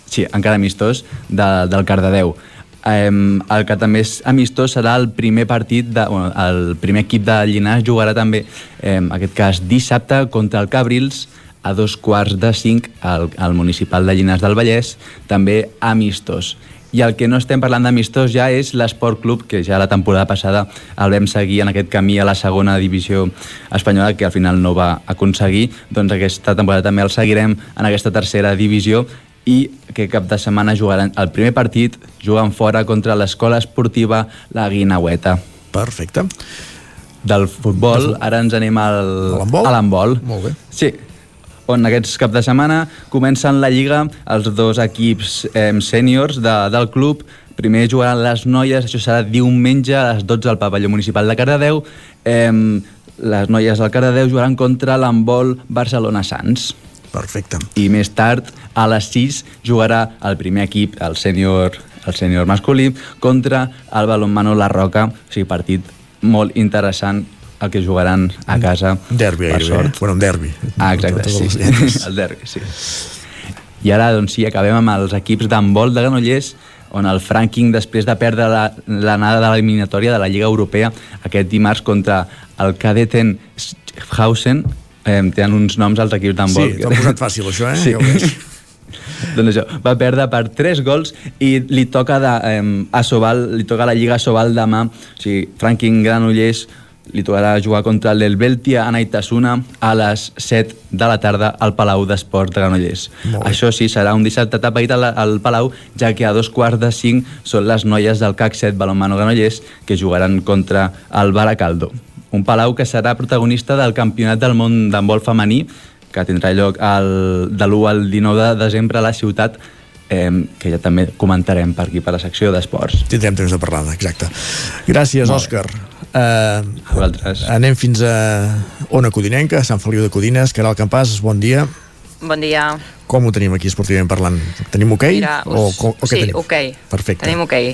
sí, encara amistós de, del Cardedeu. Um, el que també és amistós serà el primer partit, de, bueno, el primer equip de Llinars jugarà també, um, en aquest cas, dissabte contra el Cabrils, a dos quarts de cinc al, al municipal de Llinars del Vallès, també amistós. I el que no estem parlant d'amistós ja és l'Esport Club, que ja la temporada passada el vam seguir en aquest camí a la segona divisió espanyola, que al final no va aconseguir. Doncs aquesta temporada també el seguirem en aquesta tercera divisió i que cap de setmana jugaran el primer partit jugant fora contra l'escola esportiva La Guinaueta. Perfecte. Del futbol, ara ens anem al, a l'handbol. Bé. Sí, on aquests cap de setmana comencen la Lliga els dos equips eh, sèniors de, del club. Primer jugaran les noies, això serà diumenge a les 12 al pavelló municipal de Cardedeu. Eh, les noies del Cardedeu jugaran contra l'handbol Barcelona-Sants. Perfecte. I més tard, a les 6, jugarà el primer equip, el sènior el sènior masculí, contra el balonmano La Roca, o sigui, partit molt interessant el que jugaran a casa derbi, per sort. Bueno, un derbi. Ah, exacte, sí. el derbi, sí. I ara, doncs sí, acabem amb els equips d'handbol de Granollers, on el Franking, després de perdre l'anada la, de l'eliminatòria de la Lliga Europea aquest dimarts contra el Kadeten Hausen, eh, tenen uns noms als equips d'handbol. Sí, t'ho posat fàcil, això, eh? Sí. Ja doncs això, va perdre per 3 gols i li toca de, eh, a Sobal, li toca la Lliga Sobal demà, o sigui, Franking Granollers li tocarà jugar contra l'Helveltia Anaitasuna a les 7 de la tarda al Palau d'Esports de Granollers. Això sí, serà un dissabte tapaït al, al Palau, ja que a dos quarts de cinc són les noies del CAC 7 Balonmano Granollers que jugaran contra el Baracaldo. Un Palau que serà protagonista del Campionat del Món d'handbol femení que tindrà lloc el, de l'1 al 19 de desembre a la ciutat eh, que ja també comentarem per aquí, per la secció d'esports. Tindrem temps de parlar, exacte. Gràcies, Òscar. Uh, a vosaltres. Anem fins a Ona Codinenca, Sant Feliu de Codines. Caral Campàs, bon dia. Bon dia. Com ho tenim aquí esportivament parlant? Tenim hoquei? Okay? Mira, us... o, o, o sí, tenim? hoquei. Perfecte. Tenim hoquei.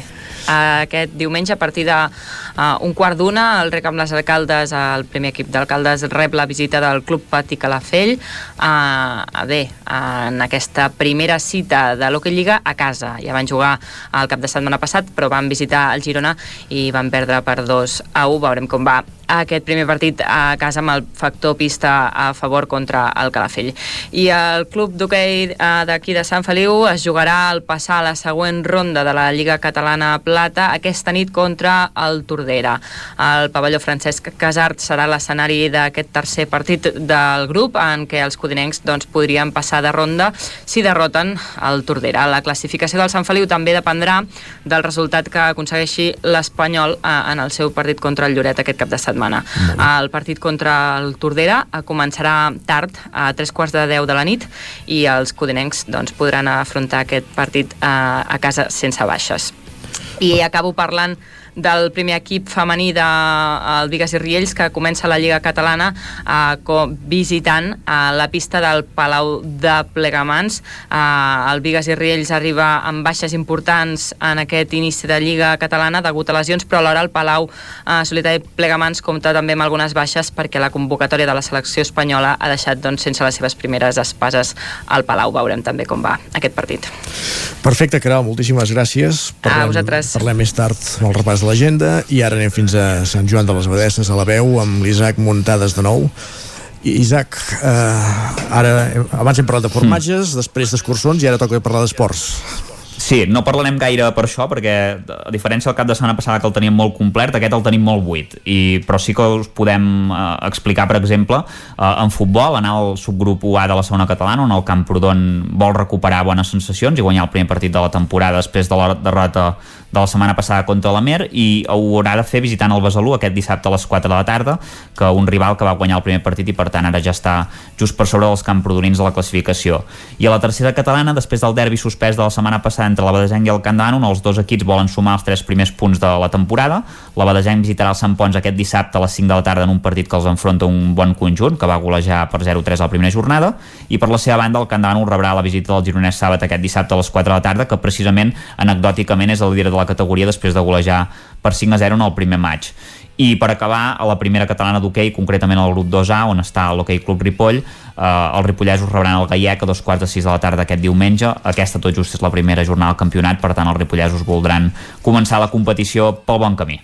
Aquest diumenge a partir de uh, un quart d'una el rec amb les alcaldes, el primer equip d'alcaldes rep la visita del Club Pati Calafell uh, bé, uh, en aquesta primera cita de l'Hockey Lliga a casa. Ja van jugar el cap de setmana passat, però van visitar el Girona i van perdre per 2 a 1. Veurem com va aquest primer partit a casa amb el factor pista a favor contra el Calafell. I el club d'hoquei eh, d'aquí de Sant Feliu es jugarà al passar a la següent ronda de la Lliga Catalana Plata aquesta nit contra el Tordera. El pavelló Francesc Casart serà l'escenari d'aquest tercer partit del grup en què els codinencs doncs, podrien passar de ronda si derroten el Tordera. La classificació del Sant Feliu també dependrà del resultat que aconsegueixi l'Espanyol eh, en el seu partit contra el Lloret aquest cap de setmana setmana. El partit contra el Tordera eh, començarà tard, a tres quarts de deu de la nit, i els codinencs doncs, podran afrontar aquest partit a, eh, a casa sense baixes. I acabo parlant del primer equip femení del de, Vigas i Riells que comença la Lliga Catalana eh, com, visitant eh, la pista del Palau de Plegamans. Eh, el Vigas i Riells arriba amb baixes importants en aquest inici de Lliga Catalana degut a lesions però alhora el Palau eh, Solitari Plegamans compta també amb algunes baixes perquè la convocatòria de la selecció espanyola ha deixat doncs, sense les seves primeres espases al Palau. Veurem també com va aquest partit. Perfecte, Caral, moltíssimes gràcies. Parlem, a vosaltres. parlem més tard amb el repàs de l'agenda i ara anem fins a Sant Joan de les Abadesses a la veu amb l'Isaac Muntades de nou Isaac, eh, ara abans hem parlat de formatges, mm. després d'escursons i ara toca parlar d'esports Sí, no parlarem gaire per això, perquè a diferència del cap de setmana passada que el teníem molt complet, aquest el tenim molt buit. I, però sí que us podem eh, explicar, per exemple, eh, en futbol, anar al subgrup UA de la segona catalana, on el Camprodon vol recuperar bones sensacions i guanyar el primer partit de la temporada després de la derrota de la setmana passada contra la Mer i ho haurà de fer visitant el Besalú aquest dissabte a les 4 de la tarda, que un rival que va guanyar el primer partit i per tant ara ja està just per sobre dels camprodonins de la classificació. I a la tercera catalana, després del derbi suspès de la setmana passada entre la Badesenc i el Camp d'Ànon, els dos equips volen sumar els tres primers punts de la temporada. La Badesenc visitarà el Sant Pons aquest dissabte a les 5 de la tarda en un partit que els enfronta un bon conjunt, que va golejar per 0-3 a la primera jornada, i per la seva banda el Camp rebrà la visita del Gironès Sàbat aquest dissabte a les 4 de la tarda, que precisament anecdòticament és el líder de la categoria després de golejar per 5 a 0 en el primer maig. I per acabar, a la primera catalana d'hoquei, concretament al grup 2A, on està l'Hockey Club Ripoll, eh, els ripollesos rebran el Gaiec a dos quarts de sis de la tarda aquest diumenge. Aquesta tot just és la primera jornada del campionat, per tant els ripollesos voldran començar la competició pel bon camí.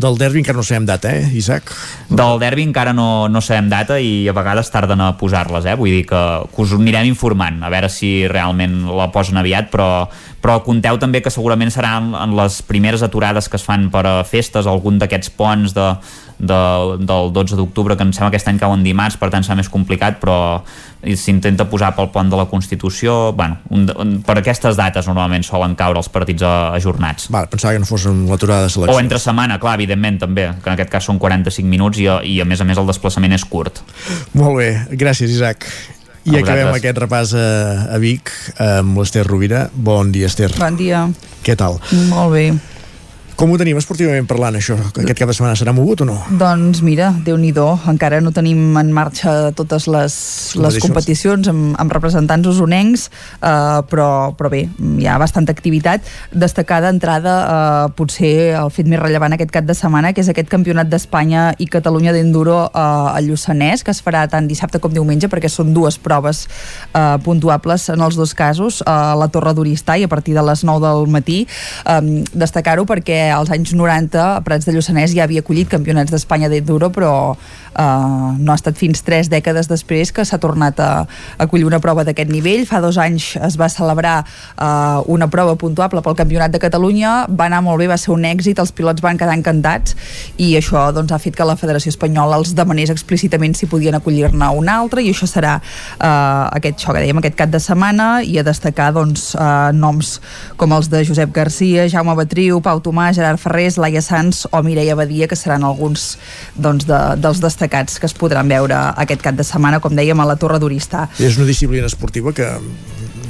Del derbi encara no sabem data, eh, Isaac? Del derbi encara no, no sabem data i a vegades tarden a posar-les, eh? Vull dir que, que us anirem informant, a veure si realment la posen aviat, però, però conteu també que segurament seran en les primeres aturades que es fan per a festes, algun d'aquests ponts de, de, del 12 d'octubre, que em sembla que aquest any cauen dimarts, per tant serà més complicat, però s'intenta posar pel pont de la Constitució, bueno, un, un, per aquestes dates normalment solen caure els partits ajornats. Val, pensava que no fos amb l'aturada de selecció. O entre setmana, clar, evidentment, també, que en aquest cas són 45 minuts i, i a més a més el desplaçament és curt. Molt bé, gràcies Isaac. I acabem aquest repàs a, a Vic amb l'Ester Rovira. Bon dia, Ester. Bon dia. Què tal? Molt bé. Com ho tenim esportivament parlant, això? Aquest cap de setmana serà mogut o no? Doncs mira, déu nhi encara no tenim en marxa totes les, les competicions amb, amb representants usonencs, eh, però, però bé, hi ha bastanta activitat. Destacada entrada, eh, potser el fet més rellevant aquest cap de setmana, que és aquest campionat d'Espanya i Catalunya d'Enduro eh, a Lluçanès, que es farà tant dissabte com diumenge, perquè són dues proves eh, puntuables en els dos casos, a la Torre d'Oristà i a partir de les 9 del matí. Eh, Destacar-ho perquè als anys 90 Prats de Lluçanès ja havia acollit campionats d'Espanya d'enduro, però eh, no ha estat fins tres dècades després que s'ha tornat a, a acollir una prova d'aquest nivell. Fa dos anys es va celebrar eh, una prova puntuable pel Campionat de Catalunya, va anar molt bé, va ser un èxit, els pilots van quedar encantats i això doncs, ha fet que la Federació Espanyola els demanés explícitament si podien acollir-ne un altre i això serà eh, aquest això que dèiem, aquest cap de setmana i a destacar doncs, eh, noms com els de Josep Garcia, Jaume Batriu, Pau Tomàs, Gerard Ferrés, Laia Sanz o Mireia Badia, que seran alguns doncs, de, dels destacats que es podran veure aquest cap de setmana, com dèiem, a la Torre d'Oristà. És una disciplina esportiva que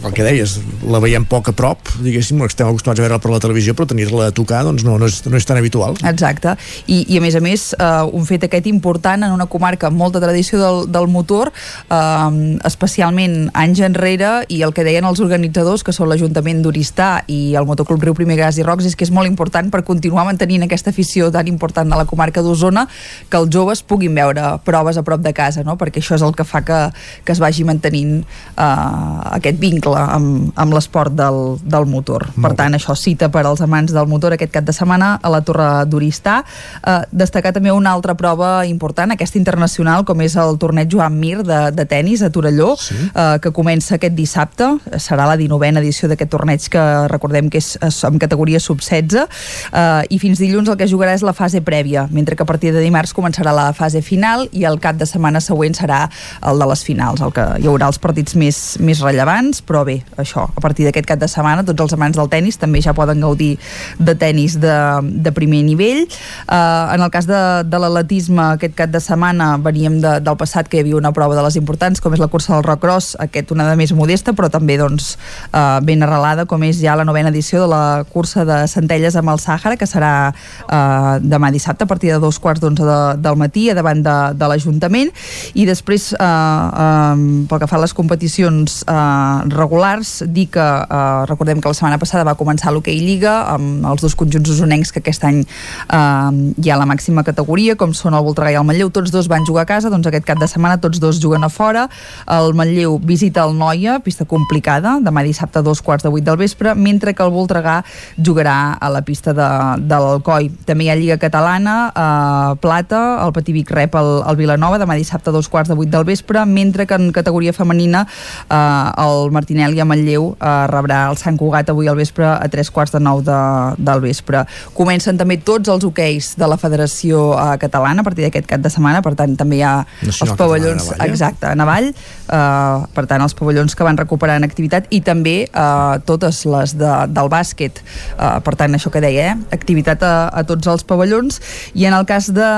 el que deies, la veiem poc a prop, diguéssim, estem acostumats a veure per la televisió, però tenir-la a tocar doncs no, no, és, no és tan habitual. Exacte, I, i a més a més uh, un fet aquest important en una comarca amb molta tradició del, del motor, uh, especialment anys enrere, i el que deien els organitzadors, que són l'Ajuntament d'Oristà i el Motoclub Riu Primer Gas i Rocs, és que és molt important per continuar mantenint aquesta afició tan important de la comarca d'Osona, que els joves puguin veure proves a prop de casa, no? perquè això és el que fa que, que es vagi mantenint uh, aquest vincle amb, amb l'esport del, del motor. Molt per tant, això cita per als amants del motor aquest cap de setmana a la Torre d'Oristà. Uh, destacar també una altra prova important, aquesta internacional, com és el torneig Joan Mir de, de tennis a Torelló, sí. uh, que comença aquest dissabte. Serà la 19a edició d'aquest torneig que recordem que és, en categoria sub-16 uh, i fins dilluns el que jugarà és la fase prèvia, mentre que a partir de dimarts començarà la fase final i el cap de setmana següent serà el de les finals, el que hi haurà els partits més, més rellevants, però bé, això, a partir d'aquest cap de setmana tots els amants del tennis també ja poden gaudir de tennis de, de primer nivell. Uh, en el cas de, de l'atletisme, aquest cap de setmana veníem de, del passat que hi havia una prova de les importants, com és la cursa del rock cross, aquest una de més modesta, però també doncs, uh, ben arrelada, com és ja la novena edició de la cursa de Centelles amb el Sàhara, que serà uh, demà dissabte a partir de dos quarts d'onze de, del matí a davant de, de l'Ajuntament i després uh, uh, pel que fa a les competicions uh, regulars dir que uh, recordem que la setmana passada va començar l'Hockey Lliga amb els dos conjunts usonencs que aquest any uh, hi ha la màxima categoria com són el Voltregà i el Manlleu, tots dos van jugar a casa doncs aquest cap de setmana tots dos juguen a fora. El Manlleu visita el Noia pista complicada, demà dissabte a dos quarts de vuit del vespre, mentre que el Voltregà jugarà a la pista de, de l'Alcoi també hi ha Lliga Catalana uh, Plata, el Patí Vic rep el, el Vilanova demà dissabte a dos quarts de vuit del vespre, mentre que en categoria femenina eh, el Martinelli a Manlleu eh, rebrà el Sant Cugat avui al vespre a tres quarts de nou de, del vespre. Comencen també tots els hoqueis de la Federació eh, Catalana a partir d'aquest cap de setmana, per tant també hi ha Nacional els pavellons Catalana Navall, eh? exacte, a Navall, eh, per tant els pavellons que van recuperar en activitat i també eh, totes les de, del bàsquet, eh, per tant això que deia, eh, activitat a, a tots els pavellons i en el cas de,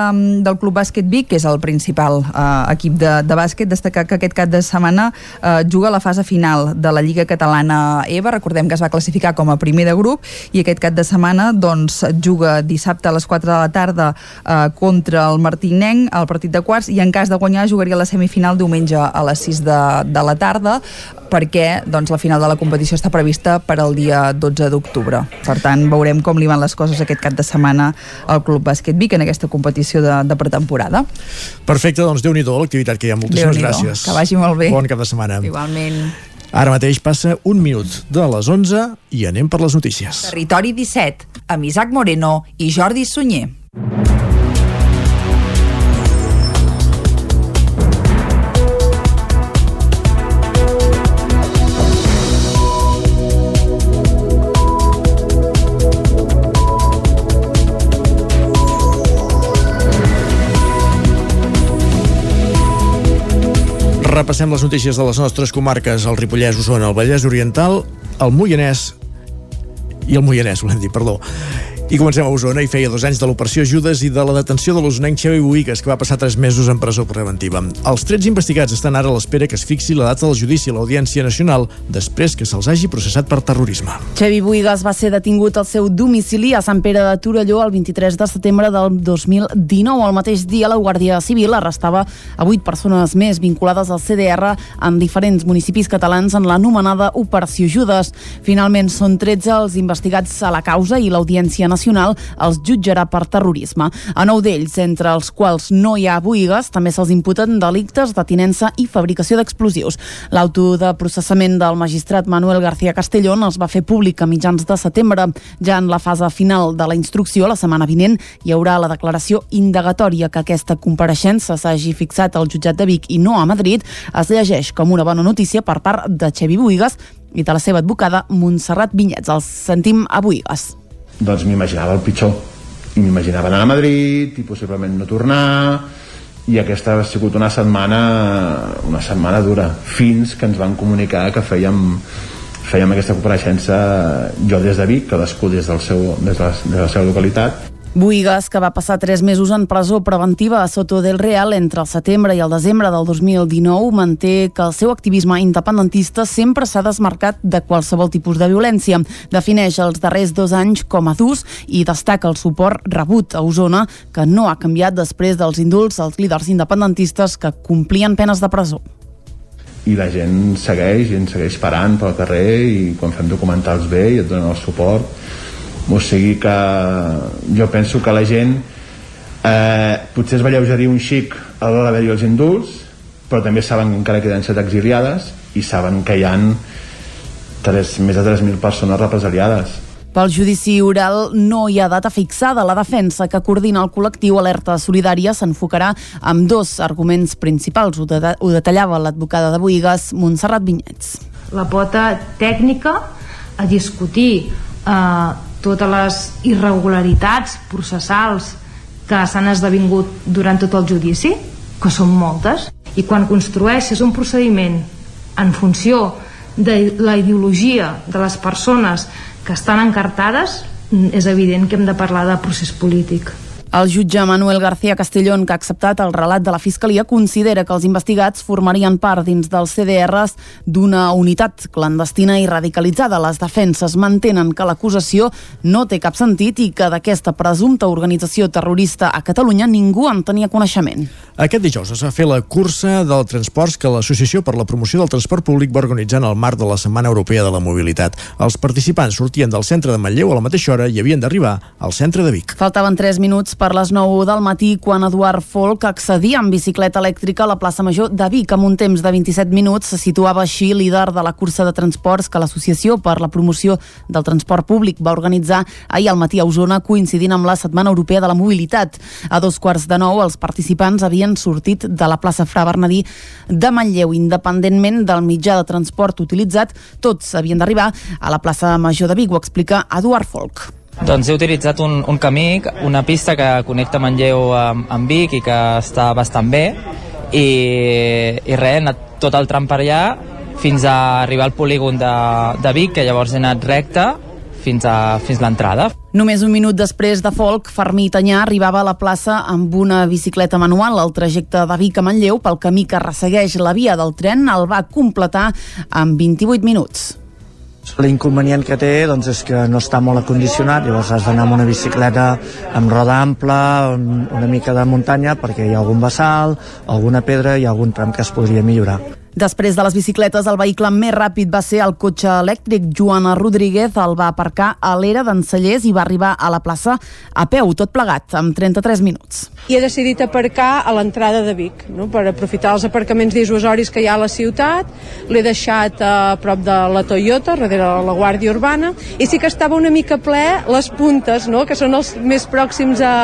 del Club Bàsquet Vic, que és el principal eh, equip de, de bàsquet, destacar que aquest cap de setmana eh, juga la fase final de la Lliga Catalana EVA, recordem que es va classificar com a primer de grup i aquest cap de setmana doncs juga dissabte a les 4 de la tarda eh, contra el Martinenc al partit de quarts i en cas de guanyar jugaria la semifinal diumenge a les 6 de, de la tarda perquè doncs, la final de la competició està prevista per al dia 12 d'octubre. Per tant, veurem com li van les coses aquest cap de setmana al Club Bàsquet Vic en aquesta competició de, de pretemporada. Perfecte, doncs déu nhi l'activitat que hi ha. Moltíssimes gràcies. Que vagi molt bé. Bon cap de setmana. Igualment. Ara mateix passa un minut de les 11 i anem per les notícies. Territori 17, amb Isaac Moreno i Jordi Sunyer. Repassem les notícies de les nostres comarques, el Ripollès, Osona, el Vallès Oriental, el Moianès i el Moianès, volem dir, perdó. I comencem a Osona i feia dos anys de l'operació Judes i de la detenció de l'osonenc Xevi Boigues, que va passar tres mesos en presó preventiva. Els 13 investigats estan ara a l'espera que es fixi la data del judici a l'Audiència Nacional després que se'ls hagi processat per terrorisme. Xevi Buigas va ser detingut al seu domicili a Sant Pere de Torelló el 23 de setembre del 2019. El mateix dia la Guàrdia Civil arrestava a vuit persones més vinculades al CDR en diferents municipis catalans en l'anomenada Operació Judes. Finalment són 13 els investigats a la causa i l'Audiència Nacional els jutjarà per terrorisme. A nou d'ells, entre els quals no hi ha Buigas, també se'ls imputen delictes de tinença i fabricació d'explosius. L'auto de processament del magistrat Manuel García Castellón es va fer públic a mitjans de setembre. Ja en la fase final de la instrucció, la setmana vinent, hi haurà la declaració indagatòria que aquesta compareixença s'hagi fixat al jutjat de Vic i no a Madrid es llegeix com una bona notícia per part de Xevi Buigas i de la seva advocada Montserrat Vinyets. Els sentim a Buigas. Doncs m'imaginava el pitjor. I m'imaginava anar a Madrid i possiblement no tornar i aquesta ha sigut una setmana una setmana dura fins que ens van comunicar que fèiem fèiem aquesta compareixença jo des de Vic, cadascú des, del seu, des, de la, des de la seva localitat Buigas, que va passar tres mesos en presó preventiva a Soto del Real entre el setembre i el desembre del 2019, manté que el seu activisme independentista sempre s'ha desmarcat de qualsevol tipus de violència. Defineix els darrers dos anys com a durs i destaca el suport rebut a Osona, que no ha canviat després dels indults als líders independentistes que complien penes de presó i la gent segueix i ens segueix parant pel carrer i quan fem documentals bé i et donen el suport o sigui que jo penso que la gent eh, potser es va lleugerir un xic a l'hora d'haver-hi els indults però també saben que encara queden set exiliades i saben que hi han 3, més de 3.000 persones represaliades pel judici oral no hi ha data fixada. La defensa que coordina el col·lectiu Alerta Solidària s'enfocarà amb dos arguments principals. Ho, de ho detallava l'advocada de Boigues, Montserrat Vinyets. La pota tècnica a discutir eh, totes les irregularitats processals que s'han esdevingut durant tot el judici, que són moltes, i quan construeixes un procediment en funció de la ideologia de les persones que estan encartades és evident que hem de parlar de procés polític. El jutge Manuel García Castellón, que ha acceptat el relat de la Fiscalia, considera que els investigats formarien part dins dels CDRs d'una unitat clandestina i radicalitzada. Les defenses mantenen que l'acusació no té cap sentit i que d'aquesta presumpta organització terrorista a Catalunya ningú en tenia coneixement. Aquest dijous es va fer la cursa del transports que l'Associació per la Promoció del Transport Públic va organitzar en el marc de la Setmana Europea de la Mobilitat. Els participants sortien del centre de Manlleu a la mateixa hora i havien d'arribar al centre de Vic. Faltaven 3 minuts per les 9 del matí quan Eduard Folk accedia amb bicicleta elèctrica a la plaça Major de Vic. Amb un temps de 27 minuts se situava així líder de la cursa de transports que l'Associació per la Promoció del Transport Públic va organitzar ahir al matí a Osona coincidint amb la Setmana Europea de la Mobilitat. A dos quarts de nou els participants havien sortit de la plaça Fra Bernadí de Manlleu. Independentment del mitjà de transport utilitzat, tots havien d'arribar a la plaça Major de Vic, ho explica Eduard Folk. Doncs he utilitzat un, un camí, una pista que connecta Manlleu amb, amb Vic i que està bastant bé i, i res, he anat tot el tram per allà fins a arribar al polígon de, de Vic, que llavors he anat recte fins a, fins l'entrada. Només un minut després de Folk, Fermí Tanyà arribava a la plaça amb una bicicleta manual. El trajecte de Vic a Manlleu pel camí que ressegueix la via del tren el va completar en 28 minuts. L'inconvenient que té doncs, és que no està molt acondicionat, llavors has d'anar amb una bicicleta amb roda ampla, una mica de muntanya, perquè hi ha algun vessal, alguna pedra i algun tram que es podria millorar. Després de les bicicletes, el vehicle més ràpid va ser el cotxe elèctric. Joana Rodríguez el va aparcar a l'era d'en Cellers i va arribar a la plaça a peu, tot plegat, amb 33 minuts. I he decidit aparcar a l'entrada de Vic, no? per aprofitar els aparcaments disuasoris que hi ha a la ciutat. L'he deixat a prop de la Toyota, darrere de la Guàrdia Urbana, i sí que estava una mica ple les puntes, no? que són els més pròxims a,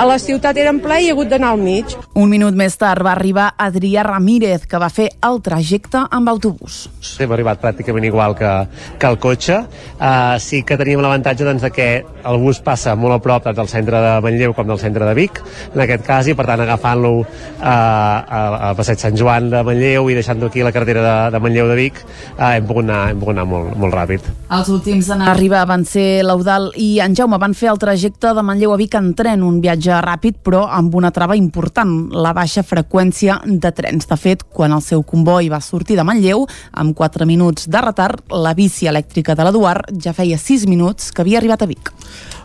a la ciutat eren ple i he hagut d'anar al mig. Un minut més tard va arribar Adrià Ramírez, que va fer el trajecte amb autobús. Hem arribat pràcticament igual que, que el cotxe. Uh, sí que teníem l'avantatge doncs, de que el bus passa molt a prop tant del centre de Manlleu com del centre de Vic, en aquest cas, i per tant agafant-lo uh, a, a Passeig Sant Joan de Manlleu i deixant-lo aquí a la carretera de, de Manlleu de Vic, uh, hem pogut anar, hem pogut anar molt, molt ràpid. Els últims en arribar van ser l'Eudal i en Jaume van fer el trajecte de Manlleu a Vic en tren, un viatge ràpid però amb una trava important, la baixa freqüència de trens. De fet, quan el seu comboi va sortir de Manlleu, amb 4 minuts de retard, la bici elèctrica de l'Eduard ja feia 6 minuts que havia arribat a Vic.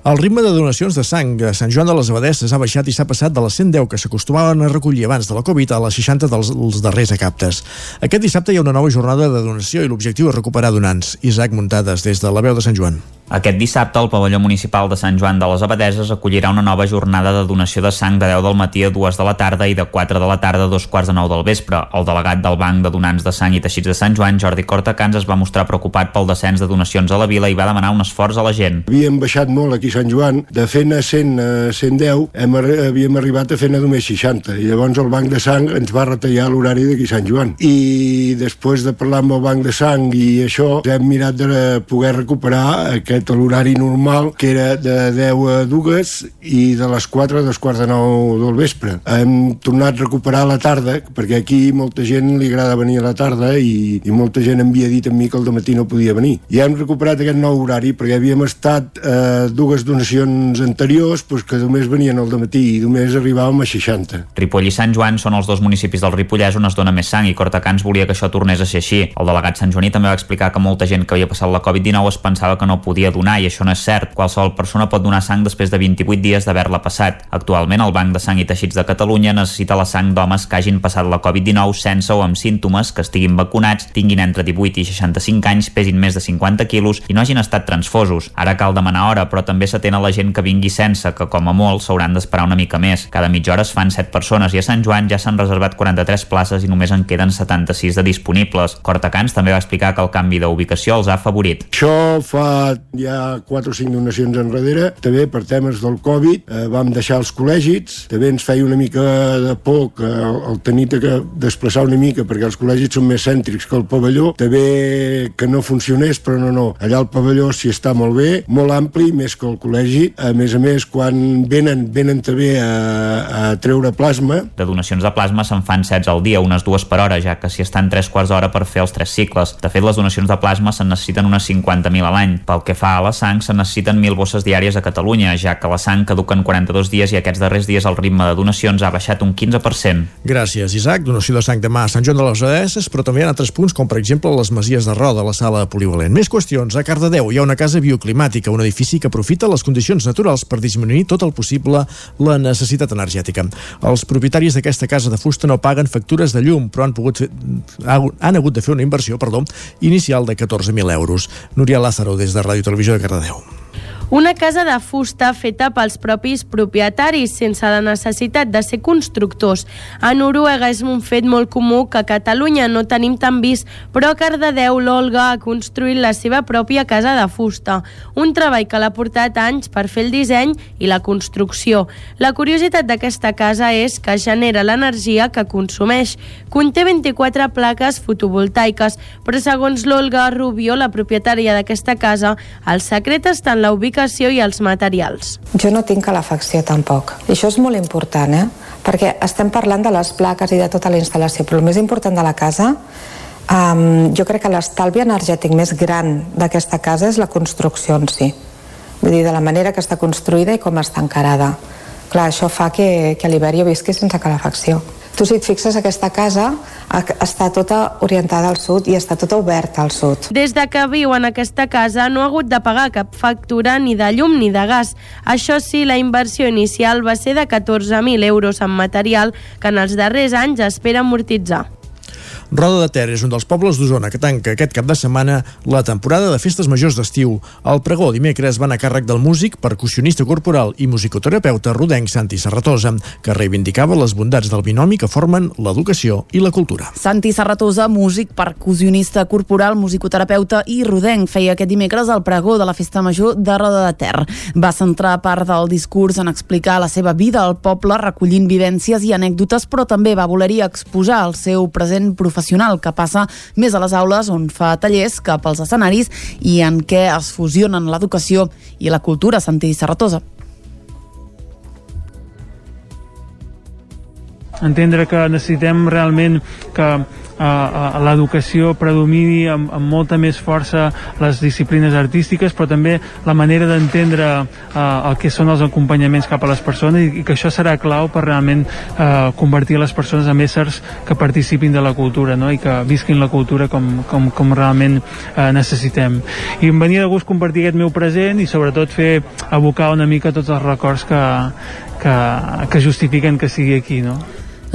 El ritme de donacions de sang a Sant Joan de les Abadesses ha baixat i s'ha passat de les 110 que s'acostumaven a recollir abans de la Covid a les 60 dels, dels darrers acaptes. Aquest dissabte hi ha una nova jornada de donació i l'objectiu és recuperar donants. Isaac Muntades, des de la veu de Sant Joan. Aquest dissabte, el pavelló municipal de Sant Joan de les Abadeses acollirà una nova jornada de donació de sang de 10 del matí a 2 de la tarda i de 4 de la tarda a dos quarts de 9 del vespre. El delegat del Banc de Donants de Sang i Teixits de Sant Joan, Jordi Cortacans, es va mostrar preocupat pel descens de donacions a la vila i va demanar un esforç a la gent. Havíem baixat molt aquí a Sant Joan, de fer a 100 a 110, hem, havíem arribat a fer només 60, i llavors el Banc de Sang ens va retallar l'horari d'aquí Sant Joan. I després de parlar amb el Banc de Sang i això, hem mirat de poder recuperar aquest aquest l'horari normal, que era de 10 a 2 i de les 4 a dos quarts de 9 del vespre. Hem tornat a recuperar la tarda, perquè aquí molta gent li agrada venir a la tarda i, i molta gent havia dit a mi que el matí no podia venir. I hem recuperat aquest nou horari perquè havíem estat eh, dues donacions anteriors pues, que només venien al matí i només arribàvem a 60. Ripoll i Sant Joan són els dos municipis del Ripollès on es dona més sang i Cortacans volia que això tornés a ser així. El delegat Sant Joaní també va explicar que molta gent que havia passat la Covid-19 es pensava que no podia donar i això no és cert. Qualsevol persona pot donar sang després de 28 dies d'haver-la passat. Actualment el Banc de Sang i Teixits de Catalunya necessita la sang d'homes que hagin passat la Covid-19 sense o amb símptomes, que estiguin vacunats, tinguin entre 18 i 65 anys, pesin més de 50 quilos i no hagin estat transfosos. Ara cal demanar hora, però també s'atén a la gent que vingui sense, que com a molt s'hauran d'esperar una mica més. Cada mitja hora es fan 7 persones i a Sant Joan ja s'han reservat 43 places i només en queden 76 de disponibles. Cortacans també va explicar que el canvi d'ubicació els ha afavorit. Això fa ja 4 o 5 donacions enrere, també per temes del Covid, eh, vam deixar els col·legis, també ens feia una mica de por que el, el tenir que desplaçar una mica perquè els col·legis són més cèntrics que el pavelló, també que no funcionés, però no, no. Allà el pavelló s'hi està molt bé, molt ampli, més que el col·legi. A més a més, quan venen, venen també a, a treure plasma. De donacions de plasma se'n fan 16 al dia, unes dues per hora, ja que s'hi estan 3 quarts d'hora per fer els tres cicles. De fet, les donacions de plasma se'n necessiten unes 50.000 a l'any. Pel que fa a la sang, se'n necessiten 1.000 bosses diàries a Catalunya, ja que la sang caduca en 42 dies i aquests darrers dies el ritme de donacions ha baixat un 15%. Gràcies, Isaac. Donació de sang demà a Sant Joan de les Abadesses, però també ha altres punts, com per exemple les Masies de Roda, la sala polivalent. Més qüestions. A Cardedeu hi ha una casa bioclimàtica, un edifici que aprofita les condicions naturals per disminuir tot el possible la necessitat energètica. Els propietaris d'aquesta casa de fusta no paguen factures de llum, però han, pogut fer, han hagut de fer una inversió perdó, inicial de 14.000 euros. Núria Lázaro, des de Ràdio Televisió de Cardedeu. Una casa de fusta feta pels propis propietaris, sense la necessitat de ser constructors. A Noruega és un fet molt comú que a Catalunya no tenim tan vist, però a Cardedeu l'Olga ha construït la seva pròpia casa de fusta. Un treball que l'ha portat anys per fer el disseny i la construcció. La curiositat d'aquesta casa és que genera l'energia que consumeix. Conté 24 plaques fotovoltaiques, però segons l'Olga Rubio, la propietària d'aquesta casa, el secret està en la ubicació ubicació i els materials. Jo no tinc calefacció tampoc. I això és molt important, eh? perquè estem parlant de les plaques i de tota la instal·lació, però el més important de la casa um, jo crec que l'estalvi energètic més gran d'aquesta casa és la construcció en si. Vull dir, de la manera que està construïda i com està encarada. Clar, això fa que, que a l'hivern jo visqui sense calefacció. Tu, si et fixes, aquesta casa està tota orientada al sud i està tota oberta al sud. Des de que viu en aquesta casa no ha hagut de pagar cap factura ni de llum ni de gas. Això sí, la inversió inicial va ser de 14.000 euros en material que en els darrers anys espera amortitzar. Roda de Ter és un dels pobles d'Osona que tanca aquest cap de setmana la temporada de festes majors d'estiu. El pregó dimecres van a càrrec del músic, percussionista corporal i musicoterapeuta rodenc Santi Serratosa, que reivindicava les bondats del binomi que formen l'educació i la cultura. Santi Serratosa, músic, percussionista corporal, musicoterapeuta i rodenc, feia aquest dimecres el pregó de la festa major de Roda de Ter. Va centrar part del discurs en explicar la seva vida al poble, recollint vivències i anècdotes, però també va voler-hi exposar el seu present professional professional que passa més a les aules on fa tallers que pels escenaris i en què es fusionen l'educació i la cultura, Santi Serratosa. entendre que necessitem realment que eh, l'educació predomini amb, amb molta més força les disciplines artístiques, però també la manera d'entendre eh, el que són els acompanyaments cap a les persones i, i que això serà clau per realment eh, convertir les persones en éssers que participin de la cultura no? i que visquin la cultura com, com, com realment eh, necessitem. I em venia de gust compartir aquest meu present i sobretot fer abocar una mica tots els records que, que, que justifiquen que sigui aquí. No?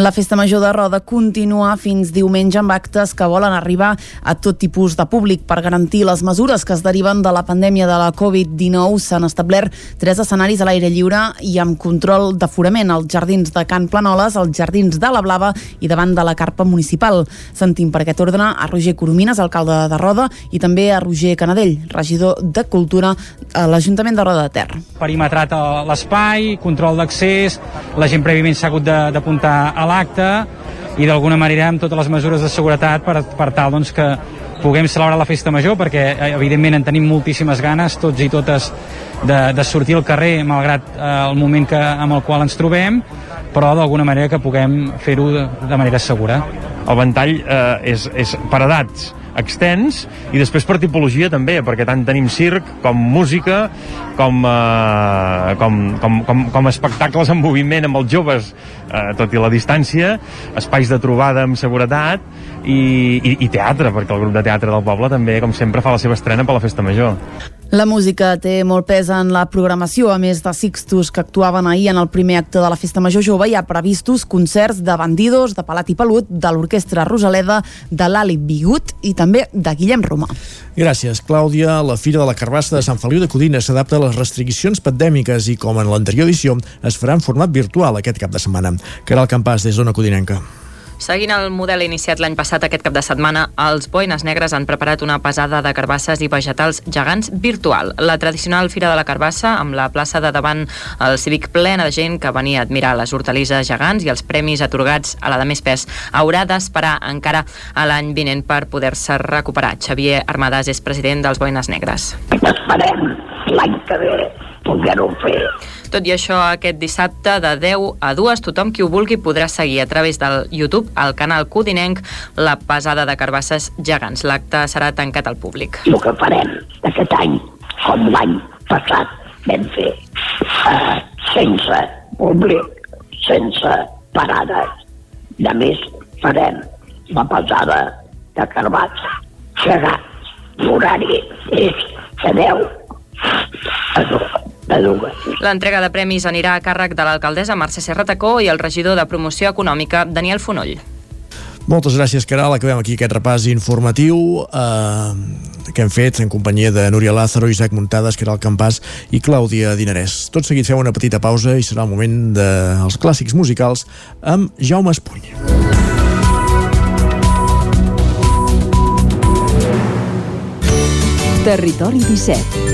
La festa major de Roda continua fins diumenge amb actes que volen arribar a tot tipus de públic per garantir les mesures que es deriven de la pandèmia de la Covid-19. S'han establert tres escenaris a l'aire lliure i amb control d'aforament als jardins de Can Planoles, als jardins de la Blava i davant de la carpa municipal. Sentim per aquest ordre a Roger Coromines, alcalde de Roda, i també a Roger Canadell, regidor de Cultura a l'Ajuntament de Roda de Ter. Perimetrat l'espai, control d'accés, la gent prèviament s'ha hagut d'apuntar a l'acte i d'alguna manera amb totes les mesures de seguretat per, per tal doncs, que puguem celebrar la festa major perquè eh, evidentment en tenim moltíssimes ganes tots i totes de, de sortir al carrer malgrat eh, el moment que, amb el qual ens trobem però d'alguna manera que puguem fer-ho de, de manera segura. El ventall eh, és, és per edats extens i després per tipologia també, perquè tant tenim circ com música, com, eh, com, com, com, com espectacles en moviment amb els joves, eh, tot i la distància, espais de trobada amb seguretat i, i, i teatre, perquè el grup de teatre del poble també, com sempre, fa la seva estrena per la Festa Major. La música té molt pes en la programació, a més de Sixtus que actuaven ahir en el primer acte de la Festa Major Jove, hi ha previstos concerts de Bandidos, de Palat i Pelut, de l'Orquestra Rosaleda, de l'Ali Bigut i també de Guillem Roma. Gràcies, Clàudia. La Fira de la Carbassa de Sant Feliu de Codina s'adapta a les restriccions pandèmiques i, com en l'anterior edició, es farà en format virtual aquest cap de setmana. Caral Campàs, des d'Ona Codinenca. Seguint el model iniciat l'any passat aquest cap de setmana, els Boines Negres han preparat una pesada de carbasses i vegetals gegants virtual. La tradicional Fira de la Carbassa, amb la plaça de davant el cívic plena de gent que venia a admirar les hortalisses gegants i els premis atorgats a la de més pes, haurà d'esperar encara a l'any vinent per poder-se recuperar. Xavier Armadàs és president dels Boines Negres. Esperem l'any que ve poder-ho fer. Tot i això, aquest dissabte de 10 a 2, tothom qui ho vulgui podrà seguir a través del YouTube, al canal Codinenc, la pesada de carbasses gegants. L'acte serà tancat al públic. El que farem aquest any, com l'any passat vam fer, eh, sense públic, sense parades. De més, farem la pesada de carbassa gegants. L'horari és de 10 a 2. L'entrega de premis anirà a càrrec de l'alcaldessa Mercè Serratacó i el regidor de Promoció Econòmica, Daniel Fonoll. Moltes gràcies, Caral. Acabem aquí aquest repàs informatiu eh, que hem fet en companyia de Núria Lázaro, Isaac Muntades, Caral Campàs i Clàudia Dinarès. Tot seguit fem una petita pausa i serà el moment dels de clàssics musicals amb Jaume Espuny. Territori 17.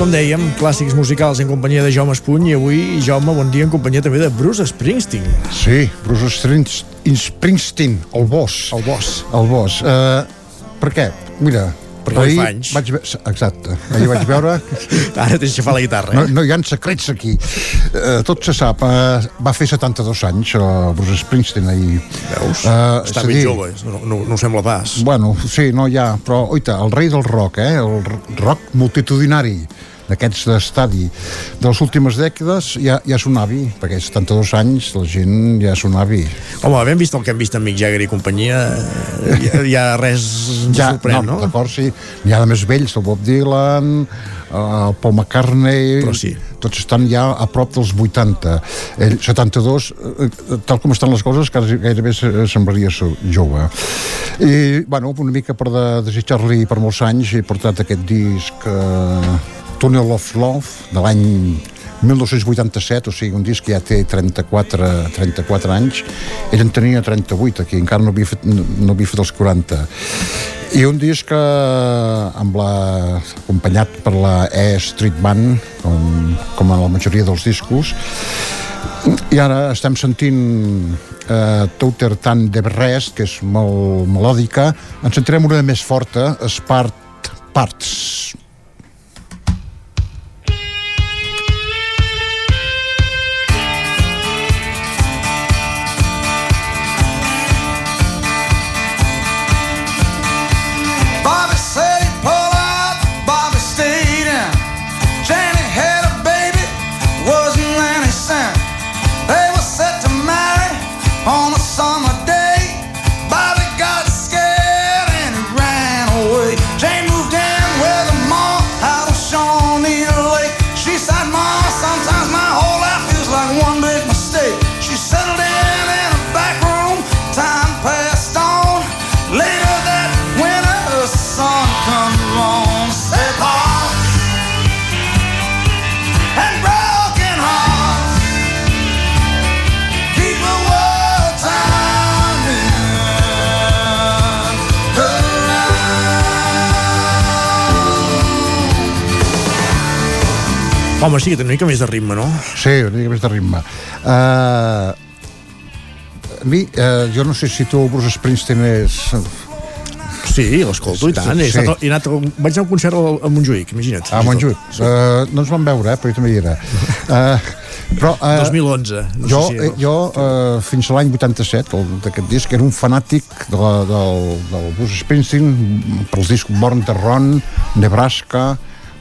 Com dèiem, clàssics musicals en companyia de Jaume Espuny i avui, Jaume, bon dia en companyia també de Bruce Springsteen. Sí, Bruce Springs- Springsteen, el boss. El boss. El boss. Uh, per què? Mira, Perquè fa anys. Vaig ve... Exacte. Ahir vaig veure... Ara tens que fer la guitarra, No, eh? no hi ha secrets aquí. Uh, tot se sap. Uh, va fer 72 anys, uh, Bruce Springsteen, ahir. Veus? Uh, Està ben jove, no, no, no ho sembla pas. Bueno, sí, no hi ha, però, oita, el rei del rock, eh? El rock multitudinari d'aquests d'estadi de les últimes dècades ja, ja és un avi, perquè 72 anys la gent ja és un avi. Home, havent vist el que hem vist amb Mick Jagger i companyia, eh, ja, ja res ens ja, sorprèn, no? D'acord, sí. N'hi ha de més vells, el Bob Dylan, eh, el Paul McCartney... Però sí. Tots estan ja a prop dels 80. Ell, 72, eh, tal com estan les coses, gairebé se- semblaria jove. I, bueno, una mica per de, desitjar-li per molts anys, he portat aquest disc eh, Tunnel of Love, de l'any 1987, o sigui, un disc que ja té 34, 34 anys. Ell en tenia 38, aquí encara no havia fet, no, havia fet els 40. I un disc que, amb la, acompanyat per la E Street Band, com, com en la majoria dels discos, I ara estem sentint eh, Touter Tan de Brest, que és molt melòdica. En sentirem una més forta, Spart Parts. Home, sí que té una mica més de ritme, no? Sí, una mica més de ritme. Uh, a mi, uh, jo no sé si tu, Bruce Springsteen, és... Sí, l'escolto, i tant. He, estat, he anat, vaig anar a un concert a, Montjuïc, imagina't. A Montjuïc. Uh, no ens vam veure, eh, però jo també hi era. Uh, però, uh, 2011. No jo, sé si jo uh, fins a l'any 87, el- d'aquest disc, era un fanàtic de la, del, del Bruce Springsteen pels discs Born to Run, Nebraska,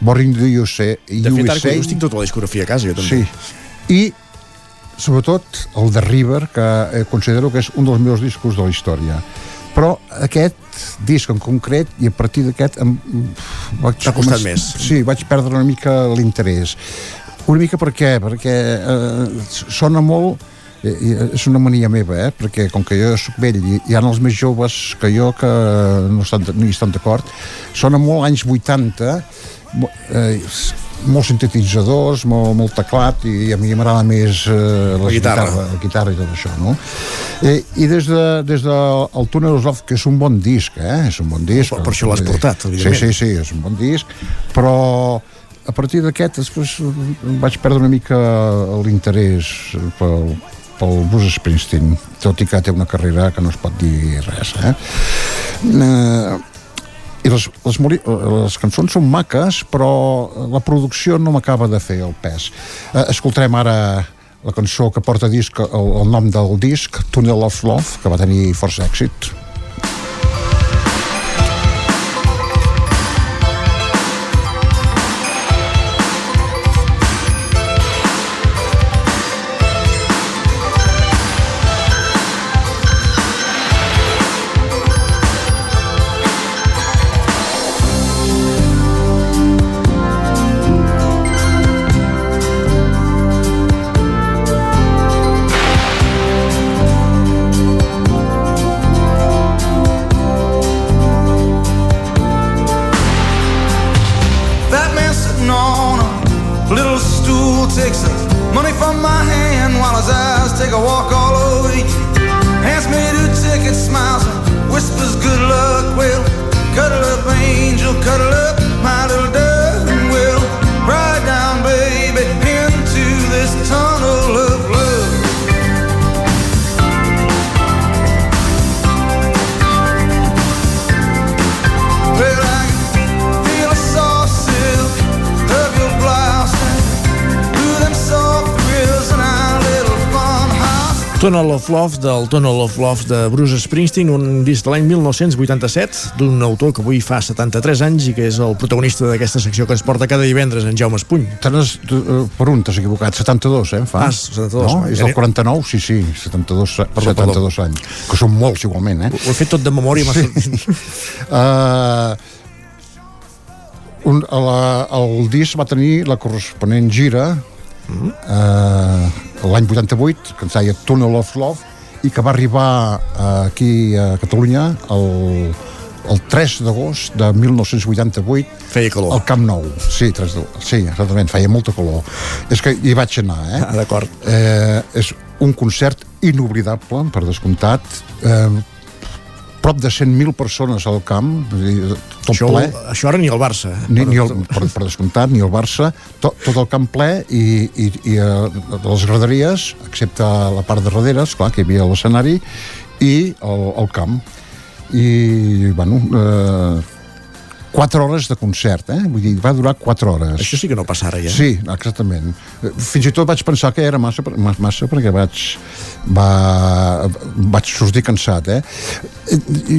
Born in the USA, De fet, ara que tinc tota la discografia a casa, jo també. Sí. I sobretot el de River, que eh, considero que és un dels millors discos de la història. Però aquest disc en concret, i a partir d'aquest vaig... T'ha costat més. Sí, vaig perdre una mica l'interès. Una mica per què? Perquè eh, sona molt eh, i és una mania meva, eh? perquè com que jo sóc vell i hi ha els més joves que jo que no, estan, no hi estan d'acord, sona molt anys 80, mo- eh, molts sintetitzadors, molt, molt teclat i a mi m'agrada més eh, La guitarra. la guitarra i tot això, no? Eh, I des de, des de el Tunnel of Love, que és un bon disc, eh? És un bon disc. Per- per això l'has portat, Sí, sí, sí, és un bon disc, però a partir d'aquest després vaig perdre una mica l'interès pel, pel Bruce Springsteen, tot i que té una carrera que no es pot dir res, eh? eh i les, les, les cançons són maques, però la producció no m'acaba de fer el pes. Eh, escoltarem ara la cançó que porta disc, el, el nom del disc, Tunnel of Love, que va tenir força èxit. Tunnel of Love del Tunnel of Love de Bruce Springsteen, un disc de l'any 1987 d'un autor que avui fa 73 anys i que és el protagonista d'aquesta secció que es porta cada divendres en Jaume Espuny. T'has, eh, per un t'has equivocat, 72, eh, fa? Ah, 72, No? És del 49? Sí, sí, 72, Perdó, 72 anys. Que són molts igualment, eh? Ho he fet tot de memòria. Sí. Uh, un, la, el disc va tenir la corresponent gira Uh, l'any 88 que ens deia Tunnel of Love i que va arribar uh, aquí a Catalunya el, el 3 d'agost de 1988 feia calor. al Camp Nou. Sí, 3 de, sí, exactament, feia molta calor. És que hi vaig anar eh? ah, d'acord. Eh, és un concert inoblidable per descomptat. Eh, prop de 100.000 persones al camp, dir, tot Això, ple. això ara ni el Barça. eh? Ni, ni el, per, per descomptat, ni el Barça, tot, tot el camp ple i, i, i eh, les graderies, excepte la part de darrere, esclar, que hi havia l'escenari, i el, el camp. I, bueno, eh, 4 hores de concert, eh? Vull dir, va durar 4 hores. Això sí que no passa ara, ja. Sí, exactament. Eh, Fins i tot vaig pensar que era massa, massa, massa perquè vaig, va, vaig sortir cansat, eh?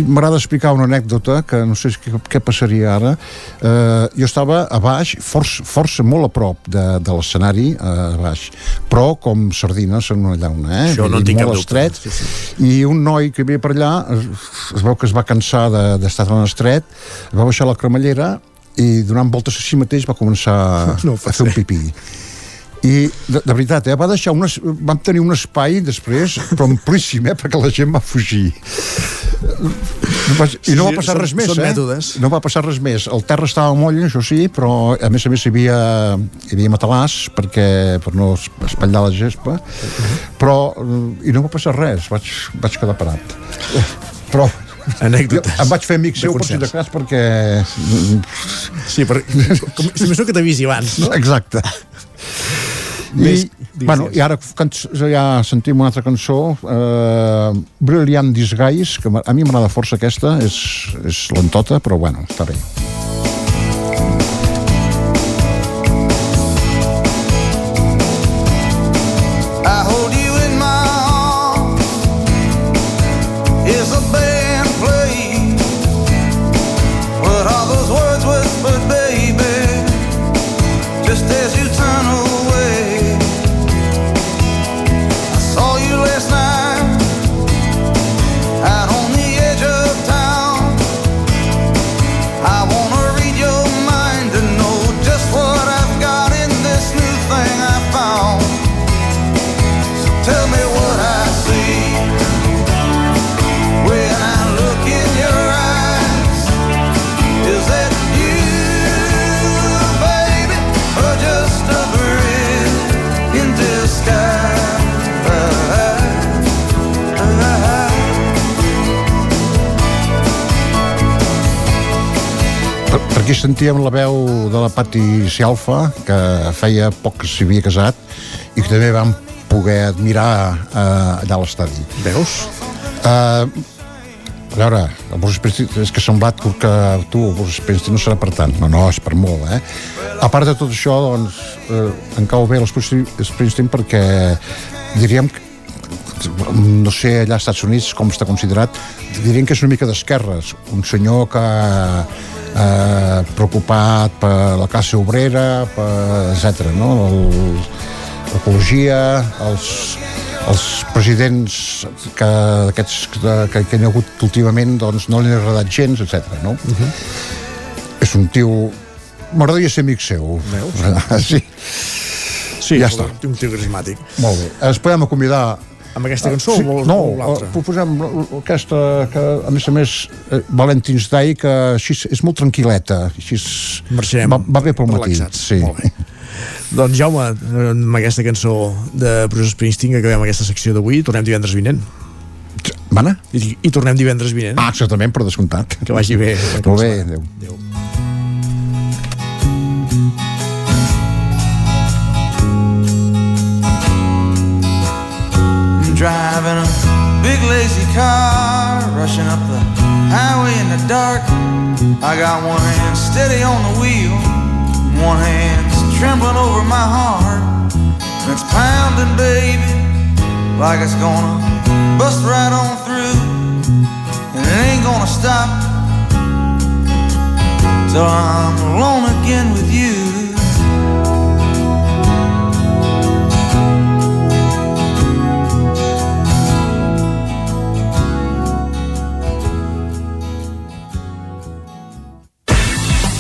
M'agrada explicar una anècdota que no sé què, què passaria ara. Eh, jo estava a baix, força, força molt a prop de, de l'escenari, eh, a baix, però com sardines en una llauna, eh? Això no en tinc cap molt estret. Sí, sí. I un noi que havia per allà es, es veu que es va cansar de- d'estar de, tan estret, va baixar la cremallera i donant voltes a si mateix va començar No a fer un pipí. I, de, de veritat, eh, va deixar un, es- vam tenir un espai després, però amplíssim, eh, perquè la gent va fugir. No va, I no va passar res més, eh? mètodes. No va passar res més. El terra estava moll, això sí, però a més a més hi havia, hi havia matalàs perquè, per no es- espatllar la gespa, però eh, i no va passar res, vaig, vaig quedar parat. Però Anècdotes. Jo em vaig fer amic seu per si de cas perquè... Sí, per, com, si més no que t'avisi abans, no? Exacte. I, bueno. I ara ja sentim una altra cançó, eh, Brilliant Disguise, que a mi m'agrada força aquesta, és, és lentota, però bueno, està bé. Sentíem la veu de la Patti Sialfa, que feia poc que s'havia casat i que també vam poder admirar eh, allà a l'estadi. Veus? Uh, a veure, el Bruce Springsteen, és que ha semblat que, tu, el Bruce Springsteen, no serà per tant. No, no, és per molt, eh? A part de tot això, doncs, eh, em cau bé el Springsteen perquè diríem que no sé allà als Estats Units com està considerat, diríem que és una mica d'esquerres, un senyor que eh, preocupat per la classe obrera, per, etc. no? El, l'ecologia, els, els presidents que, aquests, que, que, que hi ha hagut últimament doncs, no li han agradat gens, etc. No? Uh -huh. És un tio... M'agradaria ser amic seu. Veus? Sí. Sí, ja està. Un tio carismàtic. Molt bé. Ens podem acomiadar Amb aquesta cançó sí, o no, l'altra? eh, proposem aquesta que a més a més eh, Valentine's Day que així és- molt tranquil·leta així és, Marxarem va, va bé pel matí sí. Molt bé. Doncs Jaume, amb aquesta cançó de Bruce Springsteen que acabem aquesta secció d'avui, tornem divendres vinent. Mana? I, I tornem divendres vinent. Ah, exactament, per descomptat. Que vagi bé. Molt bé, adéu. adéu. Car, rushing up the highway in the dark. I got one hand steady on the wheel, one hand's trembling over my heart. And it's pounding, baby, like it's gonna bust right on through. And it ain't gonna stop till I'm alone again with you.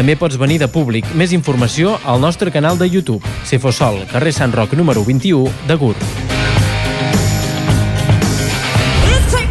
També pots venir de públic. Més informació al nostre canal de YouTube. Cefosol, carrer Sant Roc número 21 de Gurb.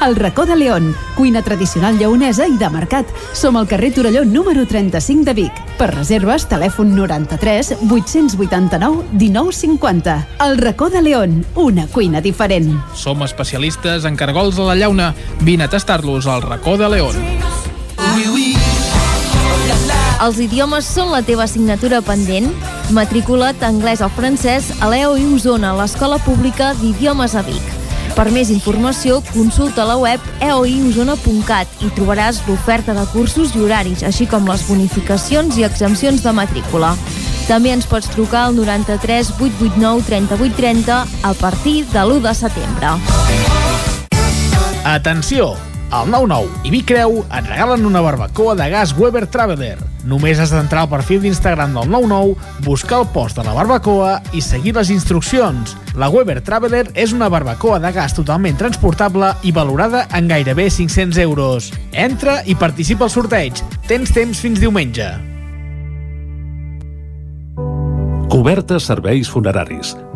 El racó de León, cuina tradicional lleonesa i de mercat. Som al carrer Torelló número 35 de Vic. Per reserves, telèfon 93 889 1950. El racó de León, una cuina diferent. Som especialistes en cargols a la llauna. Vine a tastar-los al racó de León. Els idiomes són la teva assignatura pendent? Matricula't anglès o francès a l'EOI Osona, l'Escola Pública d'Idiomes a Vic. Per més informació, consulta la web eoiosona.cat i trobaràs l'oferta de cursos i horaris, així com les bonificacions i exempcions de matrícula. També ens pots trucar al 93 889 38 30 a partir de l'1 de setembre. Atenció! Al 99 i Vicreu et regalen una barbacoa de gas Weber Traveler. Només has d'entrar al perfil d'Instagram del 99, buscar el post de la barbacoa i seguir les instruccions. La Weber Traveler és una barbacoa de gas totalment transportable i valorada en gairebé 500 euros. Entra i participa al sorteig. Tens temps fins diumenge. Cobertes serveis funeraris.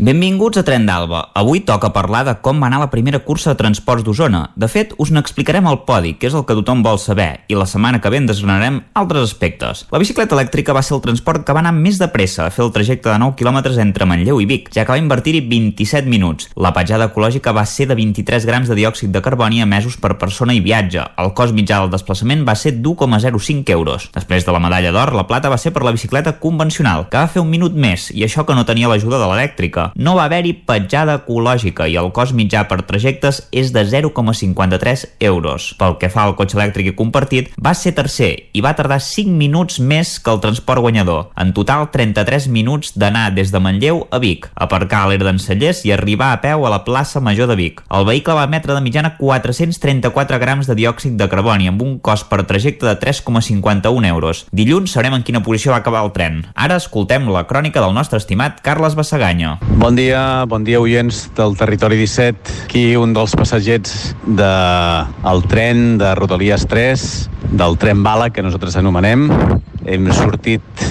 Benvinguts a Tren d'Alba. Avui toca parlar de com va anar la primera cursa de transports d'Osona. De fet, us n'explicarem el podi, que és el que tothom vol saber, i la setmana que ve en desgranarem altres aspectes. La bicicleta elèctrica va ser el transport que va anar més de pressa a fer el trajecte de 9 km entre Manlleu i Vic, ja que va invertir-hi 27 minuts. La petjada ecològica va ser de 23 grams de diòxid de carboni emesos per persona i viatge. El cost mitjà del desplaçament va ser d'1,05 euros. Després de la medalla d'or, la plata va ser per la bicicleta convencional, que va fer un minut més, i això que no tenia l'ajuda de l'elèctrica no va haver-hi petjada ecològica i el cost mitjà per trajectes és de 0,53 euros. Pel que fa al cotxe elèctric i compartit, va ser tercer i va tardar 5 minuts més que el transport guanyador. En total, 33 minuts d'anar des de Manlleu a Vic, aparcar a l'Era d'en i arribar a peu a la plaça Major de Vic. El vehicle va emetre de mitjana 434 grams de diòxid de carboni amb un cost per trajecte de 3,51 euros. Dilluns sabrem en quina posició va acabar el tren. Ara escoltem la crònica del nostre estimat Carles Bassaganya. Bon dia, bon dia oients del Territori 17. Aquí un dels passatgers del de, tren de Rodalies 3, del tren bala que nosaltres anomenem. Hem sortit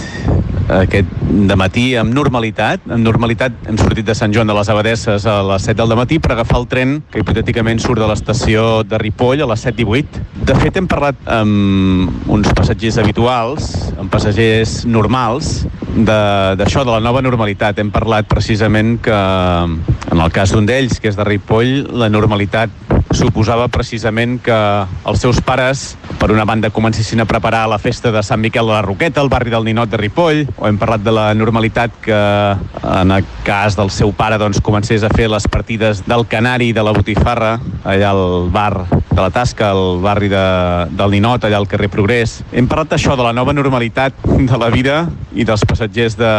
aquest de matí amb normalitat. Amb normalitat hem sortit de Sant Joan de les Abadesses a les 7 del matí per agafar el tren que hipotèticament surt de l'estació de Ripoll a les 7 i 8. De fet, hem parlat amb uns passatgers habituals, amb passatgers normals, d'això, de, de la nova normalitat. Hem parlat precisament que, en el cas d'un d'ells, que és de Ripoll, la normalitat suposava precisament que els seus pares per una banda comencessin a preparar la festa de Sant Miquel de la Roqueta, al barri del Ninot de Ripoll, o hem parlat de la normalitat que en el cas del seu pare doncs, comencés a fer les partides del Canari i de la Botifarra, allà al bar de la Tasca, al barri de, del Ninot, allà al carrer Progrés. Hem parlat d'això, de la nova normalitat de la vida i dels passatgers de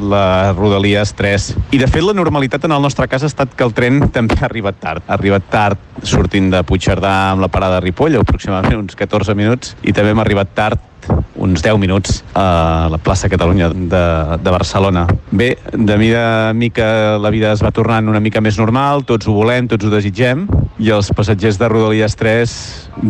la Rodalies 3. I de fet la normalitat en el nostre cas ha estat que el tren també ha arribat tard. Ha arribat tard sortint de Puigcerdà amb la parada de Ripoll, aproximadament uns 14 minuts, i també hem arribat tard uns 10 minuts a la plaça Catalunya de, de Barcelona. Bé, de mida en mica la vida es va tornant una mica més normal, tots ho volem, tots ho desitgem, i els passatgers de Rodalies 3,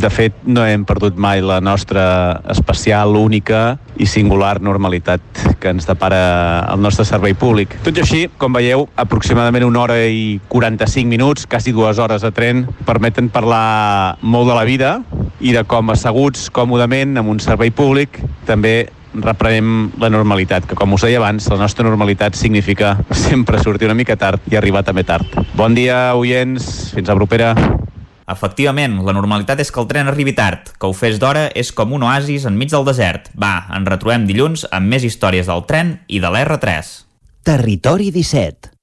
de fet, no hem perdut mai la nostra especial, única i singular normalitat que ens depara el nostre servei públic. Tot i així, com veieu, aproximadament una hora i 45 minuts, quasi dues hores de tren, permeten parlar molt de la vida i de com asseguts còmodament amb un servei públic també reprenem la normalitat, que com us deia abans, la nostra normalitat significa sempre sortir una mica tard i arribar també tard. Bon dia, oients, fins a propera. Efectivament, la normalitat és que el tren arribi tard. Que ho fes d'hora és com un oasis enmig del desert. Va, ens retrobem dilluns amb més històries del tren i de l'R3. Territori 17.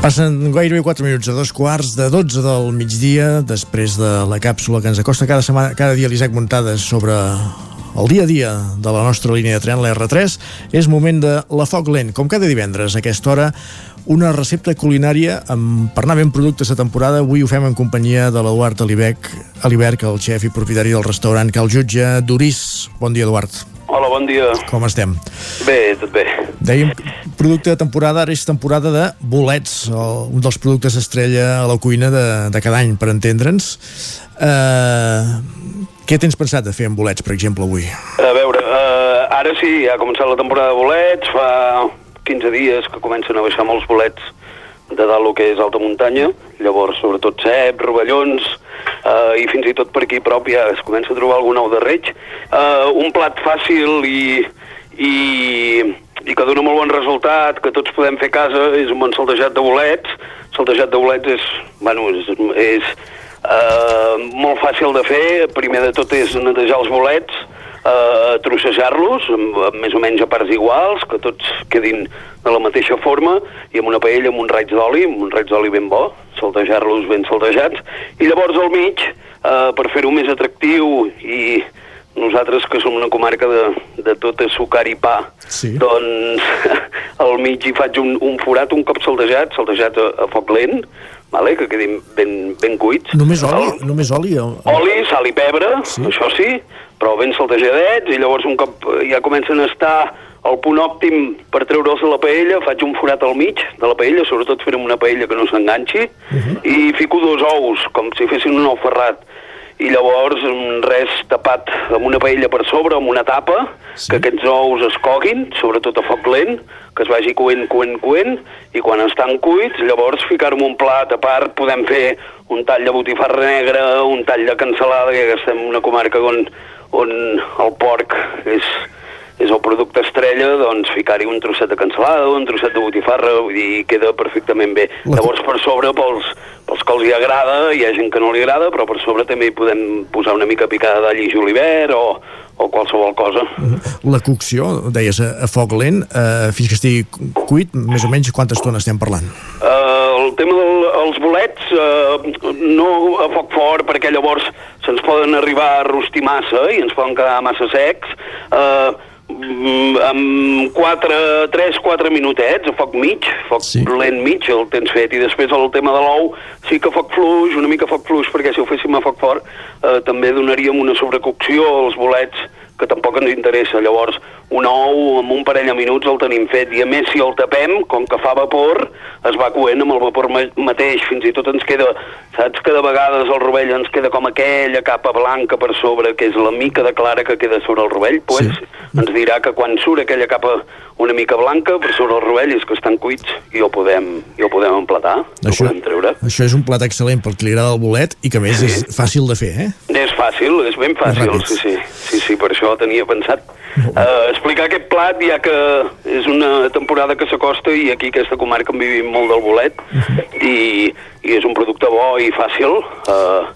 Passen gairebé 4 minuts a dos quarts de 12 del migdia, després de la càpsula que ens acosta cada, setmana, cada dia l'Isaac Muntades sobre el dia a dia de la nostra línia de tren, la R3, és moment de la Foc Lent. Com cada divendres a aquesta hora, una recepta culinària amb, per anar ben productes de temporada. Avui ho fem en companyia de l'Eduard Alibec, Aliberc, el xef i propietari del restaurant Cal Jutge d'Uris. Bon dia, Eduard. Hola, bon dia. Com estem? Bé, tot bé. Dèiem, producte de temporada, ara és temporada de bolets, un dels productes estrella a la cuina de, de cada any, per entendre'ns. Uh, què tens pensat de fer amb bolets, per exemple, avui? A veure, uh, ara sí, ha començat la temporada de bolets, fa 15 dies que comencen a baixar molts bolets de dalt el que és alta muntanya, llavors sobretot cep, rovellons, uh, i fins i tot per aquí prop ja es comença a trobar algun ou de reig. Uh, un plat fàcil i, i, i que dona molt bon resultat, que tots podem fer a casa, és un bon saltejat de bolets. Saltejat de bolets és, bueno, és, és uh, molt fàcil de fer, primer de tot és netejar els bolets, uh, trossejar-los, més o menys a parts iguals, que tots quedin de la mateixa forma, i amb una paella amb un raig d'oli, amb un raig d'oli ben bo, saltejar-los ben saltejats, i llavors al mig, uh, per fer-ho més atractiu i nosaltres que som una comarca de, de tot sucar i pa, sí. doncs al mig hi faig un, un forat un cop saltejat, saltejat a, a foc lent, vale? que quedin ben, ben cuits. Només oli? Només oli? O... Oli, sal i pebre, sí. això sí, però ben saltejadets, i llavors un cop ja comencen a estar al punt òptim per treure'ls de la paella, faig un forat al mig de la paella, sobretot fer una paella que no s'enganxi, uh -huh. i fico dos ous, com si fessin un ou ferrat i llavors mm, res tapat amb una paella per sobre, amb una tapa, sí. que aquests ous es coguin, sobretot a foc lent, que es vagi coent, coent, coent, i quan estan cuits, llavors ficar-ho en un plat a part, podem fer un tall de botifarra negra, un tall de cansalada, que estem en una comarca on, on el porc és, és el producte estrella, doncs ficar-hi un trosset de cansalada, un trosset de botifarra, vull dir, queda perfectament bé. La... Llavors, per sobre, pels, pels que els hi agrada, hi ha gent que no li agrada, però per sobre també hi podem posar una mica picada d'all i julivert o, o qualsevol cosa. La cocció, deies, a, foc lent, eh, fins que estigui cuit, més o menys quanta estona estem parlant? Uh, el tema dels bolets, uh, no a foc fort, perquè llavors se'ns poden arribar a rostir massa i ens poden quedar massa secs. Uh, amb 4, 3, 4 minutets, a foc mig, foc sí. lent mig el tens fet, i després el tema de l'ou, sí que foc fluix, una mica foc fluix, perquè si ho féssim a foc fort eh, també donaríem una sobrecocció als bolets que tampoc ens interessa. Llavors, un ou amb un parell de minuts el tenim fet, i a més si el tapem, com que fa vapor, es va coent amb el vapor ma mateix, fins i tot ens queda, saps que de vegades el rovell ens queda com aquella capa blanca per sobre, que és la mica de clara que queda sobre el rovell, pues, sí. ens dirà que quan surt aquella capa una mica blanca per sobre el rovell és que estan cuits i ho podem, i ho podem emplatar, Això- ho podem treure. Això és un plat excel·lent pel que li agrada el bolet i que a més Sí. és fàcil de fer, eh? És fàcil, és ben fàcil, sí, sí, sí, sí, per això tenia pensat uh, explicar aquest plat, ja que és una temporada que s'acosta i aquí aquesta comarca en vivim molt del bolet. I, i és un producte bo i fàcil, uh,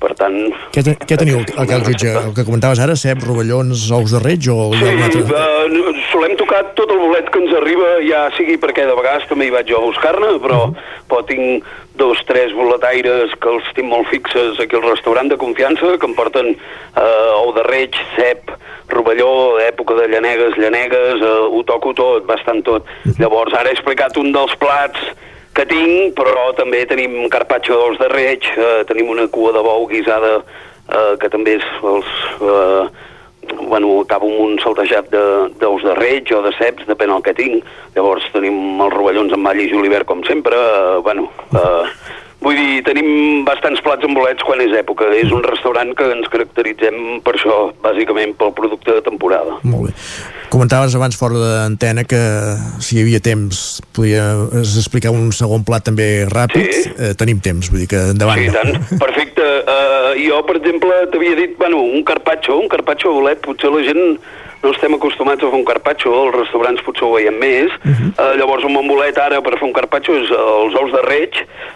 per tant... Què, te, què teniu al cal jutge? El que comentaves ara, cep, rovellons, ous de reig o un altre? Uh, solem tocar tot el bolet que ens arriba, ja sigui perquè de vegades també hi vaig jo a buscar-ne, però, però tinc dos, tres boletaires que els tinc molt fixes aquí al restaurant de confiança, que em porten uh, ou de reig, cep, rovelló, època de llanegues, llanegues, uh, ho toco tot, bastant tot. Llavors, ara he explicat un dels plats que tinc, però també tenim carpaccio d'ous de reig, eh, tenim una cua de bou guisada eh, que també és els... Eh, bueno, acabo amb un saltejat d'ous de, de reig o de ceps, depèn del que tinc. Llavors tenim els rovellons amb all i julivert, com sempre. Eh, bueno, eh, vull dir, tenim bastants plats amb bolets quan és època. És un restaurant que ens caracteritzem per això, bàsicament pel producte de temporada. Molt bé. Comentaves abans fora d'antena que si hi havia temps podies explicar un segon plat també ràpid. Sí. Eh, tenim temps, vull dir que endavant. Sí, tant. Perfecte. Uh, jo, per exemple, t'havia dit, bueno, un carpaccio, un carpaccio a bolet, potser la gent no estem acostumats a fer un carpaccio, als restaurants potser ho veiem més. Uh -huh. uh, llavors, un bon bolet ara per fer un carpaccio és uh, els ous de reig,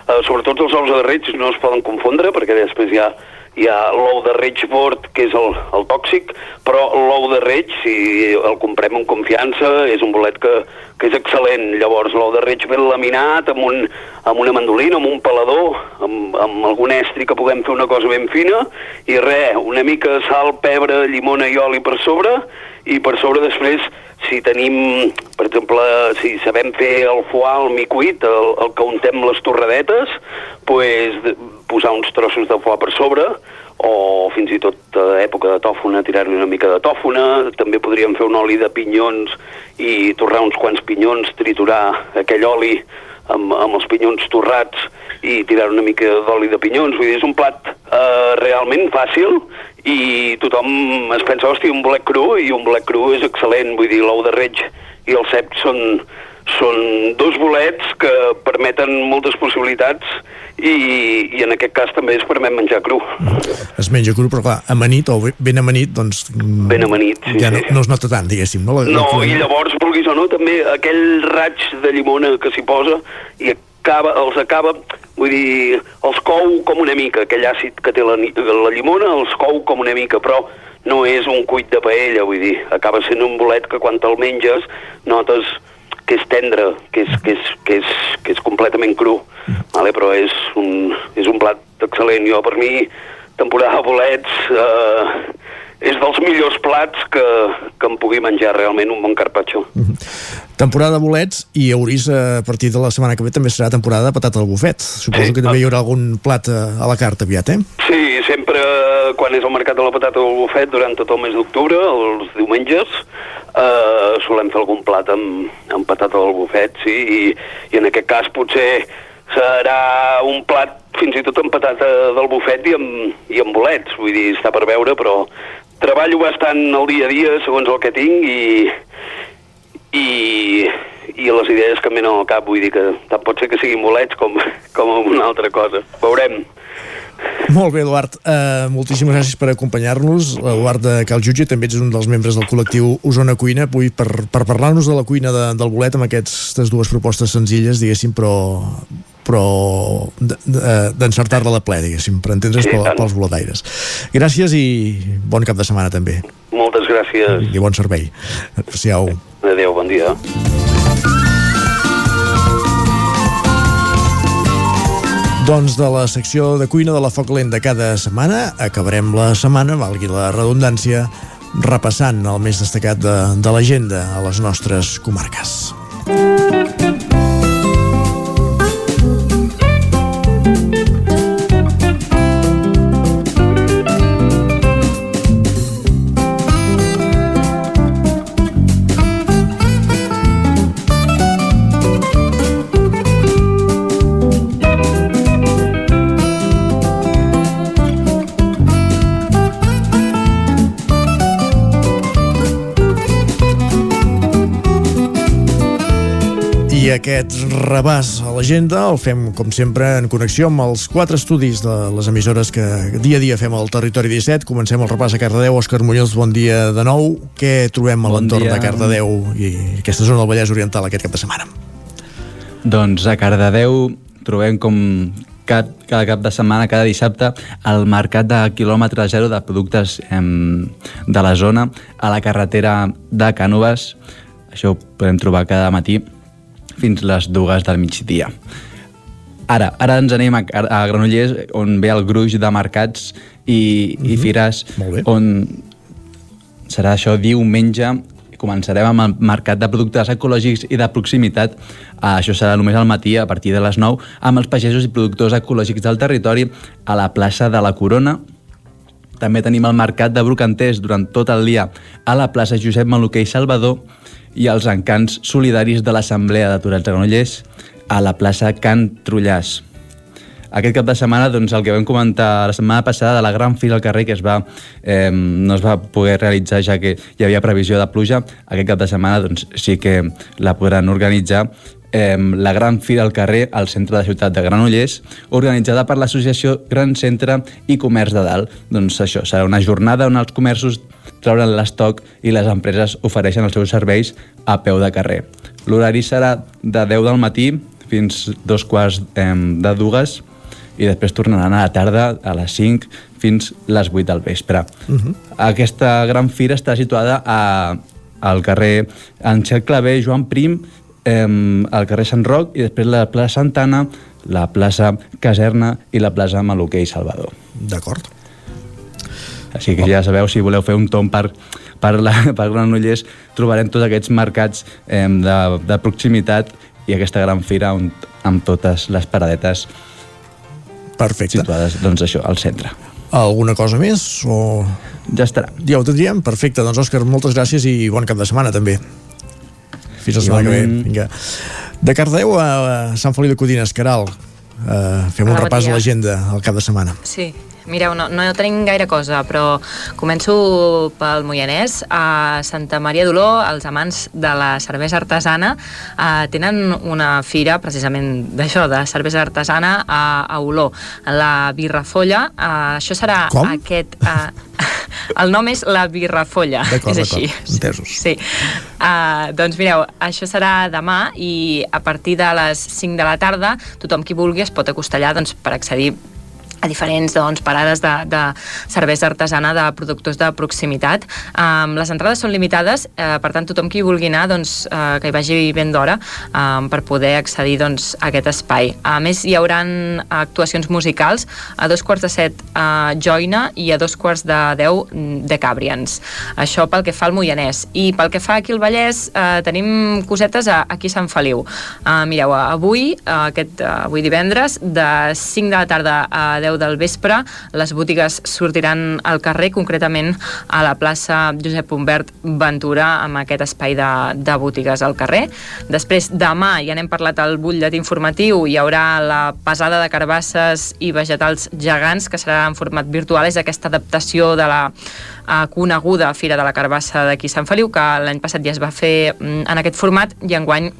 uh, sobretot els ous de reig no es poden confondre, perquè després hi ha hi ha l'ou de reig bord, que és el, el tòxic, però l'ou de reig, si el comprem amb confiança, és un bolet que, que és excel·lent. Llavors, l'ou de reig ben laminat, amb, un, amb una mandolina, amb un pelador, amb, amb algun estri que puguem fer una cosa ben fina, i res, una mica de sal, pebre, llimona i oli per sobre, i per sobre després si tenim, per exemple, si sabem fer el foie, el micuit, el, el que untem les torradetes, pues, posar uns trossos de foie per sobre, o fins i tot a època de tòfona, tirar-li una mica de tòfona, també podríem fer un oli de pinyons i torrar uns quants pinyons, triturar aquell oli amb, amb els pinyons torrats i tirar una mica d'oli de pinyons. Vull dir, és un plat eh, realment fàcil i tothom es pensa, hòstia, un bolet cru, i un bolet cru és excel·lent. Vull dir, l'ou de reig i el cep són, són dos bolets que permeten moltes possibilitats i, i en aquest cas també es permet menjar cru. Es menja cru, però clar, amanit o ben- amanit, doncs... mm, Ben amanit, sí, ja no, sí. no es nota tant, diguéssim. No, la, No, la, i llavors, vulguis o no, també aquell raig de llimona que s'hi posa i acaba, els acaba, vull dir, els cou com una mica, aquell àcid que té la, la llimona, els cou com una mica, però no és un cuit de paella, vull dir, acaba sent un bolet que quan te'l menges notes que és tendre, que és, que és, que és, que és completament cru, vale? però és un, és un plat excel·lent. Jo, per mi, temporada de bolets eh, és dels millors plats que, que em pugui menjar realment un bon carpaccio. Temporada de bolets i Eurís a partir de la setmana que ve també serà temporada de patata al bufet. Suposo Sí. que també hi haurà algun plat a, a la carta aviat, eh? Sí, sempre eh, quan és el mercat de la patata del bufet durant tot el mes d'octubre, els diumenges, eh, solem fer algun plat amb, amb patata del bufet, sí, i, i en aquest cas potser serà un plat fins i tot amb patata del bufet i amb, i amb bolets, vull dir, està per veure, però treballo bastant el dia a dia segons el que tinc i, i, i les idees que em venen al cap, vull dir que tant pot ser que siguin bolets com, com una altra cosa. Veurem. Molt bé, Eduard. Uh, moltíssimes gràcies per acompanyar-nos. Eduard de Cal Jutge també ets un dels membres del col·lectiu Osona Cuina, avui per, per parlar-nos de la cuina de, del bolet amb aquestes dues propostes senzilles, diguéssim, però però de- d'encertar-la de ple, diguéssim, per entendre's Sí, pel, pels boletaires. Gràcies i bon cap de setmana també. Moltes gràcies. I bon servei. Adéu. Adéu, bon dia. Doncs de la secció de cuina de la Foc Lent de cada setmana acabarem la setmana, valgui la redundància, repassant el més destacat de, de l'agenda a les nostres comarques. Aquest rebàs a l'agenda el fem, com sempre, en connexió amb els quatre estudis de les emissores que dia a dia fem al Territori 17. Comencem el repàs a Cardedeu. Òscar Muñoz, bon dia de nou. Què trobem a Bon l'entorn dia. de Cardedeu i aquesta zona del Vallès Oriental aquest cap de setmana? Doncs a Cardedeu trobem com cada, cada cap de setmana, cada dissabte, el mercat de quilòmetre zero de productes em, de la zona a la carretera de Cànoves. Això ho podem trobar cada matí fins les dues del migdia. Ara, ara ens anem a, a Granollers, on ve el gruix de mercats i, i fires, on serà això diumenge començarem amb el mercat de productes ecològics i de proximitat. Ah, això serà només al matí, a partir de les 9, amb els pagesos i productors ecològics del territori a la plaça de la Corona. També tenim el mercat de brocanters durant tot el dia a la plaça Josep Maluquer i Salvador i els encants solidaris de l'Assemblea d'Aturats de Granollers a la plaça Can Trullàs. Aquest cap de setmana, doncs, el que vam comentar la setmana passada de la gran fira al carrer que es va, eh, no es va poder realitzar ja que hi havia previsió de pluja, aquest cap de setmana doncs, sí que la podran organitzar eh, la Gran Fira al carrer al centre de ciutat de Granollers, organitzada per l'associació Gran Centre i Comerç de Dalt. Doncs això, serà una jornada on els comerços trauran l'estoc i les empreses ofereixen els seus serveis a peu de carrer. L'horari serà de 10 del matí fins dos quarts eh, de dues i després tornaran a la tarda a les 5 fins les 8 del vespre. Uh -huh. Aquesta gran fira està situada a, al carrer Àngel Clavé, Joan Prim, eh, al carrer Sant Roc i després la plaça Santana, la plaça Caserna i la plaça Maluquer i Salvador. D'acord. Així que ja sabeu, si voleu fer un tomb per, per, la, per Granollers, trobarem tots aquests mercats eh, de, de proximitat i aquesta gran fira on, amb totes les paradetes Perfecte. situades doncs, això, al centre. Alguna cosa més? O... Ja estarà. Ja ho tindríem? Perfecte. Doncs, Òscar, moltes gràcies i bon cap de setmana, també. Fins la setmana que ve. Vinga. De Cardeu a Sant Feliu de Codines, Caral. Uh, fem un Hola, bon repàs dia. a l'agenda al cap de setmana. Sí, mireu, no, no tenim gaire cosa, però començo pel Moianès. A Santa Maria d'Oló, els amants de la cervesa artesana eh, tenen una fira precisament d'això, de cervesa artesana a, a Oló. La Birrafolla, eh, això serà Com? aquest... Eh, el nom és la Birrafolla, és així. Entesos. Sí. Uh, doncs mireu, això serà demà i a partir de les 5 de la tarda tothom qui vulgui es pot acostar allà doncs, per accedir a diferents doncs, parades de, de cervesa artesana de productors de proximitat. Um, les entrades són limitades, eh, per tant, tothom qui vulgui anar, doncs, eh, que hi vagi ben d'hora um, per poder accedir doncs, a aquest espai. A més, hi haurà actuacions musicals a dos quarts de set a Joina i a dos quarts de deu de Cabrians. Això pel que fa al Moianès. I pel que fa aquí al Vallès, eh, tenim cosetes a, aquí a Sant Feliu. Uh, mireu, avui, aquest, uh, avui divendres, de 5 de la tarda a 10 del vespre, les botigues sortiran al carrer, concretament a la plaça Josep Humbert Ventura, amb aquest espai de, de botigues al carrer. Després, demà, ja n'hem parlat al butlletí informatiu, hi haurà la pesada de carbasses i vegetals gegants, que serà en format virtual, és aquesta adaptació de la eh, coneguda Fira de la Carbassa d'aquí a Sant Feliu, que l'any passat ja es va fer mm, en aquest format i enguany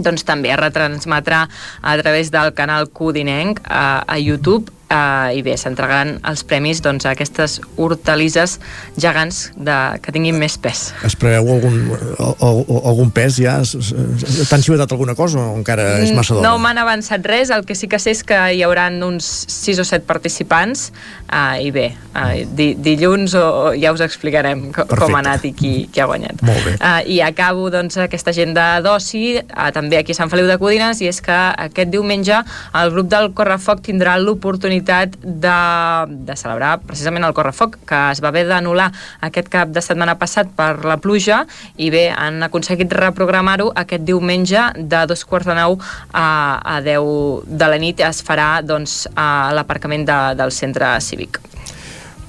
doncs també es retransmetrà a través del canal Codinenc a, a YouTube Uh, i bé, s'entregaran els premis doncs, a aquestes hortalisses gegants de, que tinguin més pes. Es preveu algun, al, al, algun pes ja? T'han xivatat alguna cosa o encara és massa d'hora? No m'han avançat res, el que sí que sé és que hi haurà uns 6 o 7 participants uh, i bé, uh, di, dilluns o, o ja us explicarem co, com Perfecte. ha anat i qui, qui ha guanyat. Molt bé. Uh, I acabo doncs, aquesta agenda d'oci, uh, també aquí a Sant Feliu de Codines, i és que aquest diumenge el grup del Correfoc tindrà l'oportunitat de, de celebrar precisament el Correfoc, que es va haver d'anul·lar aquest cap de setmana passat per la pluja, i bé, han aconseguit reprogramar-ho aquest diumenge de dos quarts de nou a, a 10 de la nit es farà doncs, a l'aparcament de, del centre cívic.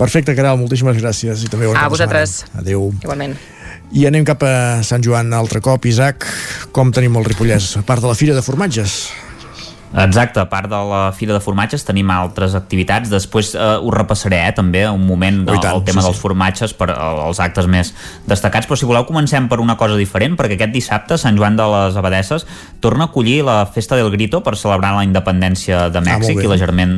Perfecte, Caral, moltíssimes gràcies. I també A vosaltres. setmana. Adéu. Igualment. I anem cap a Sant Joan altre cop. Isaac, com tenim el Ripollès? A part de la Fira de Formatges. Exacte, a part de la Fira de Formatges tenim altres activitats, després eh, ho repassaré eh, també un moment del tant, el tema sí, dels formatges per eh, els actes més destacats, però si voleu comencem per una cosa diferent, perquè aquest dissabte Sant Joan de les Abadesses torna a acollir la Festa del Grito per celebrar la independència de Mèxic molt bé. i l'agerment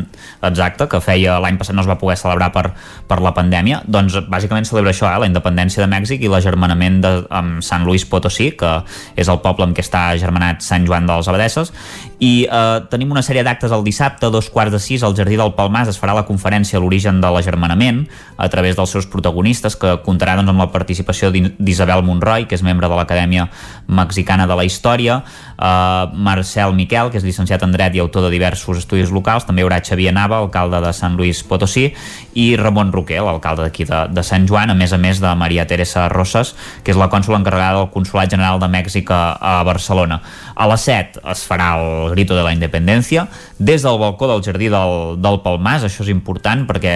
exacte, que feia l'any passat no es va poder celebrar per, per la pandèmia, doncs bàsicament celebra això, eh, la independència de Mèxic i l'agermanament de amb Sant Luis Potosí, que és el poble amb què està agermanat Sant Joan de les Abadesses, i eh, tenim una sèrie d'actes el dissabte, dos quarts de sis, al Jardí del Palmàs es farà la conferència a l'origen de l'agermanament a través dels seus protagonistes, que comptarà doncs, amb la participació d'I- d'Isabel Monroy, que és membre de l'Acadèmia Mexicana de la Història, eh, Marcel Miquel, que és llicenciat en dret i autor de diversos estudis locals, també hi haurà Xavier Nava, alcalde de Sant Luis Potosí, i Ramon Roquer, l'alcalde d'aquí de, de Sant Joan, a més a més de Maria Teresa Rosas, que és la cònsula encarregada del Consolat General de Mèxic a, a Barcelona. A les 7 es farà el Grito de la Independència des del balcó del Jardí del, del Palmàs, això és important perquè,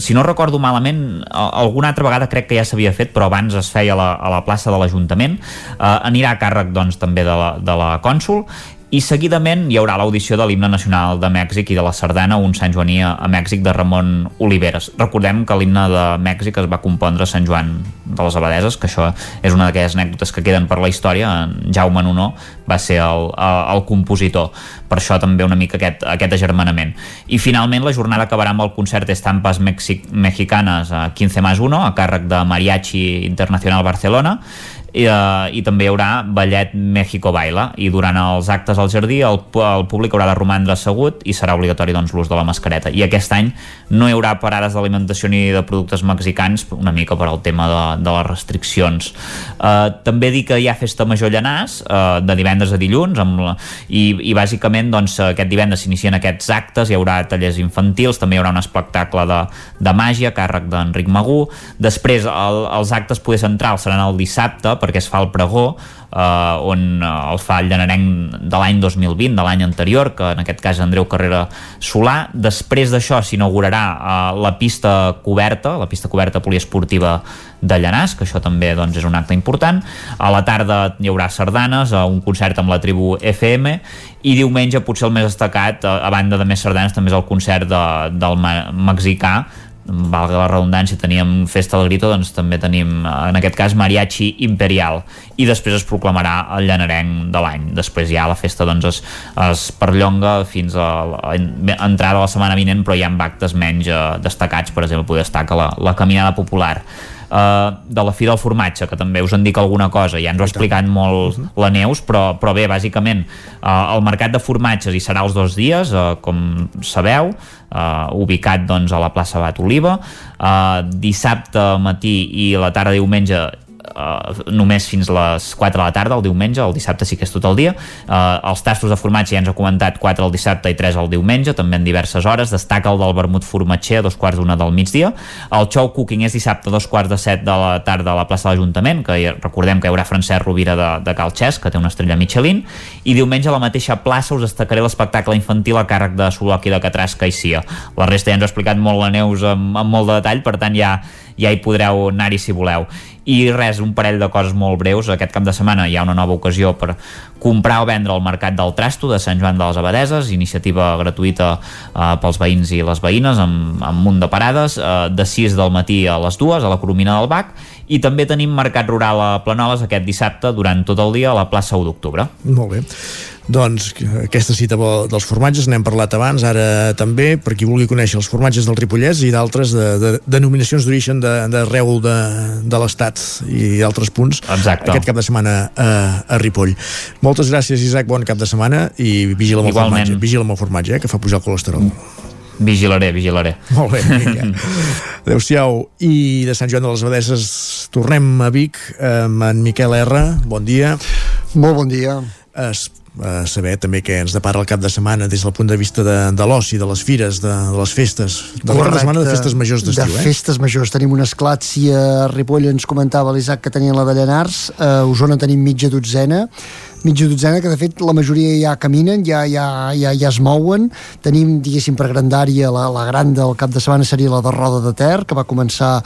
si no recordo malament, alguna altra vegada crec que ja s'havia fet, però abans es feia a la, a la plaça de l'Ajuntament, eh, anirà a càrrec doncs, també de la, de la cònsul, i seguidament hi haurà l'audició de l'himne nacional de Mèxic i de la sardana, un Sant Joaní a Mèxic de Ramon Oliveres. Recordem que l'himne de Mèxic es va compondre a Sant Joan de les Abadeses, que això és una d'aquelles anècdotes que queden per la història. En Jaume Nunó va ser el, el, compositor. Per això també una mica aquest, aquest agermanament. I finalment la jornada acabarà amb el concert d'estampes Mexic Mexicanes a 15 más 1 a càrrec de Mariachi Internacional Barcelona i, uh, i també hi haurà ballet México Baila. I durant els actes al jardí el, el públic haurà de romandre assegut i serà obligatori doncs, l'ús de la mascareta. I aquest any no hi haurà parades d'alimentació ni de productes mexicans una mica per al tema de, de les restriccions. Uh, també dir que hi ha festa major llanàs uh, de divendres a dilluns amb la, i, i bàsicament doncs, aquest divendres s'inicien aquests actes. Hi haurà tallers infantils també hi haurà un espectacle de, de màgia càrrec d'Enric Magú. Després el, els actes poder centrals seran el dissabte perquè es fa el pregó eh, on eh, el fa el llanarenc de l'any 2020, de l'any anterior, que en aquest cas Andreu Carrera Solà. Després d'això s'inaugurarà eh, la pista coberta, la pista coberta poliesportiva de Llanàs, que això també doncs, és un acte important. A la tarda hi haurà sardanes, eh, un concert amb la tribu FM, i diumenge potser el més destacat, eh, a banda de més sardanes, també és el concert de, del mexicà, valga la redundància, teníem Festa del Grito, doncs també tenim, en aquest cas, Mariachi Imperial, i després es proclamarà el llanarenc de l'any. Després ja la festa doncs, es, es perllonga fins a l'entrada de la setmana vinent, però hi ha actes menys eh, destacats, per exemple, poder destacar la, la caminada popular de la Fira del Formatge, que també us en dic alguna cosa, ja ens ho ha explicat molt la Neus, però, però bé, bàsicament uh, el mercat de formatges hi serà els dos dies, uh, com sabeu uh, ubicat doncs, a la plaça Bat Oliva. Uh, dissabte matí i la tarda diumenge uh, només fins les 4 de la tarda el diumenge, el dissabte sí que és tot el dia. Uh, els tastos de formatge ja ens ha comentat 4 el dissabte i 3 el diumenge també en diverses hores, destaca el del vermut formatger a dos quarts d'una del migdia. El show cooking és dissabte a dos quarts de 7 de la tarda a la plaça de l'Ajuntament que recordem que hi haurà Francesc Rovira de, de Calxès que té una estrella Michelin. I diumenge a la mateixa plaça us destacaré l'espectacle infantil a càrrec de Soloqui de Catràs Caixia la resta ja ens ho ha explicat molt la Neus amb, amb molt de detall, per tant ja, ja hi podreu anar-hi si voleu i res, un parell de coses molt breus aquest cap de setmana hi ha una nova ocasió per comprar o vendre al Mercat del Trasto de Sant Joan de les Abadeses, iniciativa gratuïta eh, pels veïns i les veïnes amb, amb un munt de parades, eh, de 6 del matí a les 2 a la Coromina del Bac i també tenim Mercat Rural a Planoles aquest dissabte durant tot el dia a la plaça 1 d'octubre. Molt bé. Doncs aquesta cita bo- dels formatges n'hem parlat abans, ara també, per qui vulgui conèixer els formatges del Ripollès i d'altres de, de, denominacions d'origen d'arreu de, de, de l'Estat i d'altres punts Exacte. aquest cap de setmana a, a Ripoll. Moltes gràcies, Isaac, bon cap de setmana i vigila amb el Igualment. formatge, vigila amb el formatge, eh, que fa pujar el colesterol. Vigilaré, vigilaré. Molt bé, vinga. Adéu-siau. I de Sant Joan de les Abadeses tornem a Vic amb en Miquel R. Bon dia. Molt bon dia. Es, a saber també què ens depara el cap de setmana des del punt de vista de, de l'oci, de les fires, de, de les festes. De la Correcte. setmana de festes majors d'estiu, de eh? festes majors. Tenim un esclat, si a Ripoll ens comentava l'Isaac que tenien la de Llanars, a Osona tenim mitja dotzena, mitja dotzena, que de fet la majoria ja caminen, ja, ja, ja, ja es mouen. Tenim, diguéssim, per grandària, la, la gran del cap de setmana seria la de Roda de Ter, que va començar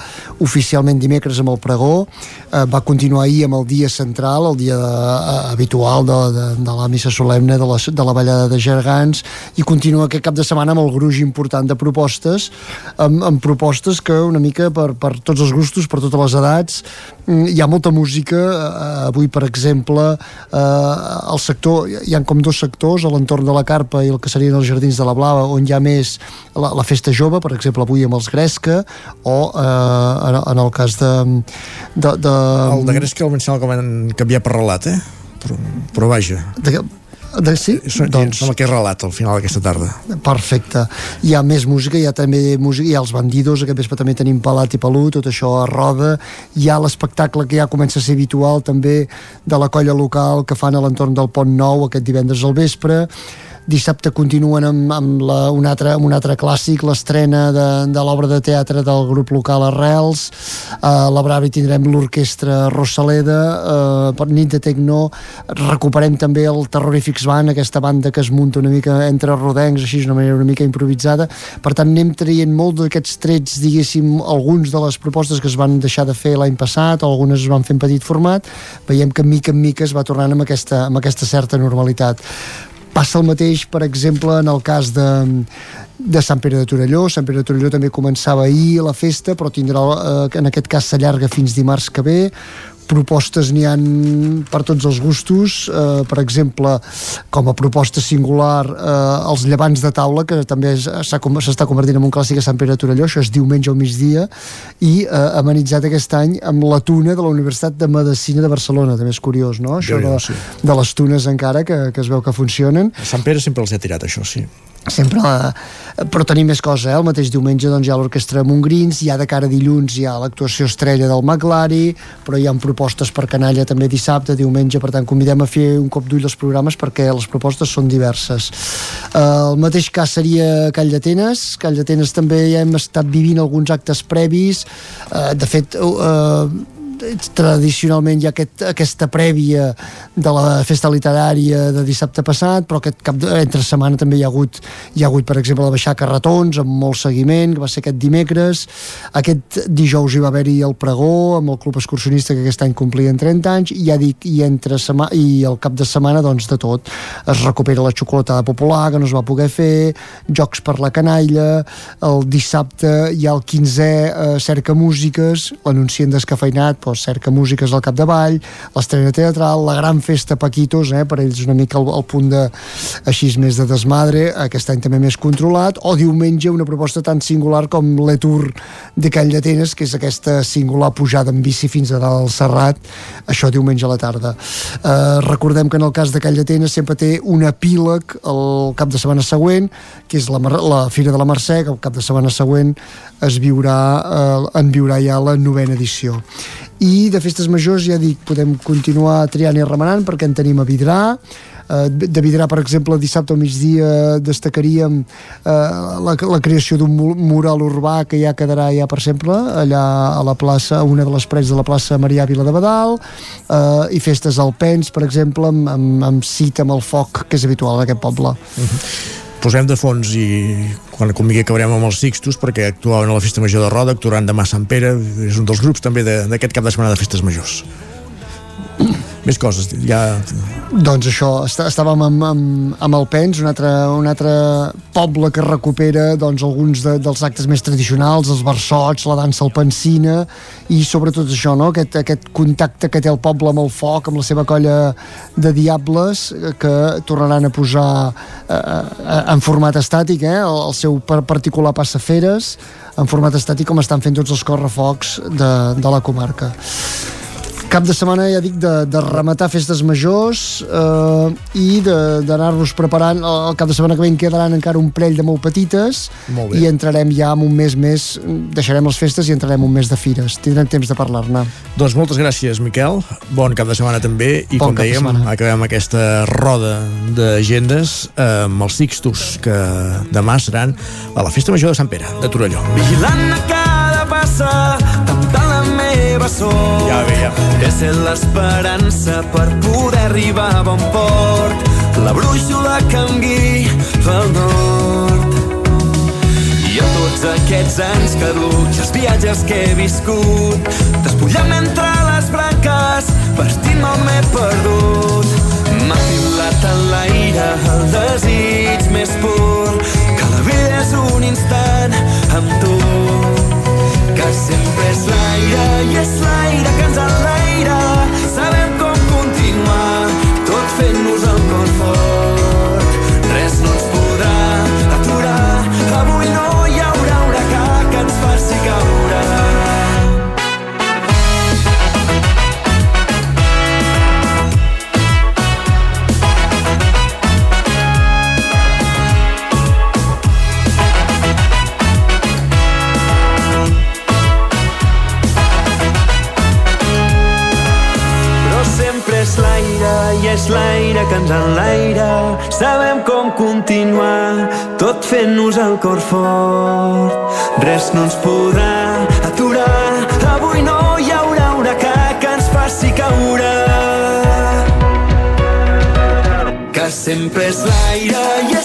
oficialment dimecres amb el pregó, eh, va continuar ahir amb el dia central, el dia eh, habitual de, de, de la missa solemne de la, de la ballada de Gergans, i continua aquest cap de setmana amb el gruix important de propostes, amb, amb propostes que una mica per, per tots els gustos, per totes les edats, hi ha molta música, eh, avui per exemple, eh, el sector, hi han com dos sectors a l'entorn de la Carpa i el que serien els Jardins de la Blava on hi ha més la, la festa jove, per exemple avui amb els Gresca o eh, en, en el cas de, de, de... El de Gresca el mencionava com han canviat per relat, eh? Però, però vaja. De, de, sí? Doncs... Sembla que és relat al final d'aquesta tarda. Perfecte. Hi ha més música, hi ha també música, hi ha els bandidos, aquest vespre també tenim Palat i Pelut, tot això a roda. Hi ha l'espectacle que ja comença a ser habitual també de la colla local que fan a l'entorn del Pont Nou aquest divendres al vespre dissabte continuen amb, amb la, un, altre, amb un altre clàssic, l'estrena de, de l'obra de teatre del grup local Arrels, a la Bravi tindrem l'orquestra Rosaleda, uh, per nit de Tecno, recuperem també el Terrorifics Band, aquesta banda que es munta una mica entre rodencs, així d'una manera una mica improvisada, per tant anem traient molt d'aquests trets, diguéssim, alguns de les propostes que es van deixar de fer l'any passat, o algunes es van fer en petit format, veiem que mica en mica es va tornant amb aquesta, amb aquesta certa normalitat Passa el mateix, per exemple, en el cas de, de Sant Pere de Torelló. Sant Pere de Torelló també començava ahir la festa, però tindrà, eh, en aquest cas s'allarga fins dimarts que ve propostes n'hi han per tots els gustos. Eh, per exemple com a proposta singular eh, els llevants de taula que també s'està convertint en un clàssic a Sant Pere de Torelló això és diumenge al migdia i eh, amenitzat aquest any amb la tuna de la Universitat de Medicina de Barcelona. També és curiós, no? Això de, de les tunes encara que, que es veu que funcionen. A Sant Pere sempre els he tirat això, sí sempre la... però tenim més cosa, eh? el mateix diumenge doncs, hi ha l'orquestra Montgrins, hi ha de cara a dilluns hi ha l'actuació estrella del Maglari però hi ha propostes per canalla també dissabte, diumenge, per tant convidem a fer un cop d'ull als programes perquè les propostes són diverses. Uh, el mateix cas seria Call d'Atenes. Call d'Atenes també ja hem estat vivint alguns actes previs. Uh, de fet uh, tradicionalment hi ha aquest, aquesta prèvia de la festa literària de dissabte passat, però aquest cap de, entre setmana també hi ha hagut, hi ha hagut per exemple, la baixar carretons amb molt seguiment, que va ser aquest dimecres. Aquest dijous hi va haver-hi el pregó amb el club excursionista que aquest any complien 30 anys, i ja dic, i entre setmana, i el cap de setmana, doncs, de tot. Es recupera la xocolatada popular, que no es va poder fer, jocs per la canalla, el dissabte hi ha el 15è eh, cerca músiques, l'anuncien descafeinat, doncs, cerca músiques al capdavall, l'estrena teatral, la gran festa Paquitos, eh, per ells una mica el, el punt de, així més de desmadre, aquest any també més controlat, o diumenge una proposta tan singular com l'Etour de Call d'Atenes, que és aquesta singular pujada en bici fins a dalt del Serrat, això diumenge a la tarda. Eh, recordem que en el cas de Call d'Atenes sempre té un epíleg el cap de setmana següent, que és la, la Fira de la Mercè, que el cap de setmana següent es viurà, eh, en viurà ja la novena edició. I de festes majors ja dic, podem continuar triant i remenant perquè en tenim a Vidrà. Eh, de Vidrà, per exemple, dissabte al migdia destacaríem eh, la, la creació d'un mural urbà que ja quedarà ja per sempre allà a la plaça, a una de les parets de la plaça Marià Vila de Badal. Eh, i festes al Pens, per exemple amb, amb, amb cita amb el foc que és habitual en aquest poble. Uh -huh posem de fons i quan convingui acabarem amb els Sixtus perquè actuaven a la Festa Major de Roda, actuaran demà a Sant Pere és un dels grups també d'aquest cap de setmana de festes majors més coses ja... doncs això, estàvem amb, amb, amb el Pens un altre, un altre poble que recupera doncs, alguns de, dels actes més tradicionals els versots, la dansa alpensina i sobretot això, no? aquest, aquest contacte que té el poble amb el foc amb la seva colla de diables que tornaran a posar eh, eh en format estàtic eh? el, el seu particular passaferes en format estàtic com estan fent tots els correfocs de, de la comarca cap de setmana, ja dic, de, de rematar festes majors eh, i d'anar-nos preparant. El cap de setmana que ve en quedaran encara un parell de molt petites molt i entrarem ja en un mes més, deixarem les festes i entrarem un mes de fires. Tindrem temps de parlar-ne. Doncs moltes gràcies, Miquel. Bon cap de setmana també i bon com dèiem, acabem aquesta roda d'agendes amb els Sixtus que demà seran a la Festa Major de Sant Pere, de Torelló. Vigilant a cada passa, temptant som. Ja ve, ja. És l'esperança per poder arribar a bon port. La brúixola que em guia pel nord. I a tots aquests anys caducs, els viatges que he viscut, despullant entre les branques, vestint-me m'he perdut. M'ha filat en l'aire el desig més pur, que la vida és un instant amb tu. Que sempre és l'aire i és l'aire que ens enlaira. És l'aire que ens enlaira. Sabem com continuar, tot fent-nos el cor fort. Res no ens podrà aturar, avui no hi haurà huracà que ens faci caure. Que sempre és l'aire i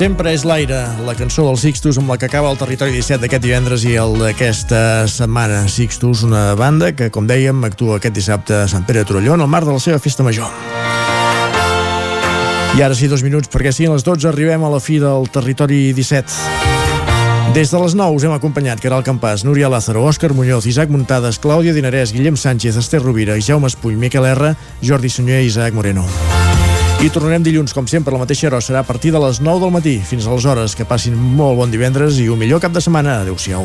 Sempre és l'aire, la cançó dels Sixtus amb la que acaba el territori 17 d'aquest divendres i el d'aquesta setmana. Sixtus, una banda que, com dèiem, actua aquest dissabte a Sant Pere de Torelló en el marc de la seva festa major. I ara sí, dos minuts, perquè siguin les 12, arribem a la fi del territori 17. Des de les 9 us hem acompanyat Caral Campàs, Núria Lázaro, Òscar Muñoz, Isaac Muntades, Clàudia Dinarès, Guillem Sánchez, Esther Rovira, Jaume Espull, Miquel R, Jordi Sunyer i Isaac Moreno. I tornarem dilluns, com sempre, a la mateixa hora. Serà a partir de les 9 del matí. Fins aleshores, que passin molt bon divendres i un millor cap de setmana. Adéu-siau.